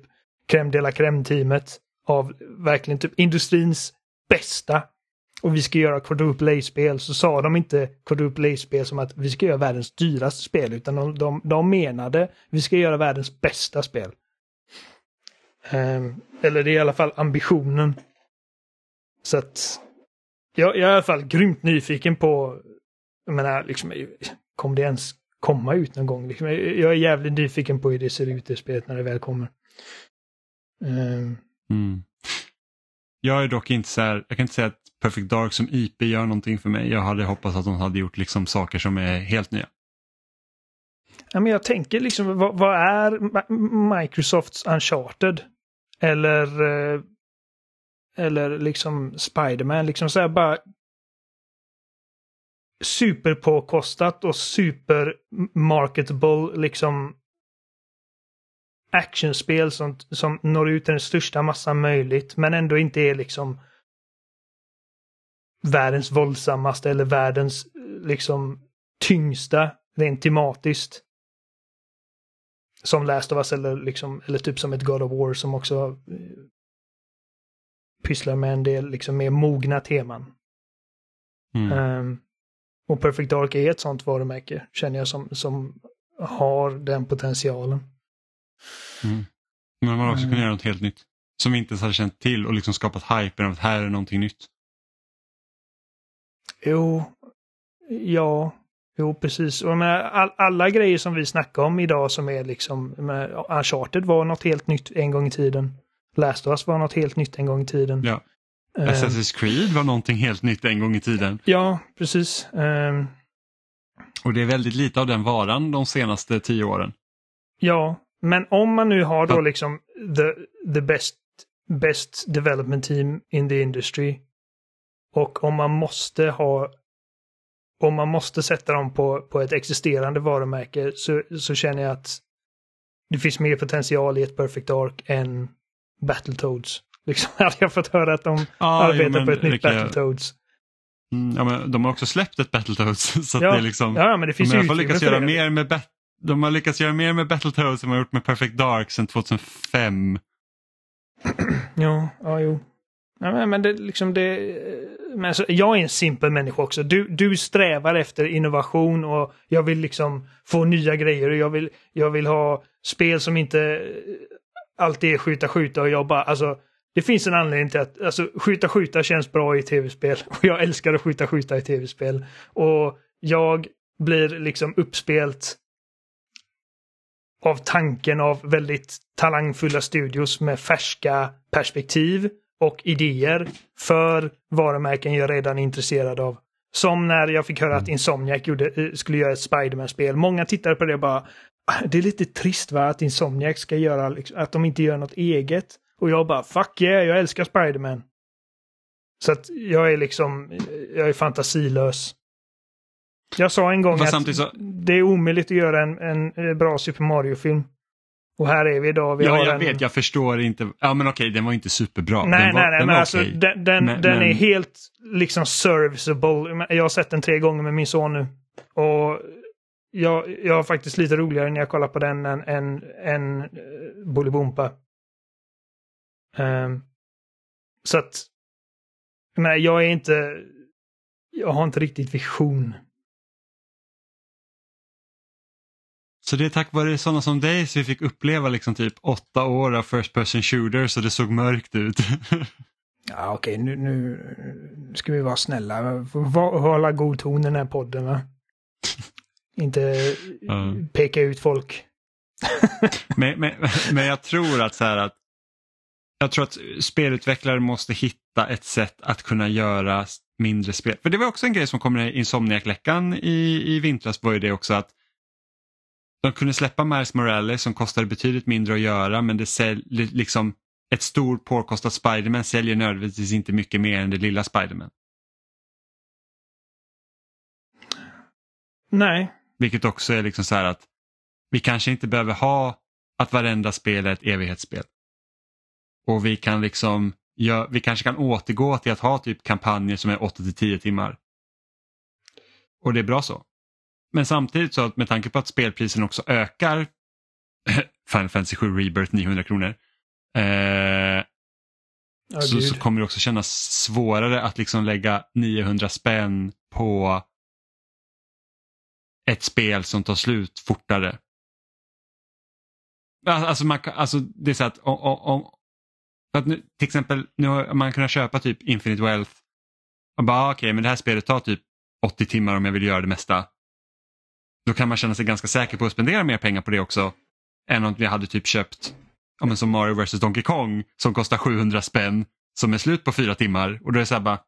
crème de la crème-teamet av verkligen typ industrins bästa. Och vi ska göra quadruple A-spel så sa de inte quadruple A-spel som att vi ska göra världens dyraste spel utan de, de, de menade vi ska göra världens bästa spel. Ehm, eller det är i alla fall ambitionen. Så att jag, jag är i alla fall grymt nyfiken på, jag menar, liksom, kommer det ens komma ut någon gång? Liksom, jag är jävligt nyfiken på hur det ser ut i spelet när det väl kommer. Ehm, Mm. Jag är dock inte så här, jag kan inte säga att Perfect Dark som IP gör någonting för mig. Jag hade hoppats att de hade gjort liksom saker som är helt nya. Ja, men jag tänker liksom, vad, vad är Microsofts Uncharted? Eller, eh, eller liksom Spiderman, liksom så här bara superpåkostat och super marketable liksom actionspel som, som når ut till den största massan möjligt men ändå inte är liksom världens våldsammaste eller världens liksom tyngsta rent tematiskt. Som Last of Us eller, liksom, eller typ som ett God of War som också eh, pysslar med en del liksom mer mogna teman. Mm. Ehm, och Perfect Dark är ett sånt varumärke, känner jag, som, som har den potentialen. Mm. Men man har också Mm. kunnat göra något helt nytt. Som vi inte ens hade känt till och liksom skapat hypen av att här är någonting nytt. Jo, ja, jo precis. Och menar, all, alla grejer som vi snackar om idag som är liksom, menar, Uncharted var något helt nytt en gång i tiden. Last of Us var något helt nytt en gång i tiden. Ja. Ehm, Assassin's Creed var någonting helt nytt en gång i tiden. ja, precis. Ehm, Och det är väldigt lite av den varan de senaste tio åren. Ja, men om man nu har då liksom the, the best, best development team in the industry och om man måste ha om man måste sätta dem på, på ett existerande varumärke så, så känner jag att det finns mer potential i ett Perfect Dark än Battletoads. Liksom (laughs) hade jag fått höra att de jo, arbetar men på ett nytt jag- Battletoads. Mm, ja, men de har också släppt ett Battletoads. (laughs) Så Ja, det är liksom, ja, men det finns de har i alla fall lyckats göra mer med Bat- de har lyckats göra mer med Battletoads än vad de har gjort med Perfect Dark sedan 2005. (clears throat) Ja, ja jo. Ja, men, men det liksom det... Men alltså, jag är en simpel människa också. Du, du strävar efter innovation och jag vill liksom få nya grejer och jag vill, jag vill ha spel som inte eh, alltid är skjuta skjuta och jag bara, alltså det finns en anledning till att alltså, skjuta skjuta känns bra i tv-spel (laughs) och jag älskar att skjuta skjuta i tv-spel. Och jag blir liksom uppspelt av tanken av väldigt talangfulla studios med färska perspektiv och idéer för varumärken jag redan är intresserad av. Som när jag fick höra att Insomniac gjorde, eh, skulle göra ett Spiderman-spel. Många tittade på det och bara det är lite trist va att Insomniac ska göra, liksom, att de inte gör något eget. Och jag bara fuck yeah, jag älskar Spiderman. Så att jag är liksom, jag är fantasilös. Jag sa en gång att så- det är omöjligt att göra en, en, eh, bra Super Mario-film. Och här är vi idag. Vi ja, jag en... vet, jag förstår inte. Ja, men okej, den var inte superbra. Nej, den var, nej, nej, den men alltså den, den, Men- den är men- helt liksom serviceable. Jag har sett den tre gånger med min son nu. Och jag, jag har faktiskt lite roligare när jag kollar på den än, än, än uh, Bolibompa. Ehm, så att, men jag är inte, jag har inte riktigt vision. Så det är tack vare sådana som dig så vi fick uppleva liksom typ åtta år av First Person Shooters och det såg mörkt ut. (laughs) Ja, okej, nu, nu ska vi vara snälla. Hålla god ton i den här podden, va? (laughs) Inte Ja. peka ut folk. (laughs) men, men, men jag tror att så här att jag tror att spelutvecklare måste hitta ett sätt att kunna göra mindre spel. För det var också en grej som kom i Insomniac-läckan i, i vintras var ju det också att de kunde släppa Miles Morales som kostade betydligt mindre att göra men det sälj, liksom ett stort påkostat Spiderman säljer nödvändigtvis inte mycket mer än det lilla Spiderman. Nej, Vilket också är liksom så här att vi kanske inte behöver ha att varenda spel är ett evighetsspel. Och vi kan liksom, ja, vi kanske kan återgå till att ha typ kampanjer som är 8-10 timmar. Och det är bra så. Men samtidigt så att med tanke på att spelprisen också ökar, (clears throat) Final Fantasy 7 Rebirth 900 kronor, eh, ja, så, så kommer det också kännas svårare att liksom lägga 900 spänn på ett spel som tar slut fortare. Alltså, alltså man, alltså det är så att om, om, att nu, till exempel nu har man kunnat köpa typ Infinite Wealth och bara okej okej men det här spelet tar typ 80 timmar om jag vill göra det mesta. Då kan man känna sig ganska säker på att spendera mer pengar på det också än om vi hade typ köpt ja, men som Mario vs Donkey Kong som kostar 700 spänn som är slut på fyra timmar och då är det så här bara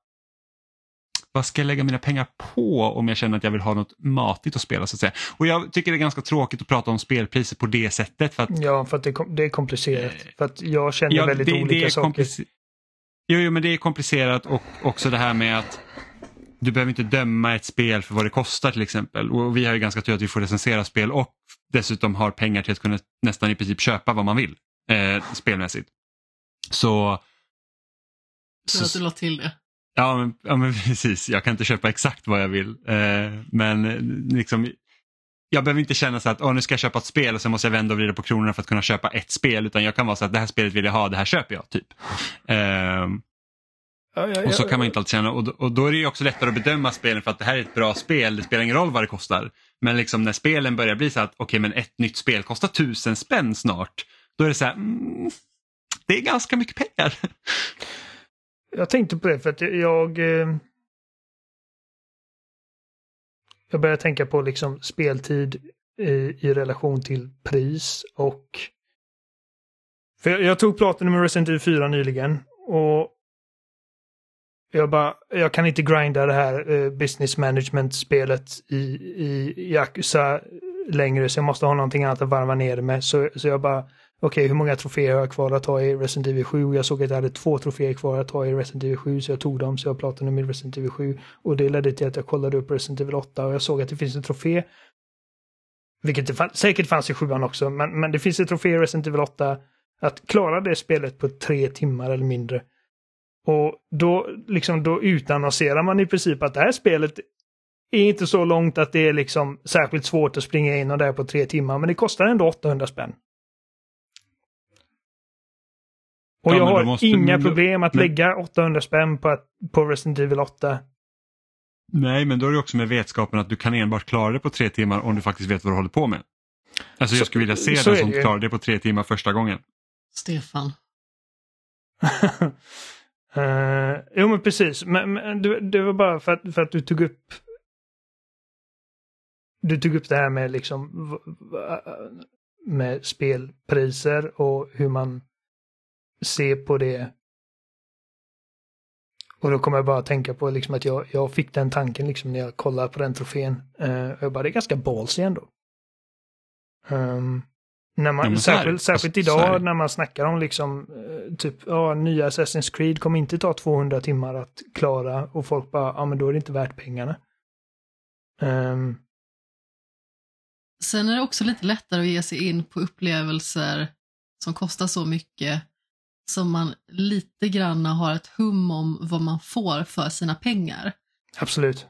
vad ska jag lägga mina pengar på om jag känner att jag vill ha något matigt att spela så att säga. Och jag tycker det är ganska tråkigt att prata om spelpriser på det sättet för att Ja, för att det, det är komplicerat. För att jag känner Ja, väldigt det, olika det är saker. Jo, jo, men det är komplicerat och också det här med att du behöver inte döma ett spel för vad det kostar till exempel. Och vi har ju ganska tur att vi får recensera spel och dessutom har pengar till att kunna nästan i princip köpa vad man vill eh, spelmässigt. Så... Så att du la till det. Ja men, ja men (laughs) precis, jag kan inte köpa exakt vad jag vill. Eh, men eh, liksom, jag behöver inte känna så att Åh, nu ska jag köpa ett spel och sen måste jag vända och vrida på kronorna för att kunna köpa ett spel. Utan jag kan vara så att det här spelet vill jag ha, det här köper jag. typ. Ehm, Ja, ja, och så ja. kan man inte alltid känna och, då- och då är det ju också lättare att bedöma spelen för att det här är ett bra spel, det spelar ingen roll vad det kostar. Men liksom när spelen börjar bli så att okej men ett nytt spel kostar tusen spänn snart. Då är det så här, mm, det är ganska mycket pengar. (laughs) Jag tänkte på det för att jag... Jag eh, börjar tänka på liksom speltid i, i relation till pris och... För jag, jag tog Platinum med Resident Evil 4 nyligen och jag bara, jag kan inte grinda det här eh, business management-spelet i, i Yakuza längre så jag måste ha någonting annat att varva ner det med. Så, så jag bara, okej hur många troféer har jag kvar att ta i Resident Evil 7? Jag såg att jag hade två troféer kvar att ta i Resident Evil 7 så jag tog dem så jag platinum i Resident Evil 7. Och det ledde till att jag kollade upp Resident Evil 8 och jag såg att det finns en trofé. Vilket det fann, säkert fanns i 7 också, men, men det finns en trofé i Resident Evil 8 Att klara det spelet på tre timmar eller mindre. Och då, liksom, då utannonserar man i princip att det här spelet är inte så långt att det är liksom särskilt svårt att springa in och där på tre timmar, men det kostar ändå 800 spänn. Och Ja, jag har inga problem att men- lägga 800 spänn på, att, på Resident Evil 8. Nej, men då är det också med vetskapen att du kan enbart klara det på tre timmar om du faktiskt vet vad du håller på med. Alltså Så- jag skulle vilja se så den som klarar det på tre timmar första gången. Stefan. (laughs) Eh, jo men precis, men, men det, det var bara för att, för att du tog upp du tog upp det här med liksom med spelpriser och hur man ser på det. Och då kommer jag bara att tänka på liksom att jag, jag fick den tanken liksom när jag kollade på den trofén. Uh, jag bara, det är ganska ballsy ändå. Um, när man, Ja, särskilt, särskilt idag det. när man snackar om liksom eh, typ, ja, nya Assassin's Creed kommer inte ta 200 timmar att klara och folk bara, ja men då är det inte värt pengarna. Ehm, Sen är det också lite lättare att ge sig in på upplevelser som kostar så mycket som man lite grann har ett hum om vad man får för sina pengar. absolut.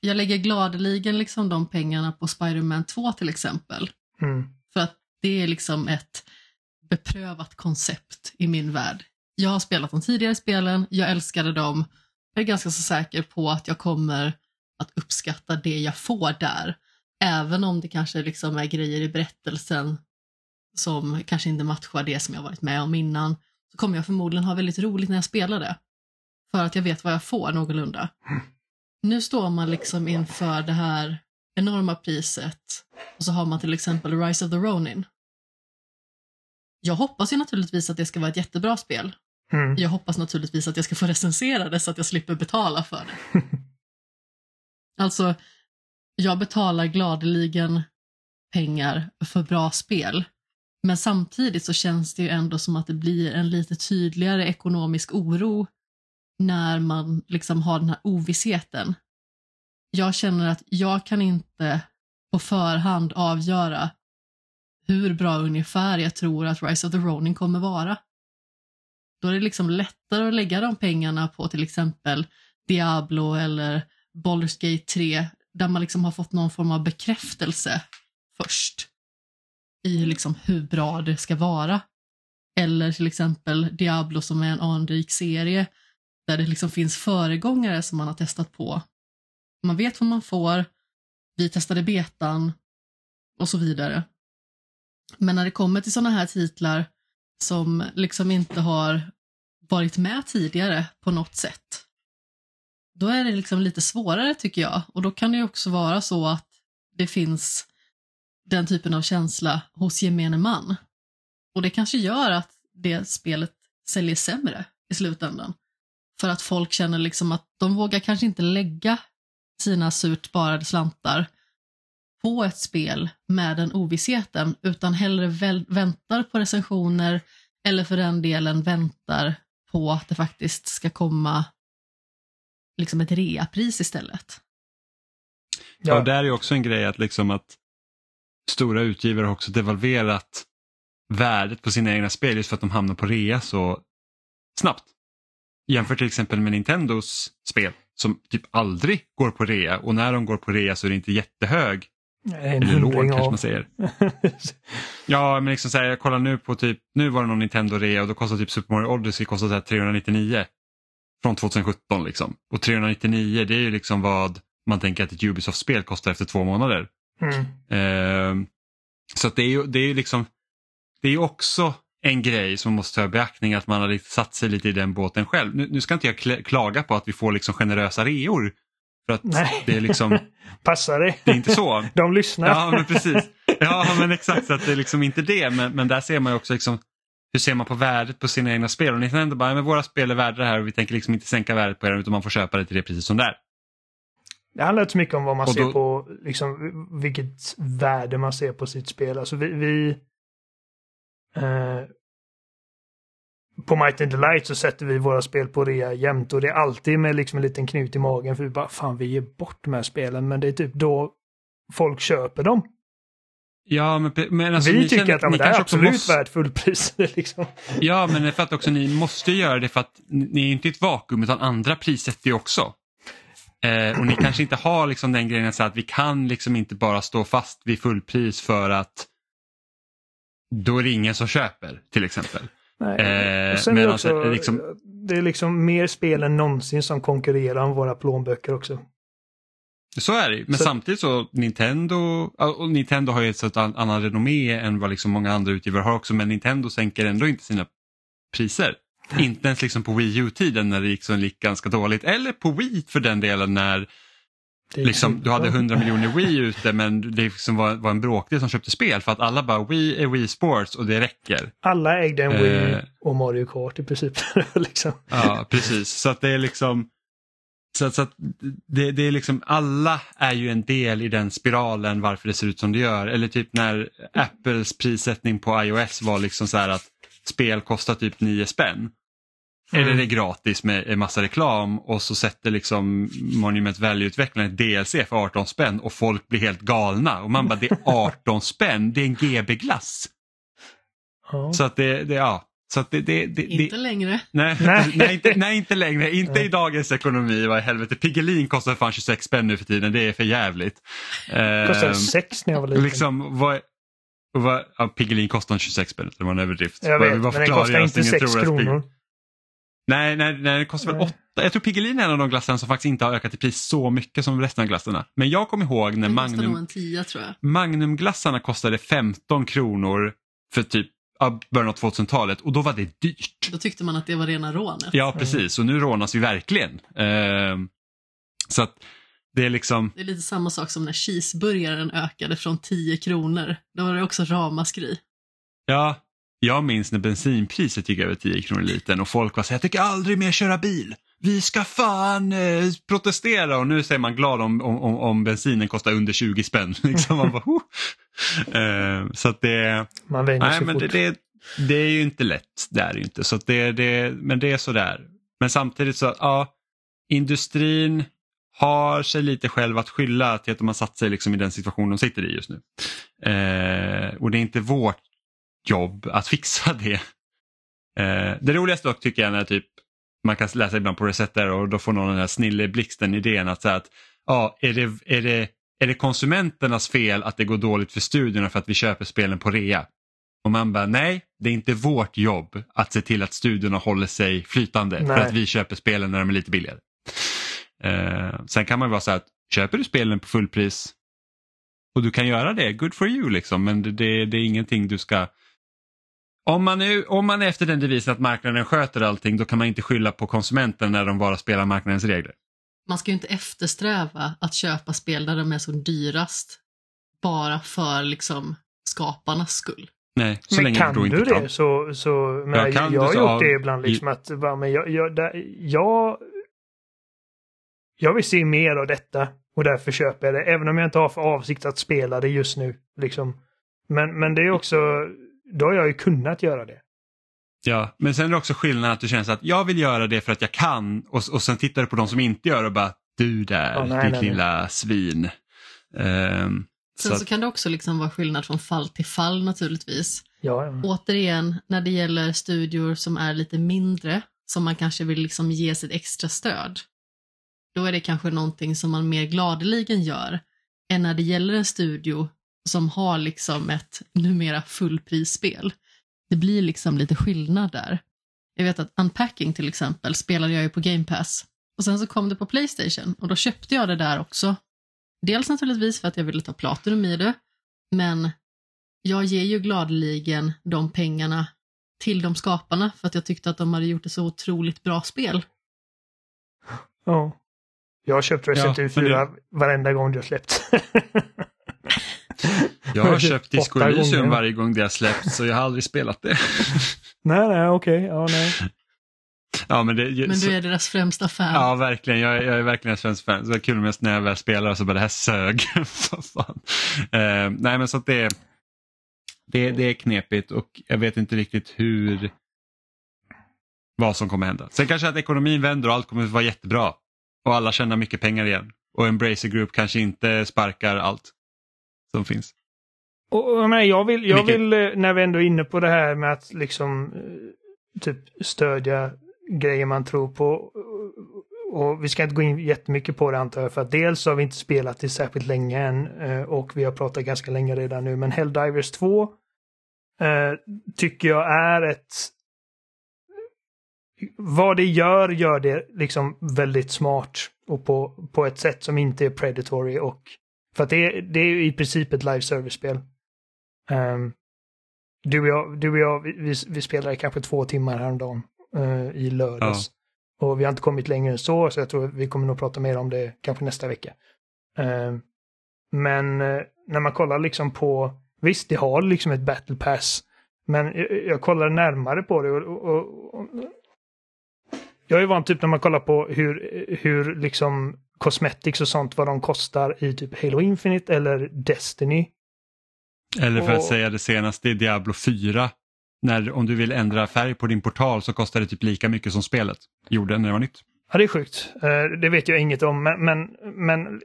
Jag lägger gladeligen liksom de pengarna på Spider-Man 2 till exempel. Mm. För att det är liksom ett beprövat koncept i min värld. Jag har spelat de tidigare spelen, jag älskade dem. Jag är ganska så säker på att jag kommer att uppskatta det jag får där. Även om det kanske liksom är grejer i berättelsen som kanske inte matchar det som jag varit med om innan, så kommer jag förmodligen ha väldigt roligt när jag spelar det. För att jag vet vad jag får någorlunda. (laughs) Nu står man liksom inför det här enorma priset och så har man till exempel Rise of the Ronin. Jag hoppas ju naturligtvis att det ska vara ett jättebra spel. Mm. Jag hoppas naturligtvis att jag ska få recensera det så att jag slipper betala för det. (laughs) Alltså, jag betalar gladeligen pengar för bra spel. Men samtidigt så känns det ju ändå som att det blir en lite tydligare ekonomisk oro när man liksom har den här ovissheten. Jag känner att jag kan inte på förhand avgöra hur bra ungefär jag tror att Rise of the Ronin kommer vara. Då är det liksom lättare att lägga de pengarna på till exempel Diablo eller Baldur's Gate 3 där man liksom har fått någon form av bekräftelse först i liksom hur bra det ska vara. Eller till exempel Diablo som är en anrik serie där det liksom finns föregångare som man har testat på. Man vet vad man får, vi testade betan och så vidare. Men när det kommer till sådana här titlar som liksom inte har varit med tidigare på något sätt, då är det liksom lite svårare tycker jag. Och då kan det ju också vara så att det finns den typen av känsla hos gemene man. Och det kanske gör att det spelet säljer sämre i slutändan. För att folk känner liksom att de vågar kanske inte lägga sina surt sparade slantar på ett spel med den ovissheten utan hellre väl, väntar på recensioner eller för den delen väntar på att det faktiskt ska komma liksom ett reapris istället. Ja. Och där är ju också en grej att, liksom att stora utgivare har också devalverat värdet på sina egna spel just för att de hamnar på rea så snabbt. Jämfört till exempel med Nintendos spel som typ aldrig går på rea och när de går på rea så är det inte jättehög, en eller låg kanske man säger. (laughs) Ja, men liksom så här, jag kollar nu på typ, nu var det någon Nintendo-rea och då kostar typ Super Mario Odyssey kostar så här 399 från 2017 liksom. Och 399 det är ju liksom vad man tänker att ett Ubisoft-spel kostar efter två månader. Mm. Ehm, så det är ju det är liksom, det är också en grej som man måste ta i beaktning att man har satt sig lite i den båten själv. Nu, nu ska inte jag kla- klaga på att vi får liksom generösa reor. För att Nej. det är liksom, (laughs) Passar det? det är inte så. (laughs) De lyssnar. Ja, men precis. (laughs) Ja, men exakt. Så att det är liksom inte det. Men, men där ser man ju också liksom, hur ser man på värdet på sina egna spel. Och Nintendo bara, men våra spel är värda det här och vi tänker liksom inte sänka värdet på det utan man får köpa det till det priset som det är. Det handlar inte så mycket om vad man Och ser då- på, liksom vilket värde man ser på sitt spel. Alltså vi, vi eh, på Might and Delight så sätter vi våra spel på rea jämt och det är alltid med liksom en liten knut i magen för vi bara fan vi ger bort de här spelen men det är typ då folk köper dem. Ja, men, men alltså, vi tycker känner- att ja, det är absolut måste- värt fullpris. (laughs) liksom. Ja, men det är för att också ni måste göra det för att ni är inte i ett vakuum utan andra prissätter ju också. Eh, och ni kanske inte har liksom den grejen så att vi kan liksom inte bara stå fast vid fullpris för att då är det ingen som köper till exempel. Nej. Eh, det, men också, alltså, liksom- det är liksom mer spel än någonsin som konkurrerar om våra plånböcker också. Så är det men Så- samtidigt så Nintendo, och Nintendo har ju ett sånt an- annan renommé än vad liksom många andra utgivare har också men Nintendo sänker ändå inte sina priser. (laughs) Inte ens liksom på Wii U-tiden när det gick, så gick ganska dåligt eller på Wii för den delen när liksom, du hade ja. 100 miljoner Wii ute men det liksom var, var en bråkdel som köpte spel för att alla bara Wii är Wii Sports och det räcker. Alla ägde en Wii Eh. och Mario Kart i princip. (laughs) liksom. Ja, precis. Så att det är liksom så att, så att det, det är liksom alla är ju en del i den spiralen varför det ser ut som det gör. Eller typ när Apples prissättning på iOS var liksom så här att spel kostar typ 9 spänn. Mm. Eller det är gratis med en massa reklam och så sätter liksom Monument Valley-utvecklaren ett DLC för 18 spänn och folk blir helt galna. Och man bara, det är 18 spänn, det är en GB-glass. Ja. Så att det, det ja. Så att det, det, det, det, Inte längre. Nej, Nej. (laughs) nej. inte, nej, inte längre. Inte Nej. i dagens ekonomi. Vad i helvete. Piggelin kostar fan 26 spänn nu för tiden. Det är för jävligt. Det kostade Ehm, sex när jag var liten. liksom, vad, vad, ja, Piggelin kostar 26 spänn. Det var en överdrift. jag vet, men den kostar inte att ingen sex tror att Pig- kronor. Nej, nej, nej, det kostar väl Nej. åtta. Jag tror Piggelin är en av de glassarna som faktiskt inte har ökat i pris så mycket som resten av glassarna. Men jag kommer ihåg när Den Magnum, tia tror jag. Magnumglassarna kostade 15 kronor för typ ja, början av 2000-talet och då var det dyrt. Då tyckte man att det var rena rånet. Ja, precis. Och nu rånas vi verkligen. Ehm, så att det är liksom, Det är lite samma sak som när cheeseburgaren ökade från 10 kronor. Då var det också ramaskri. ja, jag minns när bensinpriset gick över 10 kronor litern och folk var så jag tycker aldrig mer köra bil. Vi ska fan eh, protestera och nu säger man glad om, om, om, bensinen kostar under 20 spänn. (laughs) liksom man bara, "Huh." Ehm, så att det, Man vänjer nej sig men det, fort. det, det är ju inte lätt, det är det ju inte. Så det, det, men det är sådär. Men samtidigt så, ja, industrin har sig lite själv att skylla till att de har satt sig liksom i den situation de sitter i just nu. Eh, och det är inte vårt jobb att fixa (laughs) det. Eh, det roligaste dock tycker jag är när typ man kan läsa ibland på Resetter och då får någon den här snilleblixten idén att säga att ja, är det, är, det, är det konsumenternas fel att det går dåligt för studierna för att vi köper spelen på rea? Och man bara nej, det är inte vårt jobb att se till att studierna håller sig flytande för Nej. att vi köper spelen när de är lite billigare. Eh, sen kan man ju vara så här att köper du spelen på fullpris och du kan göra det, good for you liksom, men det, det, det är ingenting du ska om man, är, om man är efter den devisen att marknaden sköter allting då kan man inte skylla på konsumenten när de bara spelar marknadens regler. Man ska ju inte eftersträva att köpa spel där de är som dyrast. Bara för liksom skaparnas skull. Nej, så Men länge kan då inte du tar- det så, så men Ja, jag, kan jag du har gjort det ibland liksom att va, men jag, jag, där, jag, jag vill se mer av detta och därför köper jag det. Även om jag inte har för avsikt att spela det just nu. Liksom. Men, men det är också, då har jag ju kunnat göra det. Ja, men sen är det också skillnad att du känner så att jag vill göra det för att jag kan och, och sen tittar du på de som inte gör det och bara du där, Ja, nej, ditt nej, nej. lilla svin. Ehm, Sen så så, att, kan det också liksom vara skillnad från fall till fall naturligtvis. Ja, ja. Återigen, när det gäller studior som är lite mindre, som man kanske vill liksom ge sitt extra stöd, då är det kanske någonting som man mer gladeligen gör än när det gäller en studio som har liksom ett numera fullprisspel. Det blir liksom lite skillnad där. Jag vet att Unpacking till exempel spelade jag ju på Game Pass och sen så kom det på Playstation och då köpte jag det där också. Dels naturligtvis för att jag ville ta Platinum i det, men jag ger ju gladeligen de pengarna till de skaparna för att jag tyckte att de hade gjort ett så otroligt bra spel. ja. Jag har köpt Resident Ja, Evil men 4 varenda gång det har släppts. (laughs) (laughs) jag har köpt Disco Elysium varje gång det har släppts så jag har aldrig spelat det. (laughs) nej, nej, okej. Ja, nej. ja, men det, Men du är deras främsta fan. Ja, verkligen. Jag, är- jag är verkligen en svensk fan. Så det är kul mest när jag väl spelar så bara det här sög. (laughs) Fan. Eh, nej, men så att det, det, det är knepigt och jag vet inte riktigt hur vad som kommer hända. Sen kanske att ekonomin vänder och allt kommer att vara jättebra och alla tjänar mycket pengar igen och Embracer Group kanske inte sparkar allt som finns. Och, jag, menar, jag vill, jag vill, eh, när vi ändå är inne på det här med att liksom eh, typ stödja grejer man tror på. Och vi ska inte gå in jättemycket på det antar jag, för att dels har vi inte spelat det särskilt länge än eh, och vi har pratat ganska länge redan nu, men Helldivers 2 eh, tycker jag är ett vad det gör, gör det liksom väldigt smart och på, på ett sätt som inte är predatory och för att det, är- det är ju i princip ett live service-spel. Ehm, du och jag, du och jag vi, vi, spelade kanske två timmar häromdagen uh, i lördags. Och vi har inte kommit längre än så, så jag tror vi kommer nog prata mer om det kanske nästa vecka. Ehm, men eh, när man kollar liksom på, visst det har liksom ett battle pass, men jag, jag kollar närmare på det och, och, och jag är van typ när man kollar på hur, hur liksom cosmetics och sånt, vad de kostar i typ Halo Infinite eller Destiny. Eller för att Och- säga det senaste i Diablo 4. När, om du vill ändra färg på din portal så kostar det typ lika mycket som spelet gjorde när det var nytt. Ja, det är sjukt. Eh, det vet jag inget om, men, men, men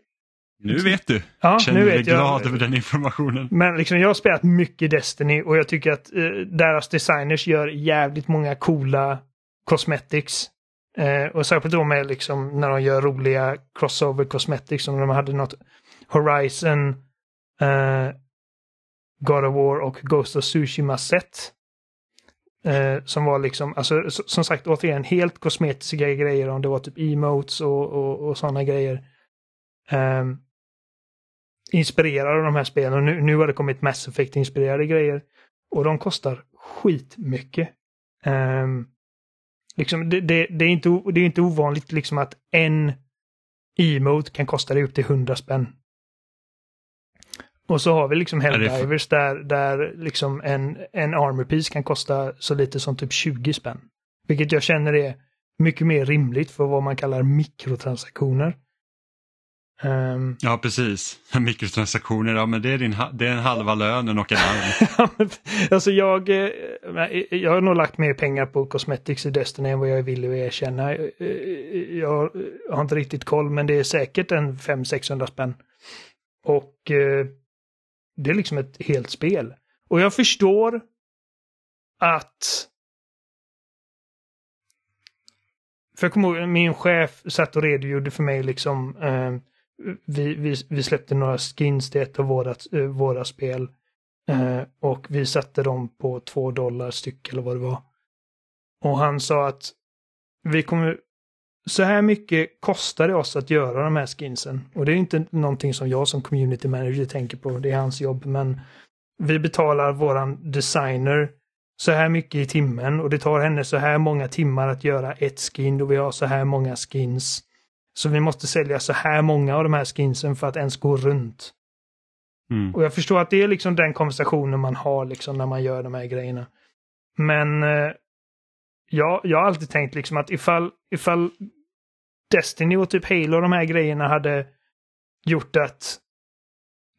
Nu vet du. ja, Känner nu du dig vet jag. glad över den informationen? Men liksom jag har spelat mycket Destiny och jag tycker att eh, deras designers gör jävligt många coola cosmetics. Eh, och särskilt då med liksom när de gör roliga crossover cosmetics som de hade något Horizon, eh, God of War och Ghost of Tsushima set. Eh, som var liksom, alltså som sagt återigen helt kosmetiska grejer om det var typ emotes och, och, och sådana grejer. Eh, inspirerade av de här spelen. Och nu, nu har det kommit Mass Effect-inspirerade grejer. Och de kostar skitmycket. Um, liksom det, det, det, är inte, det är inte ovanligt liksom att en emote kan kosta dig upp till 100 spänn. Och så har vi liksom Helldivers där, där liksom en, en armor piece kan kosta så lite som typ 20 spänn. Vilket jag känner är mycket mer rimligt för vad man kallar mikrotransaktioner. Ehm, Ja, precis. Mikrotransaktioner, ja men det är, din, det är en halva lönen och en (laughs) men, alltså jag, eh, jag har nog lagt mer pengar på cosmetics i Destiny än vad jag är villig att erkänna. Eh, Jag har inte riktigt koll men det är säkert en 500-600 spänn. Och eh, det är liksom ett helt spel. Och jag förstår att för jag kommer ihåg, min chef satt och redogjorde för mig liksom eh, vi, vi, vi släppte några skins till ett av våra, eh, våra spel. Eh, och vi satte dem på två dollar styck eller vad det var. Och han sa att vi kommer så här mycket kostar det oss att göra de här skinsen. Och det är inte någonting som jag som community manager tänker på, det är hans jobb, men vi betalar våran designer så här mycket i timmen och det tar henne så här många timmar att göra ett skin och vi har så här många skins. Så vi måste sälja så här många av de här skinsen för att ens gå runt. Mm. Och jag förstår att det är liksom den konversationen man har liksom när man gör de här grejerna. Men eh, ja, jag har alltid tänkt liksom att ifall, ifall Destiny och typ Halo och de här grejerna hade gjort att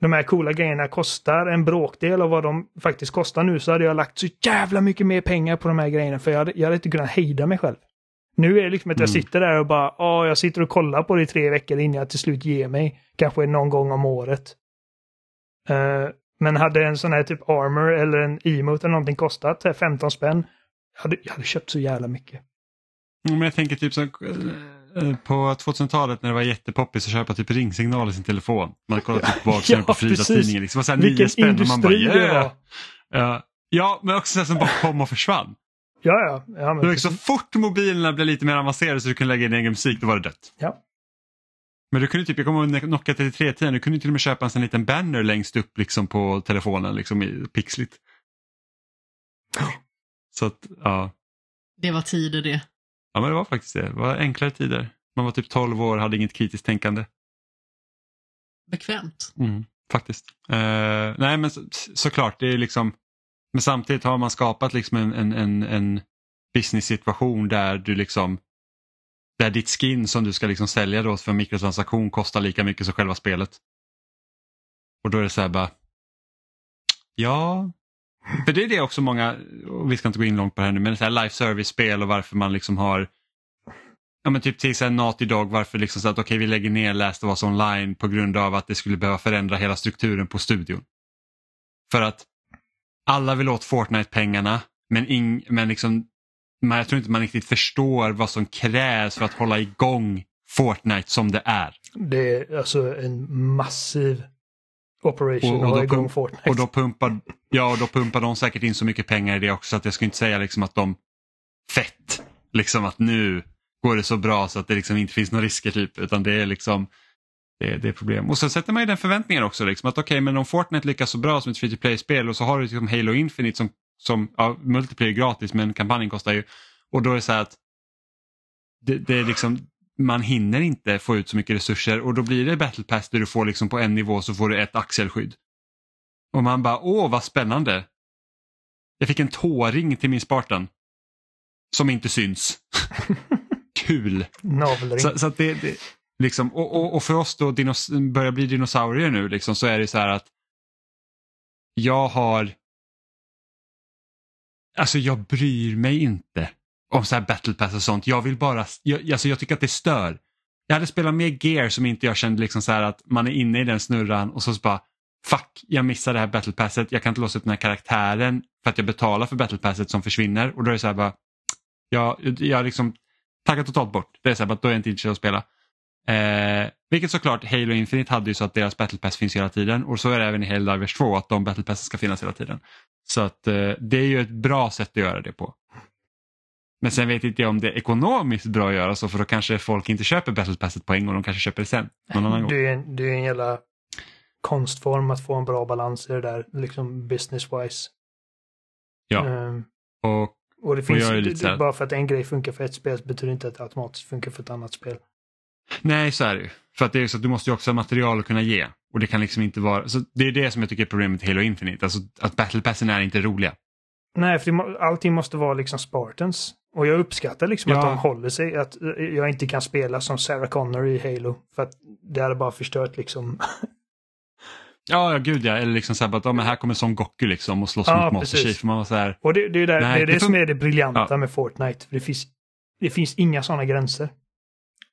de här coola grejerna kostar en bråkdel av vad de faktiskt kostar nu så hade jag lagt så jävla mycket mer pengar på de här grejerna för jag hade, jag hade inte kunnat hejda mig själv. Nu är det liksom att jag Mm. sitter där och bara, ja, jag sitter och kollar på det i tre veckor innan jag till slut ger mig. Kanske någon gång om året. Eh, men hade en sån här typ armor eller en emote eller någonting kostat så här 15 spänn. Jag hade, jag hade köpt så jävla mycket. Men jag tänker typ så, eh, på 2000-talet när det var jättepoppis att köpa typ ringsignal i sin telefon. Man kollar typ baksidan (laughs) Ja, på Frida-tidningen. Liksom, så här Vilken nio spänn och man bara yeah! Ja. men också så som bara kom och försvann. Ja, ja. ja men så fort mobilerna blev lite mer avancerade så du kunde lägga in egen musik, då var det dött. Ja. Men du kunde typ, jag kommer ihåg Nokia 3310, du kunde till och med köpa en sån liten banner längst upp liksom på telefonen, liksom i pixligt. Så att, ja. Det var tider det. ja, men det var faktiskt det. Det var enklare tider. Man var typ 12 år, hade inget kritiskt tänkande. Bekvämt. Mm, faktiskt. Eh, nej men så, såklart, det är liksom, men samtidigt har man skapat liksom en, en, en, en business-situation där du liksom, där ditt skin som du ska liksom sälja då för en mikrotransaktion kostar lika mycket som själva spelet. Och då är det så här bara, ja, för det är det också många, och vi ska inte gå in långt på det här nu, men så här life service-spel och varför man liksom har Ja men typ till så här Naughty Dog varför liksom så att okej vi lägger ner Last of Us Online på grund av att det skulle behöva förändra hela strukturen på studion. För att alla vill åt Fortnite-pengarna men, ing, men liksom, man, jag tror inte man riktigt förstår vad som krävs för att hålla igång Fortnite som det är. Det är alltså en massiv operation Och- och att ha igång Fortnite. Och då pumpar, ja, och då pumpar de säkert in så mycket pengar i det också att jag skulle inte säga liksom att de fett, liksom att nu går det så bra så att det liksom inte finns några risker typ utan det är liksom det, det är problem. Och så sätter man ju den förväntningen också liksom att okej men om Fortnite lyckas så bra som ett free to play-spel och så har du liksom Halo Infinite som, som ja, multiplayer gratis men kampanjen kostar ju och då är det så här att det, det är liksom man hinner inte få ut så mycket resurser och då blir det Battle Pass där du får liksom på en nivå så får du ett axelskydd. Och man bara, åh vad spännande. Jag fick en tåring till min Spartan. Som inte syns. (laughs) Kul! Navelring. Så, så det, det, liksom, och, och, och för oss då dinos, börjar bli dinosaurier nu liksom, så är det så här att jag har Alltså jag bryr mig inte om så här battle pass och sånt. Jag vill bara, jag, alltså jag tycker att det stör. Jag hade spelat mer gear som inte jag kände liksom så här att man är inne i den snurran och så, så bara fuck, jag missar det här battle passet. Jag kan inte låsa upp den här karaktären för att jag betalar för battle passet som försvinner och då är det så här bara, jag, jag liksom tackar totalt bort. Det är så här bara, då är jag inte intresserad av att spela. Eh, vilket såklart Halo Infinite hade ju så att deras battle pass finns hela tiden och så är det även i Halo Divers 2 att de battle passen ska finnas hela tiden. Så att eh, det är ju ett bra sätt att göra det på. Men sen vet inte jag om det är ekonomiskt bra att göra så för då kanske folk inte köper battle passet på en gång, de kanske köper det sen. Någon annan. Det är en, det är en jävla konstform att få en bra balans i det där, liksom business-wise. Ja. Ehm, Och, och det finns, lite det- bara för att en grej funkar för ett spel så betyder inte att det automatiskt funkar för ett annat spel. Nej, så är det ju. För att det är så att du måste ju också ha material att kunna ge. Och det kan liksom inte vara, så det är det som jag tycker är problemet med Halo Infinite, alltså att battle passen är inte roliga. Nej, för må- allting måste vara liksom Spartans. Och jag uppskattar liksom Ja. att de håller sig, att eh, jag inte kan spela som Sarah Connor i Halo. För att det hade bara förstört liksom. (laughs) Ja, ja gud ja. Eller liksom så här, att, ja, men här kommer Son Goku liksom och slåss Ja, mot Master. Chief. Man var så här, Och det, det är, där, Nej, det, är det, det som är det briljanta Ja. med Fortnite. För det, finns, det finns inga sådana gränser.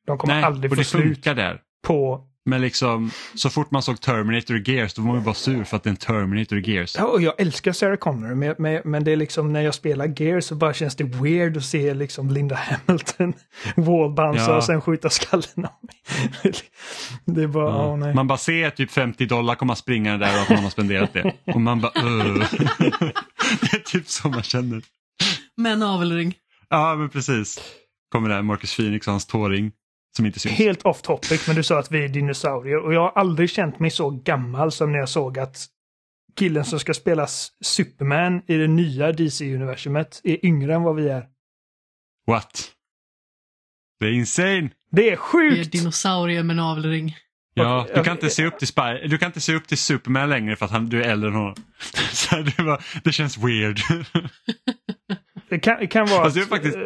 De kommer nej, aldrig och få det slut där. på... Men liksom, så fort man såg Terminator och Gears då var man ju bara sur för att det är en Terminator och Gears. Ja, och jag älskar Sarah Connor, men, men, men det är liksom när jag spelar Gears så bara känns det weird att se liksom Linda Hamilton (laughs) wallbounsa Ja. och sen skjuta skallen av mig. (laughs) det är bara, Ja. åh nej. Man bara ser typ 50 dollar komma springande där och att någon har spenderat det. Och man bara "Ugh." (laughs) Det är typ så man känner. Med navelring. Ja men precis. Kommer där Marcus Phoenix och hans tåring som inte syns. Helt off topic, men du sa att vi är dinosaurier och jag har aldrig känt mig så gammal som när jag såg att killen som ska spela Superman i det nya DC-universumet är yngre än vad vi är. What? Det är insane. Det är Vi är sjukt! dinosaurier med navelring. Ja, du kan inte se upp till Spy du kan inte se upp till Superman längre för att han, du är äldre än honom. (laughs) Så det, var, det känns weird. (laughs) Det kan, det kan vara Alltså, det är att, faktiskt- eh,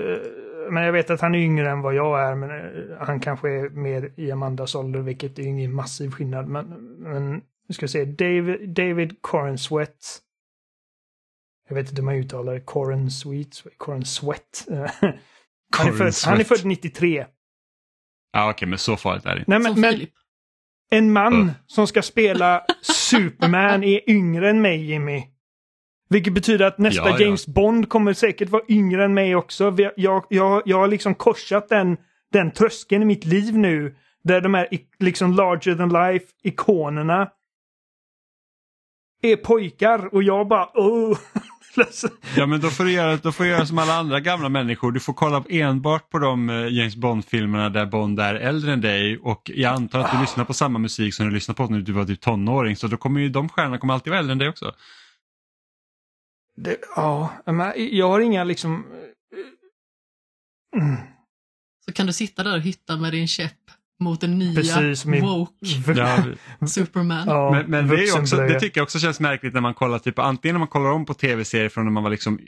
men jag vet att han är yngre än vad jag är, men eh, han kanske är mer i Amandas ålder, vilket är ingen massiv skillnad. Men, men nu ska vi se, David, David Corenswet. Jag vet inte hur man uttalar det, Coren Sweet, Coren Sweat. (laughs) han, är född, han är född 93. Ja okej men så farligt är det inte. Nej, men, men en man Uh. som ska spela (laughs) Superman är yngre än mig, Jimmy. Vilket betyder att nästa Ja, ja. James Bond kommer säkert vara yngre än mig också. Jag, jag, jag har liksom korsat den, den tröskeln i mitt liv nu. Där de här liksom larger than life ikonerna är pojkar och jag bara oh. (laughs) Ja men då får, du göra, då får du göra som alla andra gamla människor. Du får kolla enbart på de eh, James Bond-filmerna där Bond är äldre än dig och jag antar att du lyssnar på samma musik som du lyssnade på när du var typ tonåring så då kommer ju de stjärnorna kommer alltid vara äldre än dig också. Det, ja, men jag har inga liksom... Mm, Så kan du sitta där och hitta med din käpp mot den nya Precis, min- woke Ja, (laughs) Superman. ja, men men det, är ju också, det tycker jag också känns märkligt när man kollar typ, antingen när man kollar om på tv-serier från när man var liksom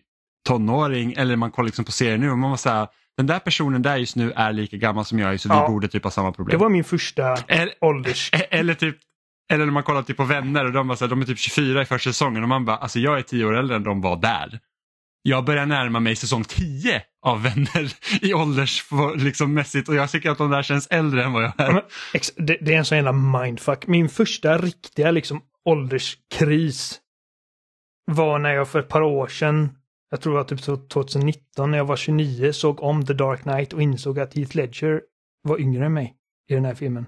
tonåring eller man kollar liksom på serier nu och man var så här, den där personen där just nu är lika gammal som jag är så Ja. vi borde typ ha samma Det problem. var min första Eller, ålders... Eller typ eller när man kollar typ på vänner och de, var så här, de är typ 24 i första säsongen och man bara, alltså jag är 10 år äldre än de var där. Jag börjar närma mig säsong 10 av vänner (laughs) i åldersmässigt liksom, och jag tycker att de där känns äldre än vad jag är. det, det är en sån jävla mindfuck. Min första riktiga liksom ålderskris var när jag för ett par år sedan, jag tror det var typ 2019, när jag var 29, såg om The Dark Knight och insåg att Heath Ledger var yngre än mig i den här filmen.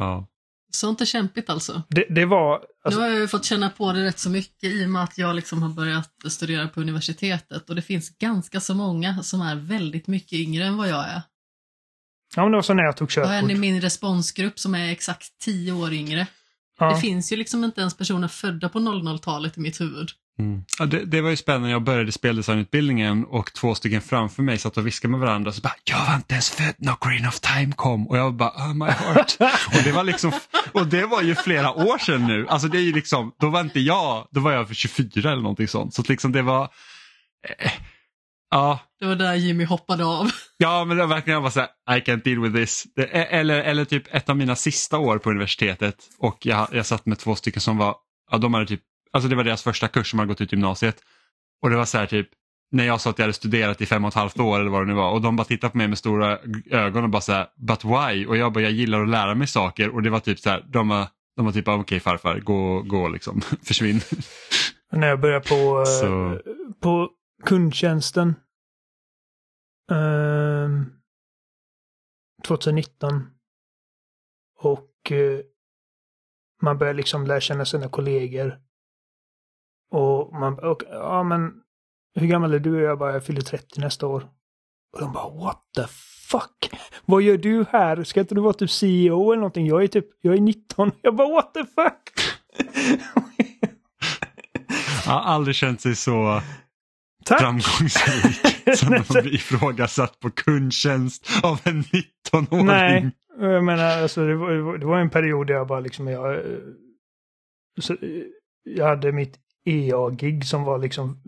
Ja. Sånt är kämpigt alltså. Det, det var... Alltså, nu har jag ju fått känna på det rätt så mycket i och med att jag liksom har börjat studera på universitetet och det finns ganska så många som är väldigt mycket yngre än vad jag är. ja, men det var så när jag tog Jag har en i körkort. min responsgrupp som är exakt tio år yngre. Ja. Det finns ju liksom inte ens personer födda på 00-talet i mitt huvud. Mm. Ja, det, det var ju spännande, jag började speldesignutbildningen och två stycken framför mig satt och viskade med varandra så bara “Jag var inte ens född när Green of Time kom” och jag bara “Oh my heart”. (laughs) och, det var liksom, och det var ju flera år sedan nu, alltså det är ju liksom, då var inte jag, då var jag för 24 eller någonting sånt. Så att liksom det var, eh, ja, Det var där Jimmy hoppade av. Ja, men det var verkligen jag var så här, I can't deal with this. Det, eller, eller typ ett av mina sista år på universitetet och jag, jag satt med två stycken som var, ja de hade typ, alltså det var deras första kurs som hade gått ut gymnasiet. Och det var så här typ, när jag sa att jag hade studerat i fem och ett halvt år eller vad det nu var och de bara tittade på mig med stora ögon och bara så här, but why? Och jag bara, jag gillar att lära mig saker och det var typ så här, de var, de var typ, okej farfar, gå, gå liksom, (laughs) försvinn. När jag började på, eh, Så- på kundtjänsten. ehm, 2019. Och eh, man börjar liksom lära känna sina kollegor. Och man och, ja men hur gammal är du? Och jag bara, jag fyller 30 nästa år. Och de bara, what the fuck? Vad gör du här? Ska inte du vara typ CEO eller någonting? Jag är typ, jag är 19. (laughs) Jag bara, what the fuck? (laughs) Jag har aldrig känt sig så Tack! framgångsrik (laughs) som att bli ifrågasatt på kundtjänst av en 19-åring. Nej, jag menar alltså det var, det var en period där jag bara liksom, jag, eh, så, eh, jag hade mitt EA-gig som var liksom,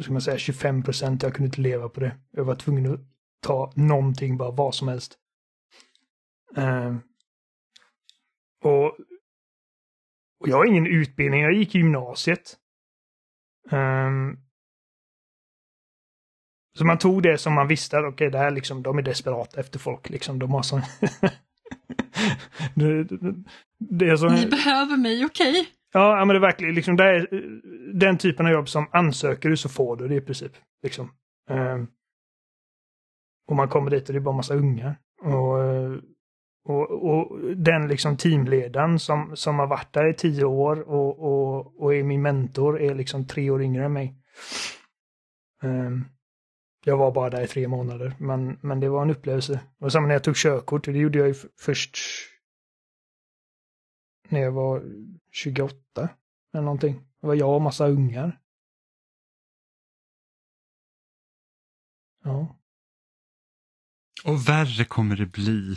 ska man säga 25 procent, jag kunde inte leva på det. Jag var tvungen att ta någonting, bara vad som helst. Uh, och, och jag har ingen utbildning, jag gick i gymnasiet. Um, så man tog det som man visste, okej, okej, det här liksom, de är desperata efter folk liksom. De har sån... (laughs) det, det, det är så... Ni behöver mig, okej? Okay ja, men det är verkligen liksom, det är eh, den typen av jobb som ansöker du så får du det i princip. Liksom. Ehm, och man kommer dit och det är bara massa ungar. Och, eh, och, och den liksom teamledaren som, som har varit där i tio år och, och, och är min mentor är liksom tre år yngre än mig. Ehm, jag var bara där i tre månader, men, men det var en upplevelse. Och samma när jag tog körkort, det gjorde jag ju först när jag var 28 eller någonting. Det var jag och massa ungar. Ja. Och värre kommer det bli.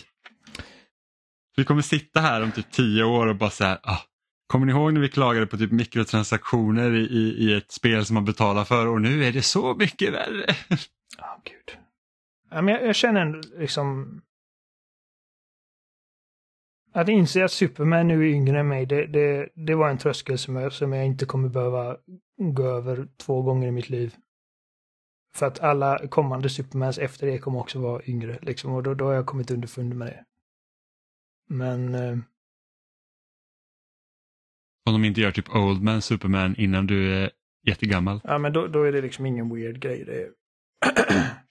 Vi kommer sitta här om typ tio år och bara så här, ah, kommer ni ihåg när vi klagade på typ mikrotransaktioner i, i, ett spel som man betalar för och nu är det så mycket värre. Ja, gud. Ja, men jag, jag känner liksom... Att inse att Superman nu är yngre än mig, det, det, det var en tröskel som jag, som jag inte kommer behöva gå över två gånger i mitt liv. För att alla kommande Supermans efter det kommer också vara yngre, liksom, och då, då har jag kommit underfund med det. Men... Eh, Om de inte gör typ Old Man Superman innan du är jättegammal. ja, men då, då är det liksom ingen weird grej. Det är... (clears throat)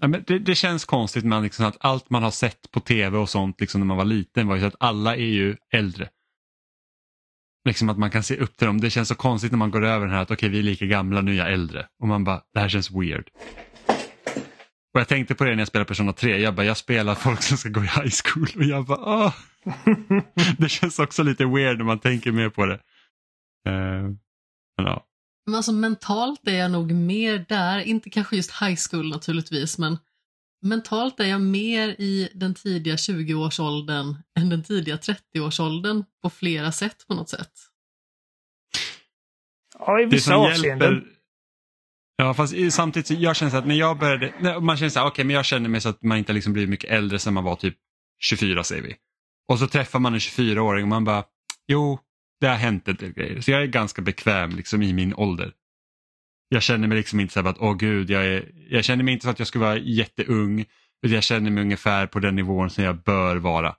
Ja, men det, det känns konstigt med liksom att allt man har sett på tv och sånt liksom när man var liten var ju så att alla är ju äldre. Liksom att man kan se upp till dem. Det känns så konstigt när man går över den här att okej vi är lika gamla, nu är jag äldre. Och man bara, det här känns weird. Och jag tänkte på det när jag spelade Persona 3. Jag bara, jag spelar folk som ska gå i high school. Och jag bara, åh. (laughs) Det känns också lite weird när man tänker mer på det. Uh, men ja. Men alltså mentalt är jag nog mer där, inte kanske just high school naturligtvis, men mentalt är jag mer i den tidiga 20-årsåldern än den tidiga 30-årsåldern på flera sätt på något sätt. Ja, i det vissa avseenden. hjälper Ja fast samtidigt så jag känner så att när jag började, man känner så här, okej men jag känner mig så att man inte liksom blivit mycket äldre sen man var typ 24 säger vi. Och så träffar man en 24-åring och man bara, jo det har hänt en del grejer. Så jag är ganska bekväm liksom i min ålder. Jag känner mig liksom inte så att, åh gud, jag, är, jag känner mig inte så att jag ska vara jätteung. Utan jag känner mig ungefär på den nivån som jag bör vara.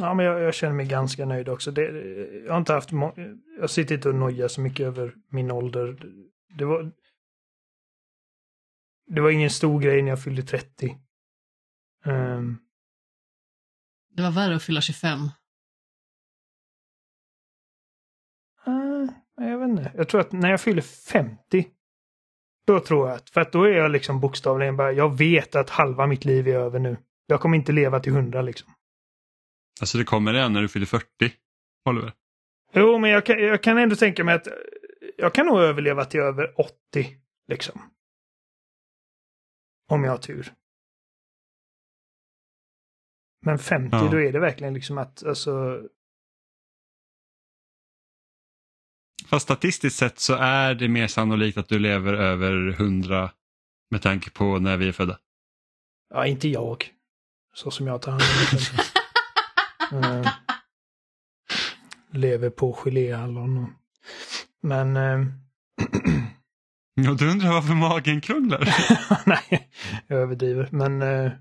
Ja, men jag, jag känner mig ganska nöjd också. Det, jag har inte haft... Jag sitter inte och nojar så mycket över min ålder. Det var... Det var ingen stor grej när jag fyllde 30. Um, det var värre att fylla 25. Jag vet inte. Jag tror att när jag fyller 50 då tror jag att, för att då är jag liksom bokstavligen bara, jag vet att halva mitt liv är över nu. Jag kommer inte leva till 100 liksom. Alltså det kommer redan när du fyller 40? Håller du? Jo, men jag kan, jag kan ändå tänka mig att jag kan nog överleva till över 80 liksom. Om jag har tur. Men 50 ja. då är det verkligen liksom att alltså... Fast statistiskt sett så är det mer sannolikt att du lever över 100 med tanke på när vi är födda. Ja, inte jag. Så som jag tar hand om mig uh, (laughs) Lever på geléhallon. Och... Men... Uh... (clears throat) Ja, du undrar varför magen krånglar? (laughs) Nej, jag överdriver. Men... Uh...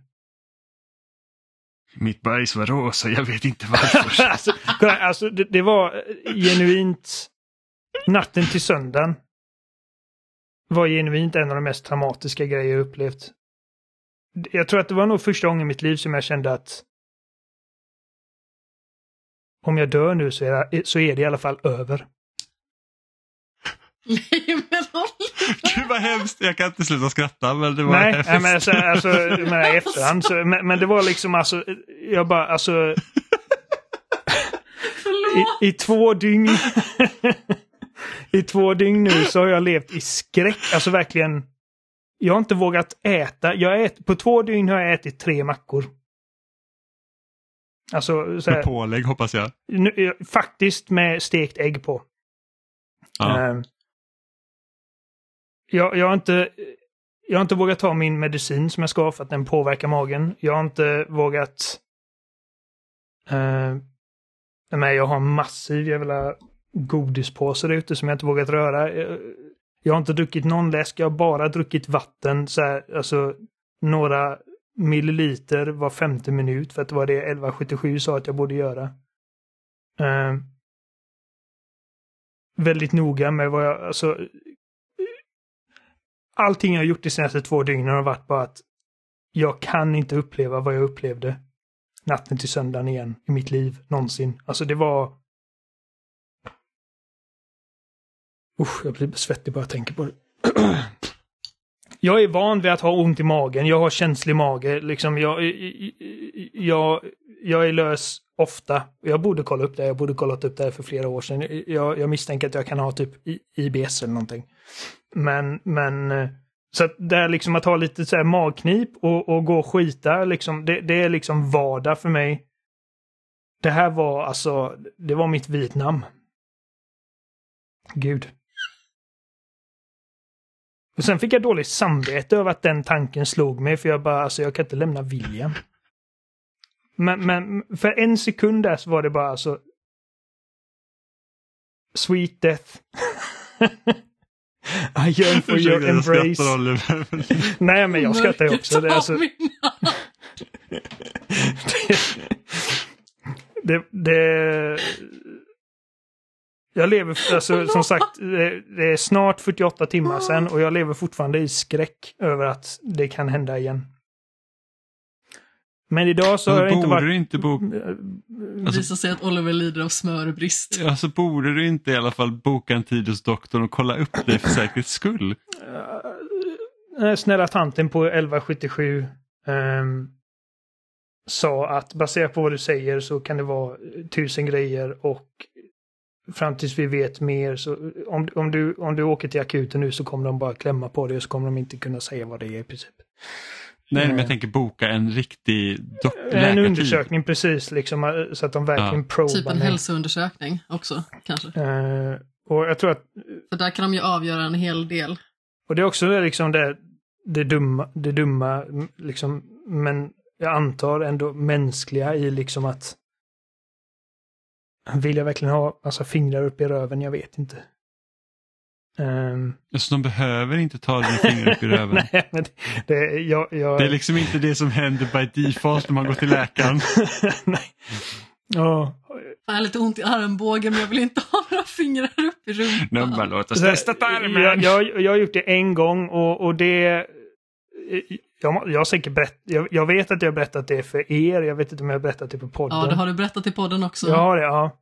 Mitt bajs var rosa, jag vet inte varför. (laughs) alltså, alltså det, det, var genuint... Natten till söndagen var genuint en av de mest traumatiska grejer jag upplevt. Jag tror att det var nog första gången i mitt liv som jag kände att om jag dör nu så är det, så är det i alla fall över. (laughs) Gud vad hemskt, jag kan inte sluta skratta men det var nej, hemskt. Nej, men alltså, alltså (laughs) men i efterhand så, men, men, det var liksom alltså, jag bara alltså... (laughs) I, I två dygn... I två dygn nu så har jag levt i skräck, alltså verkligen. Jag har inte vågat äta. Jag ät, på två dygn har jag ätit tre mackor. Alltså, så här, med pålägg hoppas jag. Nu, faktiskt med stekt ägg på. Ja. Uh, jag, jag, har inte, jag har inte vågat ta min medicin som jag ska för att den påverkar magen. Jag har inte vågat... Uh, men jag har massiv jävla godispåse där ute som jag inte vågat röra. Jag, har inte druckit någon läsk, jag har bara druckit vatten. Så här, alltså några milliliter var femte minut för att det var det 1177 sa att jag borde göra. Uh, väldigt noga med vad jag, alltså allting jag har gjort de senaste två dygnen har varit bara att jag kan inte uppleva vad jag upplevde natten till söndagen igen i mitt liv någonsin. Alltså det var... Usch, jag blir svettig bara jag tänker på det. (clears throat) jag är van vid att ha ont i magen. Jag har känslig mage. Liksom jag, jag, jag är lös ofta. Jag borde kolla upp det. Jag borde kollat upp det här för flera år sedan. Jag, jag misstänker att jag kan ha typ IBS eller någonting. Men, men eh, så att det är liksom att ha lite så här magknip och, och gå och skita, liksom, det, det, är liksom vardag för mig. Det här var alltså, det var mitt Vietnam. Gud. Och sen fick jag dåligt samvete över att den tanken slog mig för jag bara, alltså jag kan inte lämna William. Men, men för en sekund där så var det bara alltså... Sweet death. (laughs) I yearn for your embrace. (laughs) Nej, men jag skrattar också. Det, alltså... (laughs) det, det, jag lever, alltså, som sagt, det, är snart 48 timmar sedan och jag lever fortfarande i skräck över att det kan hända igen. Men idag så har jag inte varit... Du inte bo... Alltså, visar sig att Oliver lider av smörbrist. Alltså borde du inte i alla fall boka en tid hos doktorn och kolla upp dig för säkerhets skull? Uh, snälla tanten på 1177 um, ehm, sa att baserat på vad du säger så kan det vara tusen grejer och fram tills vi vet mer så om, om, du, om du åker till akuten nu så kommer de bara klämma på dig och så kommer de inte kunna säga vad det är i princip. Nej, men jag tänker boka en riktig En undersökning precis, liksom, eh, så att de verkligen ja. probar. Typ en hälsoundersökning också, kanske. Uh, och jag tror att... För där kan de ju avgöra en hel del. Och det är också liksom det, det dumma, det dumma, liksom, men jag antar ändå mänskliga i liksom att vill jag verkligen ha alltså, fingrar upp i röven? Jag vet inte. Um... Så de behöver inte ta dina fingrar upp i (laughs) röven? Nej, men det, jag, jag... det är liksom inte det som händer by default när man går till läkaren? (laughs) Nej. Ja. Jag har lite ont i armbågen men jag vill inte ha några fingrar upp i rumpan. Nummer låt oss testa tarmen. jag, jag, jag har gjort det en gång och, och det... Jag, jag säkert berätt, jag, jag vet att jag har berättat det för er. Jag vet inte om jag har berättat det på podden. Ja, det har du berättat i podden också. Jag har det, ja.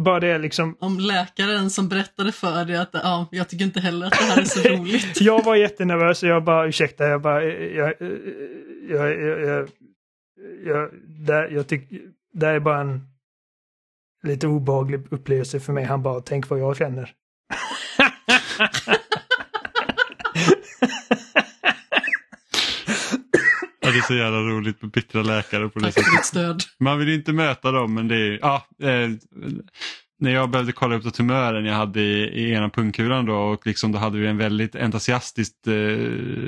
Bara det liksom. Om läkaren som berättade för dig att ja, jag tycker inte heller att det här är så (laughs) roligt. Jag var jättenervös och jag bara ursäkta, jag bara... Jag, jag, jag, jag, jag, jag, där, jag tycker... Det här är bara en lite obehaglig upplevelse för mig. Han bara, tänk vad jag känner. (laughs) Så jävla roligt med bittra läkare på det Tack stöd. Man vill ju inte möta dem men det är ja, eh, när jag behövde kolla upp då tumören jag hade i, i ena pungkulan då och liksom då hade vi en väldigt entusiastisk eh,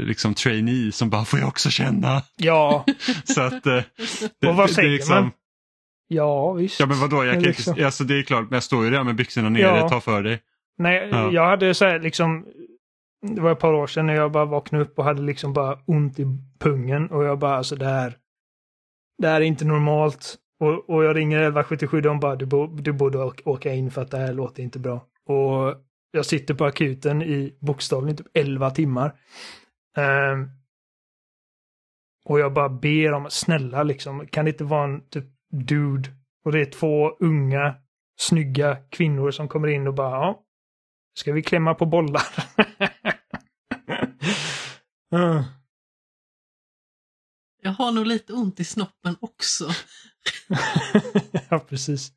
liksom trainee som bara får jag också känna. Ja, (laughs) Så att eh, det, Och vad det- det är säger liksom, man? ja visst. Ja men vadå, jag kan, Liksom. alltså, det är klart men jag står ju där med byxorna nere, Ja. ta för dig. Nej, Ja. jag hade så här liksom... Det var ett par år sedan när jag bara vaknade upp och hade liksom bara ont i pungen och jag bara alltså det här... Det här är inte normalt. Och, och jag ringer 1177 och de bara du, bo, du borde åka- in för att det här låter inte bra. Och jag sitter på akuten i bokstavligen typ 11 timmar. Um, och jag bara ber om, snälla liksom, kan det inte vara en typ dude? Och det är två unga, snygga kvinnor som kommer in och bara, ja, ska vi klämma på bollar? (laughs) Mm. Jag har nog lite ont i snoppen också. (laughs) ja, precis.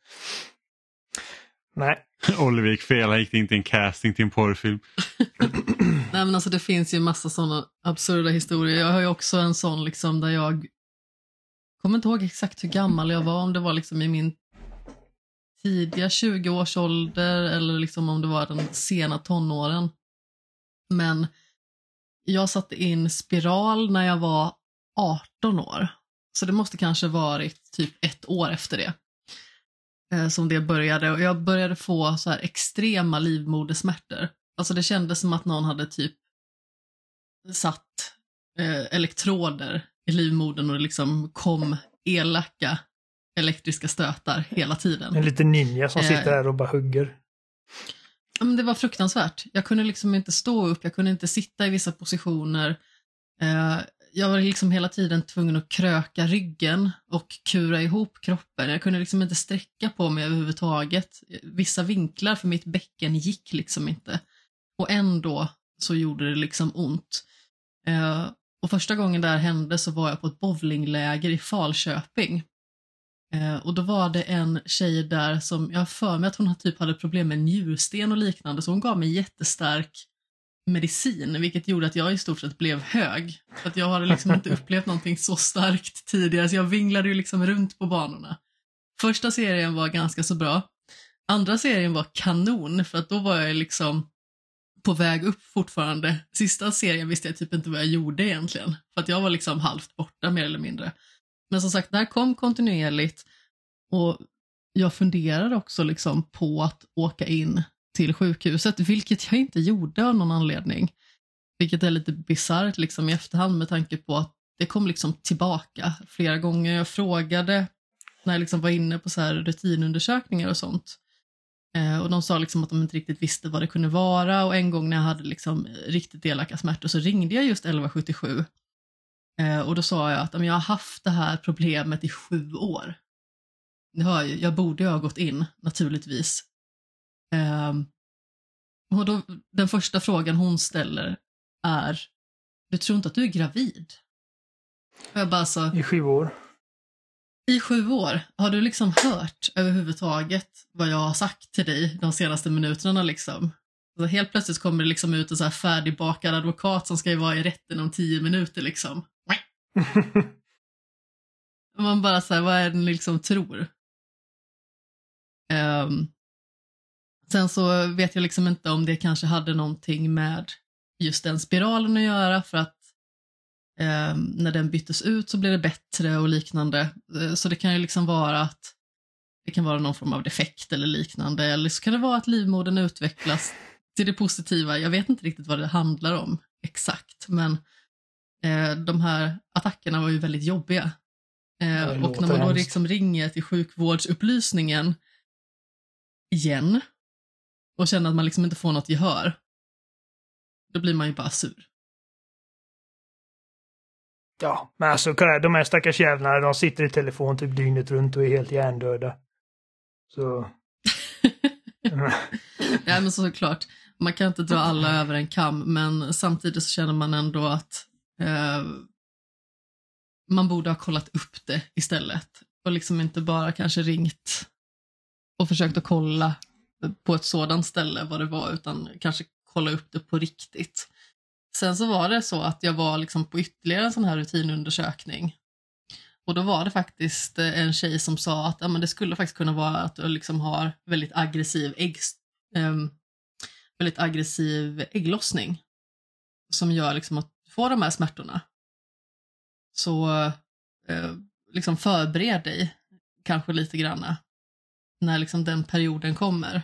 Nej, Oliver gick fel, han gick in till en casting till en porrfilm. (clears throat) Nej men alltså det finns ju massa sådana absurda historier. Jag har ju också en sån liksom där jag kommer inte ihåg exakt hur gammal jag var, om det var liksom i min tidiga 20-årsålder eller liksom om det var den sena tonåren. Men jag satte in spiral när jag var 18 år. Så det måste kanske varit typ ett år efter det. eh, Som det började och jag började få så här extrema livmodersmärtor. Alltså det kändes som att någon hade typ satt eh, elektroder i livmodern och det liksom kom elaka elektriska stötar hela tiden. en liten ninja som Eh. sitter där och bara hugger. Ja, men det var fruktansvärt. Jag kunde liksom inte stå upp, jag kunde inte sitta i vissa positioner. Eh, jag var liksom hela tiden tvungen att kröka ryggen och kura ihop kroppen. Jag kunde liksom inte sträcka på mig överhuvudtaget. Vissa vinklar för mitt bäcken gick liksom inte. Och ändå så gjorde det liksom ont. Eh, och första gången det här hände så var jag på ett bowlingläger i Falköping. Eh, och då var det en tjej där som, jag för mig att hon typ hade problem med njursten och liknande, så hon gav mig jättestark medicin, vilket gjorde att jag i stort sett blev hög. För att jag hade liksom inte (laughs) upplevt någonting så starkt tidigare, så jag vinglade ju liksom runt på banorna. Första serien var ganska så bra. Andra serien var kanon, för att då var jag liksom på väg upp fortfarande. Sista serien visste jag typ inte vad jag gjorde egentligen, för att jag var liksom halvt borta mer eller mindre. Men som sagt, det här kom kontinuerligt och jag funderade också liksom på att åka in till sjukhuset, vilket jag inte gjorde av någon anledning. Vilket är lite bisarrt liksom i efterhand med tanke på att det kom liksom tillbaka flera gånger. Jag frågade när jag liksom var inne på så här rutinundersökningar och sånt. Eh, och de sa liksom att de inte riktigt visste vad det kunde vara och en gång när jag hade liksom riktigt elaka smärtor så ringde jag just 1177 och då sa jag att "Ja, men jag har haft det här problemet i sju år. Det har jag, jag borde ju ha gått in, naturligtvis. Ehm, och då, den första frågan hon ställer är, du tror inte att du är gravid? Och jag bara så, I sju år. i sju år, har du liksom hört överhuvudtaget vad jag har sagt till dig de senaste minuterna liksom? Så helt plötsligt kommer det liksom ut en så här färdigbakad advokat som ska vara i rätten om tio minuter liksom. (laughs) Man bara så här, vad är det ni liksom tror? Um, sen så vet jag liksom inte om det kanske hade någonting med just den spiralen att göra för att um, när den byttes ut så blev det bättre och liknande. Uh, Så det kan ju liksom vara att det kan vara någon form av defekt eller liknande eller så kan det vara att livmodern utvecklas till det positiva. Jag vet inte riktigt vad det handlar om exakt men eh, de här attackerna var ju väldigt jobbiga. Eh, och när man då liksom ringer till sjukvårdsupplysningen igen och känner att man liksom inte får något gehör, då blir man ju bara sur. Ja, men alltså de här stackars jävlarna, de sitter i telefon typ dygnet runt och är helt hjärndöda. Så... (laughs) Ja, men såklart, man kan inte dra alla över en kam, men samtidigt så känner man ändå att eh, man borde ha kollat upp det istället och liksom inte bara kanske ringt och försökt att kolla på ett sådant ställe vad det var, utan kanske kolla upp det på riktigt. Sen så var det så att jag var liksom på ytterligare en sån här rutinundersökning och då var det faktiskt eh, en tjej som sa att ja, men det skulle faktiskt kunna vara att du liksom har väldigt aggressiv, ägg, eh, väldigt aggressiv ägglossning som gör liksom att få får de här smärtorna. Så eh, liksom förbered dig kanske lite granna när liksom den perioden kommer.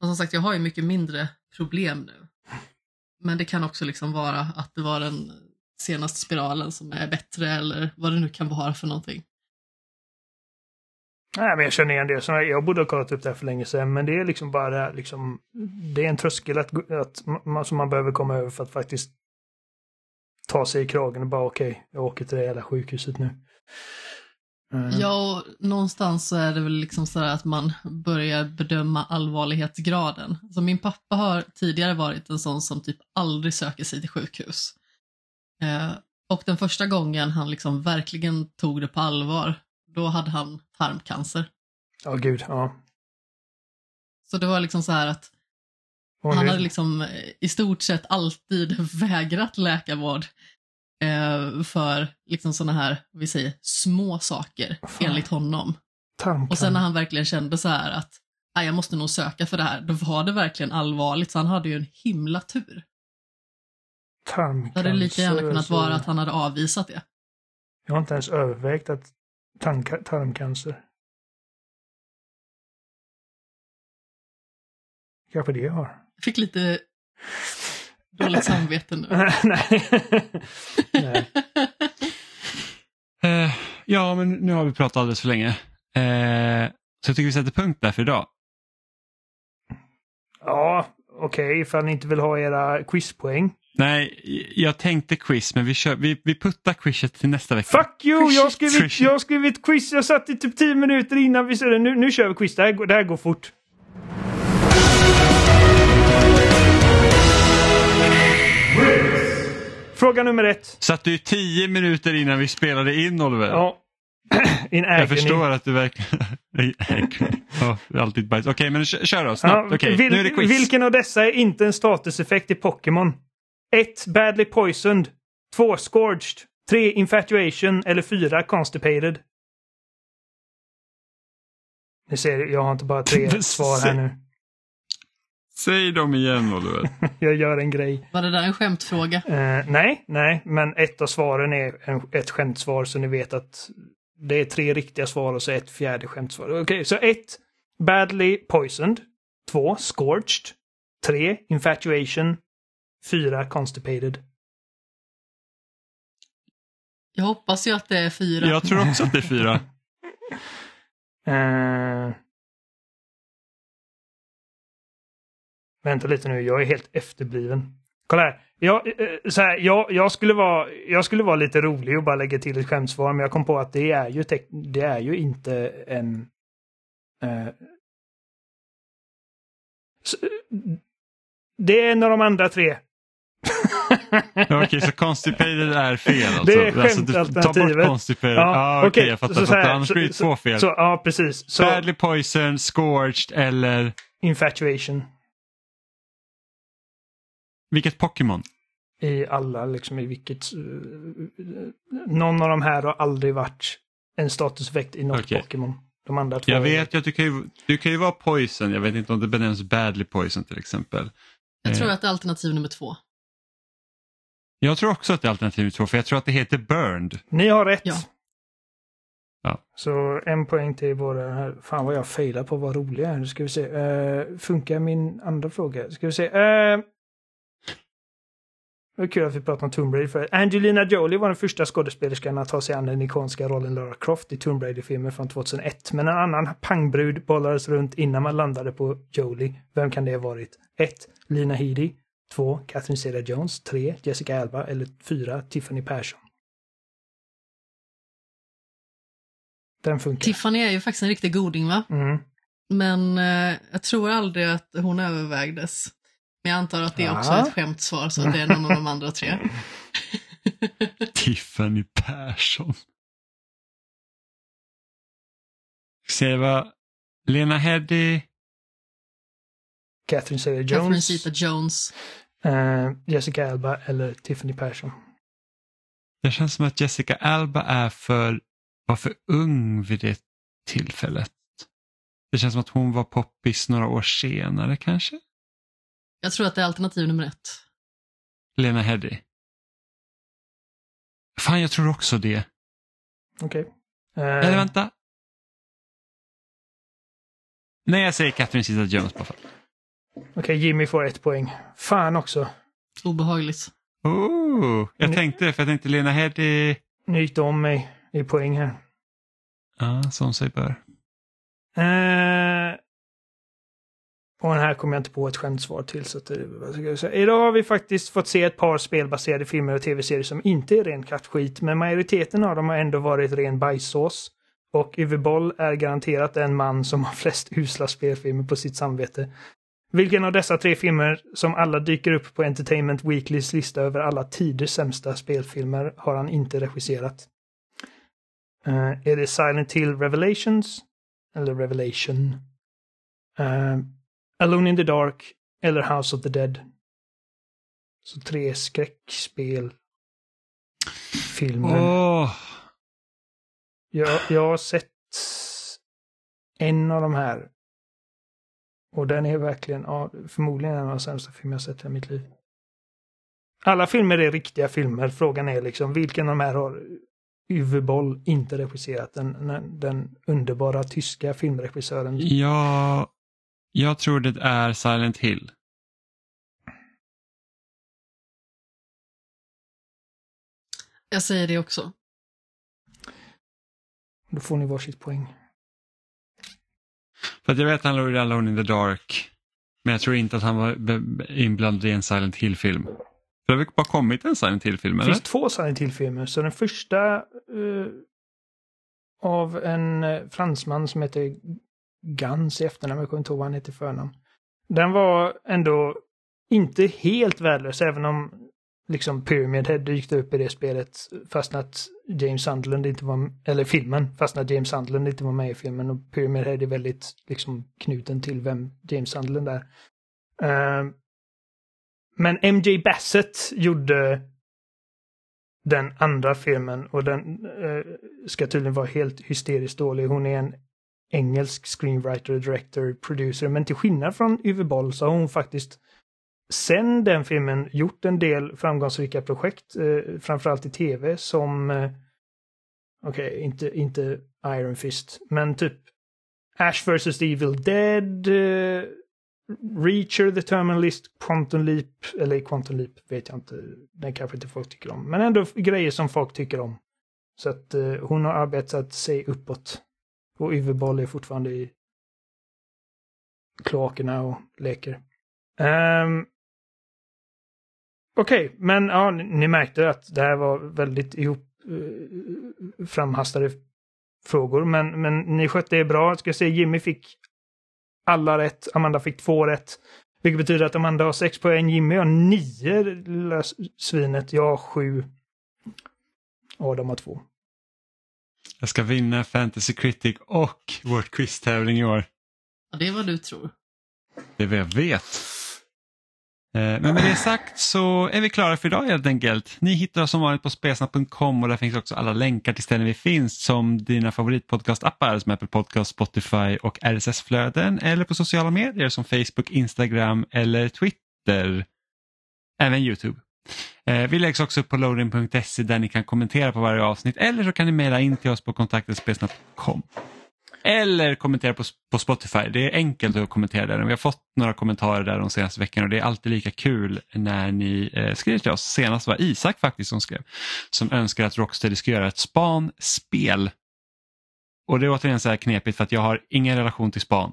Och som sagt, jag har ju mycket mindre problem nu. Men det kan också liksom vara att det var den senaste spiralen som är bättre eller vad det nu kan vara för någonting. Nej, men jag känner igen det. Så jag borde ha kollat upp det här för länge sedan, men det är liksom bara det här, liksom, det är en tröskel att, att man, som man behöver komma över för att faktiskt ta sig i kragen och bara okej, jag åker till det jävla sjukhuset nu. Mm. Ja, och någonstans så är det väl liksom så att man börjar bedöma allvarlighetsgraden. Så min pappa har tidigare varit en sån som typ aldrig söker sig till sjukhus. Eh, och den första gången han liksom verkligen tog det på allvar, då hade han tarmcancer. Ja, gud, ja. Så det var liksom så här att Och han hade liksom eh, i stort sett alltid (laughs) vägrat läkarvård eh, för liksom sådana här, vi säger, små saker Fan. enligt honom. tarmcancer. Och sen när han verkligen kände så här att "Nej, jag måste nog söka för det här, då var det verkligen allvarligt, så han hade ju en himla tur. tarmcancer. Det hade lika gärna kunnat vara att han hade avvisat det. Jag har inte ens övervägt att tarmca- tarmcancer. Kanske det jag har. Jag fick lite dåligt samvete nu. (laughs) Nej. Nej. (laughs) Eh, ja, men nu har vi pratat alldeles för länge. Eh, så jag tycker vi sätter punkt där för idag. Ja, okej, ifall ni inte vill ha era quizpoäng. Nej, jag tänkte quiz, men vi, kör, vi, vi puttar quizet till nästa vecka. Fuck you! Jag har skrivit, jag har skrivit quiz. Jag satt i typ 10 minuter innan vi ser Nu, nu kör vi quiz. Det här, det här går fort. Fråga nummer ett. Satt du tio minuter innan vi spelade in Oliver? Ja. (clears throat) In jag förstår att du verkligen... (laughs) är alltid bajs. Okej, men kö- kör då, snabbt. Ja, Okej, vil- nu är det quiz. Vilken av dessa är inte en statuseffekt i Pokémon? 1. Badly poisoned. 2. Scourged. 3. Infatuation. Eller 4. Constipated. Ni ser, jag har inte bara tre (laughs) svar här nu. Säg dem igen Oliver. (laughs) Jag gör en grej. Var det där en skämtfråga? Eh, nej, nej, men ett av svaren är en, ett skämtsvar så ni vet att det är tre riktiga svar och så ett fjärde skämtsvar. Okej, så ett Badly poisoned. Två Scorched. Tre Infatuation. Fyra Constipated. Jag hoppas ju att det är fyra. Jag tror också att det är fyra. (laughs) Eh, vänta lite nu, jag är helt efterbliven. Kolla här. Jag, eh, så här, jag, jag, skulle vara, jag skulle vara lite rolig och bara lägga till ett skämtsvar, men jag kom på att det är ju, det är ju inte en... eh, s- det är en av de andra tre. Okej, så constipated är fel alltså? Det är alltså Ta skämtalternativet. bort constipated. Ja, ah, okej, okej, jag fattar. så- så här, Annars så- blir det så- två fel. Så, ja, precis. Så, Badly poison, scorched eller infatuation. Vilket Pokémon? i alla, liksom i vilket... eh, någon av de här har aldrig varit en statuseffekt i något Okej. Pokémon. De andra två. Jag vet ju att du kan ju, du kan ju vara poison. Jag vet inte om det benämns badly poison till exempel. Jag tror Eh. att det är alternativ nummer två. Jag tror också att det är alternativ två, för jag tror att det heter burned. Ni har rätt. Ja. Ja. Så en poäng till båda här. Fan vad jag failar på att vara rolig här. Nu ska vi se. Uh, funkar min andra fråga? Ska vi se. Uh, Det var kul att vi pratade om Tomb Raider för Angelina Jolie var den första skådespelerskan att ta sig an den ikoniska rollen Lara Croft i Tomb Raider-filmen från 2001. Men en annan pangbrud bollades runt innan man landade på Jolie. Vem kan det ha varit? 1. Lina Headey. 2. Catherine Zeta-Jones. 3. Jessica Alba. Eller 4. Tiffany Persson. Den funkar. Tiffany är ju faktiskt en riktig goding va? Mm. Men eh, jag tror aldrig att hon övervägdes. Men jag antar att det också Ja. är ett skämtsvar så att det är någon av de andra tre. (laughs) Tiffany Persson. Se vad Lena Headey, Catherine Catherine Zeta-Jones. Zeta-Jones. eh, Jessica Alba eller Tiffany Persson. det känns som att Jessica Alba är för, var för ung vid det tillfället. Det känns som att hon var poppis några år senare kanske. Jag tror att det är alternativ nummer ett. Lena Headey. Fan, jag tror också det. Okej. Eller Eh, vänta. Nej, jag säger Catherine Zeta-Jones bara för. Okej, Jimmy får ett poäng. Fan också. Obehagligt. Oh, jag Nu- tänkte för jag tänkte Lena Headey. Nu gick det om mig i poäng här. Ja, som sig bör. Eh, och den här kommer jag inte på ett skämtsvar till. Så att så? Idag har vi faktiskt fått se ett par spelbaserade filmer och tv-serier som inte är ren kattskit, men majoriteten av dem har ändå varit ren bajssås. Och Uwe Boll är garanterat den man som har flest usla spelfilmer på sitt samvete. Vilken av dessa tre filmer, som alla dyker upp på Entertainment Weeklys lista över alla tiders sämsta spelfilmer, har han inte regisserat? Uh, är det Silent Hill Revelations? Eller Revelation? Uh, Alone in the Dark? Eller House of the Dead? Så tre skräckspel. Filmer. Åh, Jag, jag har sett en av de här. Och den är verkligen, ja, förmodligen en av de sämsta filmer jag sett i mitt liv. Alla filmer är riktiga filmer. Frågan är liksom vilken av de här har Uwe Boll inte regisserat? Den, den underbara tyska filmregissören. ja, jag tror det är Silent Hill. Jag säger det också. Då får ni varsitt poäng. För att jag vet att han låg i Alone in the Dark. Men jag tror inte att han var inblandad i en Silent Hill-film. För det har väl bara kommit en Silent Hill-film, Det eller? finns två Silent Hill-filmer. Så den första eh, av en eh, fransman som heter Gans i efternamn, jag kommer inte ihåg vad han heter i förnamn. Den var ändå inte helt värdelös, även om liksom Pyramid Head dykte upp i det spelet fast att James Sandlund inte var, eller filmen, fast att James Sandlund inte var med i filmen och Pyramid Head är väldigt liksom knuten till vem James Sandlund är. Uh, men MJ Bassett gjorde den andra filmen och den uh, ska tydligen vara helt hysteriskt dålig. Hon är en engelsk screenwriter, director, producer, men till skillnad från Uwe Boll så har hon faktiskt sen den filmen gjort en del framgångsrika projekt, eh, framförallt i tv som eh, okej, inte, inte Iron Fist, men typ Ash vs. Evil Dead, eh, Reacher, The Terminalist, Quantum Leap, eller Quantum Leap vet jag inte, den kanske inte folk tycker om, men ändå grejer som folk tycker om. Så att eh, hon har arbetat sig uppåt. Och Uwe Boll är fortfarande i kloakerna och leker. Um, Okej, men ja, ni, ni märkte att det här var väldigt ihop eh, framhastade frågor, men, men ni skötte er bra. Jag ska säga Jimmy fick alla rätt, Amanda fick två rätt. Vilket betyder att Amanda har sex poäng, Jimmy har nio, lilla svinet, jag har sju. Adam har två. Jag ska vinna Fantasy Critic och vårt quiztävling i år. Ja, det är vad du tror. Det är vad jag vet. Eh, Men med det sagt så är vi klara för idag helt enkelt. Ni hittar oss som vanligt på spesna.com och där finns också alla länkar till ställen vi finns som dina favoritpodcastappar som Apple Podcast, Spotify och RSS-flöden eller på sociala medier som Facebook, Instagram eller Twitter. Även Youtube. Eh, Vi läggs också upp på loading.se där ni kan kommentera på varje avsnitt eller så kan ni mejla in till oss på kontaktetspesna.com. Eller kommentera på, på Spotify. Det är enkelt att kommentera där. Vi har fått några kommentarer där de senaste veckorna och det är alltid lika kul när ni eh, skriver till oss. Senast var Isak faktiskt som skrev. Som önskar att Rocksteady ska göra ett spanspel. Och det är återigen så här knepigt för att jag har ingen relation till span.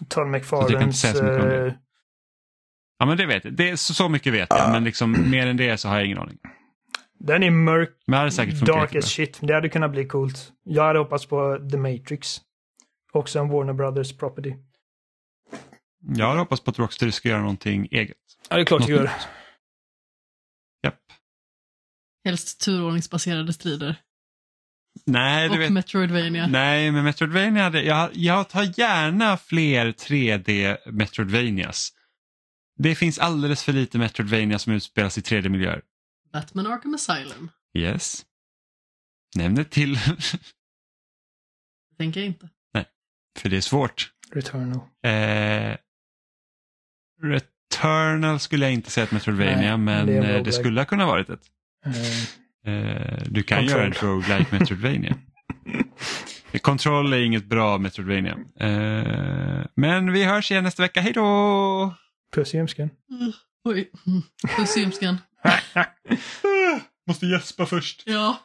Inte McFarlanes... säga så mycket om det. eh, Ja men det vet jag. Det är, så, så mycket vet jag men liksom mer än det så har jag ingen aning. den är mörk, Men det hade säkert funkat dark as shit. Det hade kunnat bli coolt. Jag hade hoppats på The Matrix. Också en Warner Brothers property. Jag hade hoppats på att Rocksteady ska göra någonting eget. Ja, det är klart jag gör. Japp. Helst turordningsbaserade strider. Nej, du Och vet. Metroidvania. Nej, men Metroidvania hade, jag, jag tar gärna fler 3D Metroidvanias. Det finns alldeles för lite Metroidvania som utspelas i 3D-miljöer. Batman Arkham Asylum. Yes. Nämn ett till, Det (laughs) tänker jag inte. för det är svårt. Returnal. Eh, Returnal skulle jag inte säga ett Metroidvania, Nej, men det eh, det roguelike. skulle ha kunnat varit ett. Eh, Eh, du kan Control. göra en roguelike Metroidvania. (laughs) Kontroll är inget bra Metroidvania. Eh, men vi hörs igen nästa vecka. Hej då! Puss i ljumsken. Uh, oj. Mm. Puss i ljumsken. (laughs) Måste gäspa först. Ja.